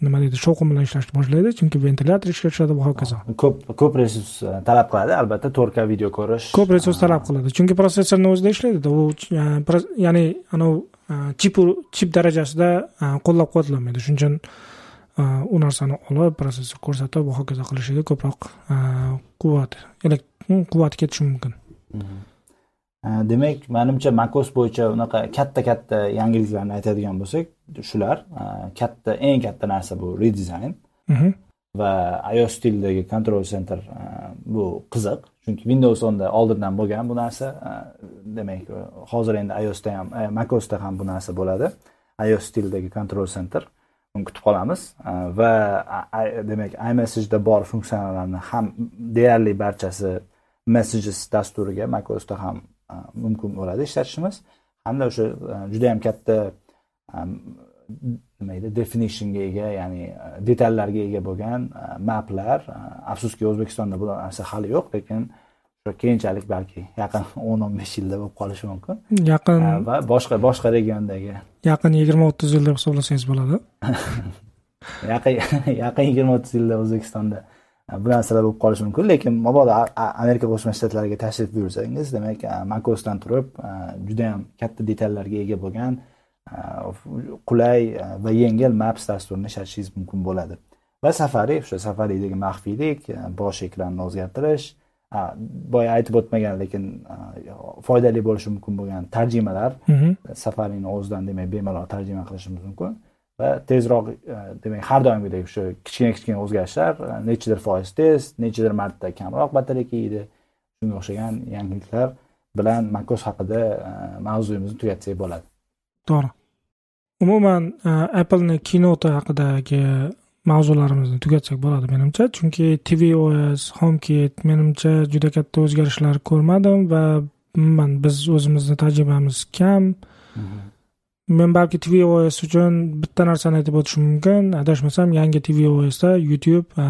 nima deydi shovqin bilan ishlashni boshlaydi chunki ventilyator ishga tushadi va hokazo ko'p ko'p resurs e, talab qiladi albatta to'rt k video ko'rish ko'p resurs talab qiladi chunki protsessorni o'zida ishlaydida u ya'ni anavi chip chip darajasida qo'llab quvvatlanmaydi shuning uchun u narsani olib protsessor ko'rsatib va hokazo qilishiga ko'proq quvvat quvvati ketishi mumkin. Demak manimcha macos bo'yicha unaqa katta katta yangiliklarni aytadigan bo'lsak shular katta eng katta narsa bu redizayn mhm. va ios stilidagi control center bu qiziq chunki windows o'nda oldindan bo'lgan bu narsa. Demak hozir endi iosda ham macosda ham bu narsa bo'ladi. Ios stilidagi control center uni kutib qolamiz. Va demak imessageda bor funksiyalarni ham deyarli barchasi messages dasturiga macosda ham mumkin bo'ladi. Ishlatishimiz hamda o'sha e, juda yam katta e, nima deydi definitionga ega ya'ni e, detallarga ega bo'lgan maplar afsuski o'zbekistonda bu narsa hali yo'q lekin keyinchalik balki yaqin [laughs] o'n o'n besh yilda bo'lib qolishi mumkin. Yaqin va boshqa boshqa regiondagi yaqin yigirma o'ttiz yil deb hisoblasangiz bo'ladi. [laughs] Yaqin [laughs] yaqin yigirma o'ttiz yilda o'zbekistonda bu narsalar bo'lib qolishi mumkin. Lekin mabodo amerika qo'shma shtatlariga tashrif buyursangiz demak makosdan turib judayam katta detallarga ega bo'lgan qulay va yengil maps dasturini ishlatishingiz mumkin bo'ladi. Va safari o'sha safaridagi maxfiylik bosh ekranni o'zgartirish boya aytib o'tmagan lekin foydali bo'lishi mumkin bo'lgan tarjimalar safarini o'zidan demak bemalol tarjima qilishimiz mumkin va tezroq e, demak har doimgidek o'sha kichkina kichkina o'zgarishlar e, nechadir foiz tez nechadir marta kamroq batareyka yeydi shunga o'xshagan yangiliklar bilan macos haqida e, mavzuyimizni tugatsak bo'ladi. To'g'ri. Umuman appleni kinoti haqidagi mavzularimizni tugatsak bo'ladi menimcha. Chunki tvos homekit menimcha juda katta o'zgarishlar ko'rmadim va umuman biz o'zimizni tajribamiz kam. Mhm. Men balki tvos uchun bitta narsani aytib o'tishim mumkin. Adashmasam yangi tvosda youtube e,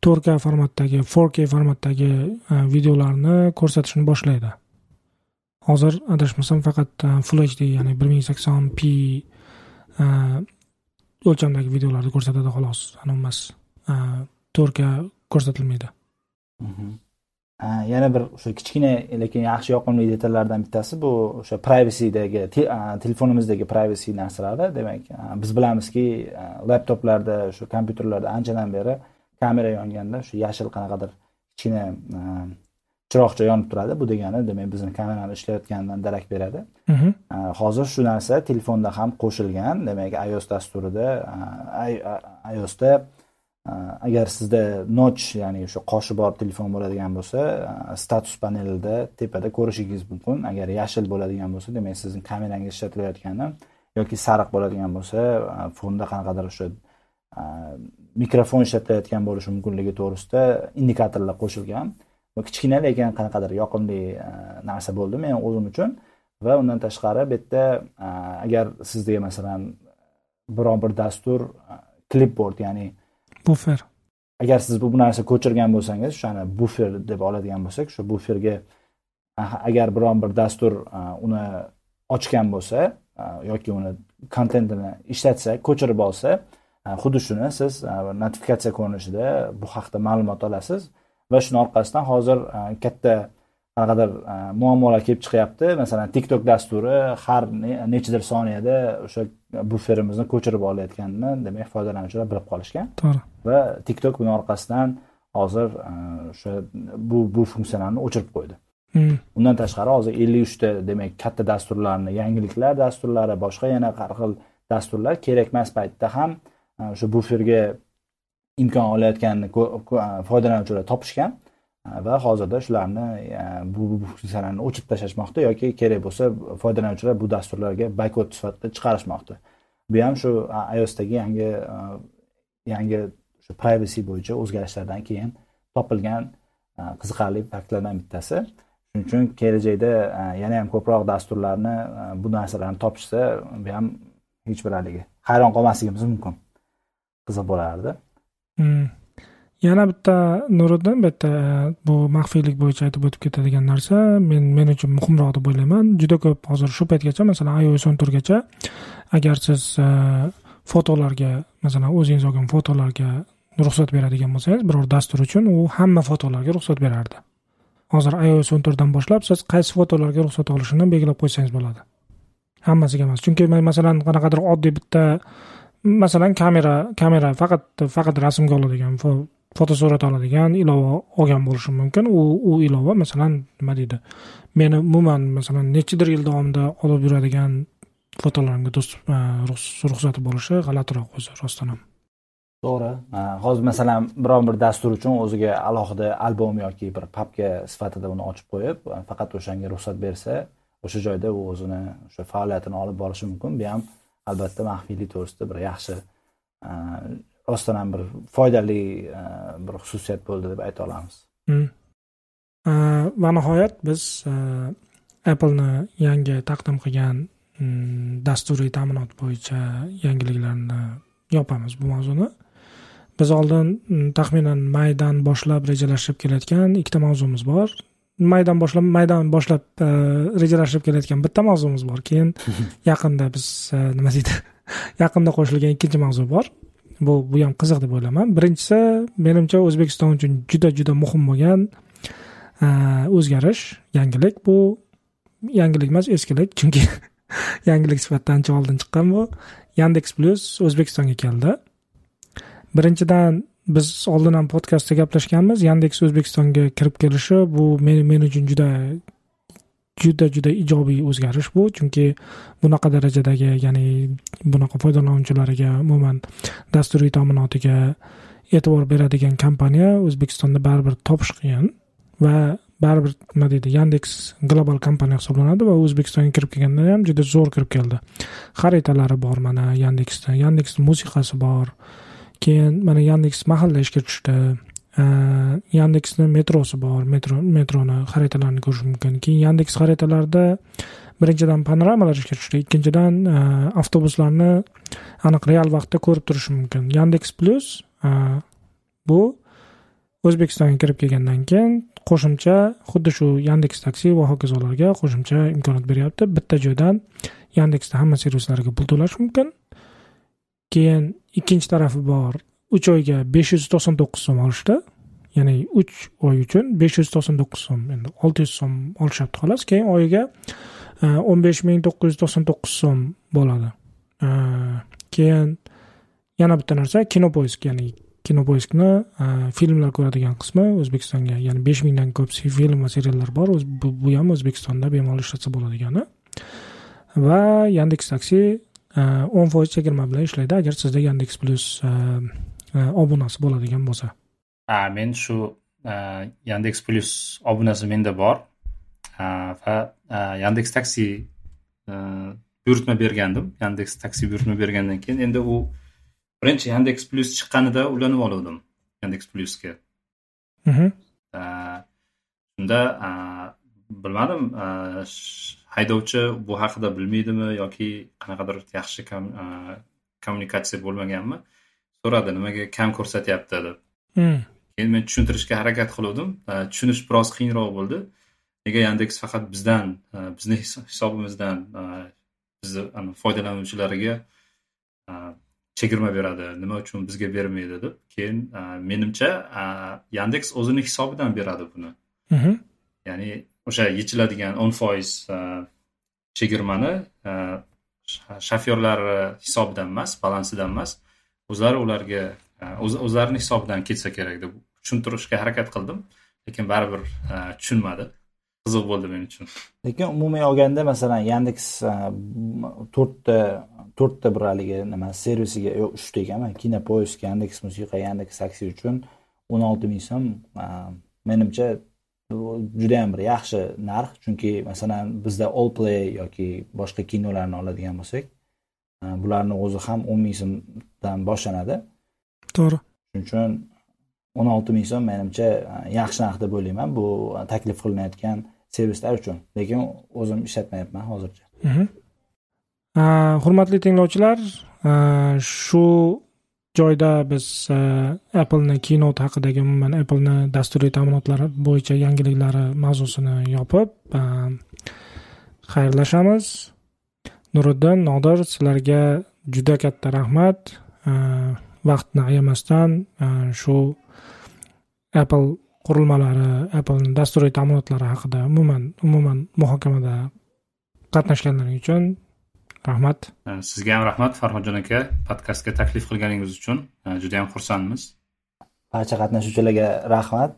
to'rt k formatdagi four k formatdagi e, videolarni ko'rsatishni boshlaydi. Hozir adashmasam faqat e, full hd ya'ni bir ming sakson p o'lchamdagi videolarni ko'rsatadi xolos. Anomas to'rt k ko'rsatilmaydi. Mhm. Yana bir o'sha kichkina lekin yaxshi yoqimli detallardan bittasi bu o'sha privacydagi telefonimizdagi privacy narsalari demak biz bilamizki laptoplarda shu kompyuterlarda anchadan beri kamera yonganda shu yashil qanaqadir kichkina chiroqcha yonib turadi. Bu degani demak bizni kamerani ishlayotganidan darak beradi. Mhm. hozir shu narsa telefonda ham qo'shilgan. Demak ios dasturida iosda Э, agar sizda noch ya'ni o'sha qoshi bor telefon bo'ladigan bo'lsa e, status panelida tepada ko'rishingiz mumkin. Agar yashil bo'ladigan bo'lsa demak sizni kamerangiz ishlatilayotgani yoki sariq bo'ladigan bo'lsa e, fonda qanaqadir o'sha e, mikrofon ishlatilayotgan bo'lishi mumkinligi to'g'risida indikatorlar qo'shilgan. Bu kichkina lekin qanaqadir yoqimli narsa bo'ldi men o'zim uchun. Va undan tashqari bu yerda agar sizda masalan biron bir dastur klipbord ya'ni bufer agar siz bu narsa ko'chirgan bo'lsangiz o'shani bufer deb oladigan bo'lsak shu buferga agar biron bir dastur uni ochgan bo'lsa yoki uni kontentini ishlatsa ko'chirib olsa xuddi shuni siz notifikatsiya ko'rinishida bu haqida ma'lumot olasiz va shuni orqasidan hozir katta qanaqadir muammolar kelib chiqyapti. Masalan tiktok dasturi har nechadir soniyada o'sha buferimizni ko'chirib olayotganini demak foydalanuvchilar bilib qolishgan. To'g'ri. Va tiktok buni orqasidan hozir o'sha bu bu funksiyalarni o'chirib qo'ydi. Hmm. undan tashqari hozir ellik uchta demak katta dasturlarni yangiliklar dasturlari boshqa yana har xil dasturlar kerak emas paytda ham o'sha buferga imkon olayotganini foydalanuvchilar topishgan va hozirda shularni bu funksiyalarni o'chirib tashlashmoqda yoki kerak bo'lsa foydalanuvchilar bu dasturlarga baykod sifatida chiqarishmoqda. Bu ham shu iosdagi yangi yangi shu privacy bo'yicha o'zgarishlardan keyin topilgan qiziqarli faktlardan bittasi. Shuning uchun kelajakda yana ham ko'proq dasturlarni bu narsalarni topishsa bu ham hech bir haligi hayron qolmasligimiz mumkin. Qiziq bo'lardi. Hmm. Yana bitta nuriddin bu yerda e, bu maxfiylik bo'yicha aytib o'tib ketadigan narsa. Men men uchun muhimroq deb o'ylayman. Juda ko'p hozir shu paytgacha masalan ios o'n to'rtgacha agar siz e, fotolarga masalan o'zingiz olgan fotolarga ruxsat beradigan bo'lsangiz biror dastur uchun u hamma fotolarga ruxsat berardi. Hozir ios o'n to'rtdan boshlab siz qaysi fotolarga ruxsat olishini belgilab qo'ysangiz bo'ladi. Hammasiga emas. Chunki masalan qanaqadir oddiy bitta masalan kamera kamera faqat faqat rasmga oladigan fotosurat oladigan ilova olgan bo'lishim mumkin. U u ilova masalan nima deydi? Meni umuman masalan nechidir yil davomida olib yuradigan fotolarimga e, ruxsati bo'lishi g'alatiroq o'zi rostdan ham. To'g'ri. E, hozir masalan biron bir dastur uchun o'ziga alohida albom yoki bir papka sifatida uni ochib qo'yib e, faqat o'shanga ruxsat bersa o'sha joyda u o'zini o'sha faoliyatini olib borishi mumkin. Bu ham albatta maxfiylik to'g'risida bir yaxshi rostdan ham bir foydali e, bir xususiyat bo'ldi deb ayta olamiz. Hmm. e, va nihoyat biz e, appleni yangi taqdim qilgan hmm, dasturiy ta'minot bo'yicha yangiliklarni yopamiz bu mavzuni. Biz oldin hmm, taxminan maydan boshlab rejalashib kelayotgan ikkita mavzumiz bor. Maydan boshlab maydan boshlab rejalashib kelayotgan bitta mavzumiz bor. Keyin [laughs] yaqinda biz nima deydi? [laughs] Yaqinda qo'shilgan ikkinchi mavzu bor bu bu ham qiziq deb o'ylayman birinchisi menimcha o'zbekiston uchun juda juda muhim bo'lgan e, o'zgarish yangilik. Bu yangilik emas eskilik. Chunki [laughs] yangilik sifatida ancha oldin chiqqan bu. Yandeks plyus o'zbekistonga keldi. Birinchidan biz oldin ham podkastda gaplashganmiz. Yandeks o'zbekistonga kirib kelishi bu men men uchun juda juda juda ijobiy o'zgarish bu. Chunki bunaqa darajadagi ya'ni bunaqa foydalanuvchilariga umuman dasturiy ta'minotiga e'tibor beradigan kompaniya o'zbekistonda baribir topish qiyin va baribir nima deydi yandeks global kompaniya hisoblanadi va o'zbekistonga kirib kelganda ham juda zo'r kirib keldi. Xaritalari bor mana yandeksda yandeks musiqasi bor. Keyin mana yandeks mahalla ishga tushdi. Yandeksni metrosi bor metro metroni xaritalarini ko'rish mumkin keyin yandeks xaritalarida birinchidan panoramalar ishga tushdi ikkinchidan avtobuslarni aniq real vaqtda ko'rib turish mumkin yandeks plyus bu o'zbekistonga kirib kelgandan keyin qo'shimcha xuddi shu yandeks taksi va hokazolarga qo'shimcha imkoniyat beryapti bitta joydan yandeksda hamma servislarga pul to'lash mumkin keyin ikkinchi tarafi bor uch oyga besh yuz to'qson to'qqiz so'm olishdi. Ya'ni uch oy uchun besh yuz to'qson to'qqiz so'm endi olti yuz so'm olishyapti xolos. Keyin oyiga e, o'n besh ming to'qqiz yuz to'qson to'qqiz so'm bo'ladi. E, keyin yana bitta narsa kinopoisk ya'ni kinopoiskni e, filmlar ko'radigan qismi o'zbekistonga ya'ni besh mingdan ko'p film va seriallar bor. Bu ham o'zbekistonda bemalol ishlatsa bo'ladigani. Va yandeks taksi e, o'n foiz chegirma bilan ishlaydi. Agar sizda yandeks plyus obunasi bo'ladigan bo'lsa. Ha men shu yandeks plyus obunasi menda bor. Va yandeks taksi buyurtma bergandim yandeks taksi buyurtma bergandan keyin endi u birinchi yandeks plyus chiqqanida ulanib oluvdim yandeks plyusga shunda bilmadim haydovchi bu haqida bilmaydimi yoki qanaqadir yaxshi kommunikatsiya bo'lmaganmi so'radi nimaga kam ko'rsatyapti deb. Hmm. keyin men tushuntirishga harakat qiluvdim. Tushunish biroz qiyinroq bo'ldi. Nega yandeks faqat bizdan bizni hisobimizdan bizni foydalanuvchilariga chegirma beradi nima uchun bizga bermaydi deb. Keyin menimcha yandeks o'zini hisobidan beradi buni. Mhm. ya'ni o'sha yechiladigan o'n foiz chegirmani shofyorlar hisobidan emas balansidan emas o'zlari ularga e, o'zlarini hisobidan ketsa kerak deb tushuntirishga harakat qildim lekin baribir e, tushunmadi. Qiziq bo'ldi men uchun. Lekin umumiy olganda masalan yandeks e, to'rtta to'rtta bir haligi nima servisiga yo'q uchta ekanmi kinopoisk yandeks musiqa yandeks taksi uchun o'n olti ming so'm menimcha judayam bir yaxshi narx. Chunki masalan bizda all play yoki boshqa kinolarni oladigan bo'lsak bularni o'zi ham o'n ming so'mdan boshlanadi. To'g'ri. Shuning uchun o'n olti ming so'm menimcha yaxshi narx deb o'ylayman bu taklif qilinayotgan servislar uchun. Lekin o'zim ishlatmayapman hozircha. Hurmatli tinglovchilar shu joyda biz appleni keynote haqidagi umuman appleni dasturiy ta'minotlari bo'yicha yangiliklari mavzusini yopib xayrlashamiz nuriddin nodir sizlarga juda katta rahmat. Vaqtni ayamasdan shu apple qurilmalari apple dasturiy ta'minotlari haqida umuman umuman muhokamada qatnashganlaring uchun rahmat. Sizga ham rahmat farhodjon aka podkastga taklif qilganingiz uchun. Juda yam xursandmiz. Barcha qatnashuvchilarga rahmat.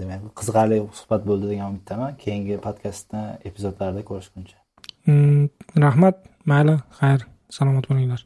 Demak qiziqarli suhbat bo'ldi degan umiddaman. Keyingi podkastni epizodlarda ko'rishguncha Mm, rahmat mayli xayr salomat bo'linglar.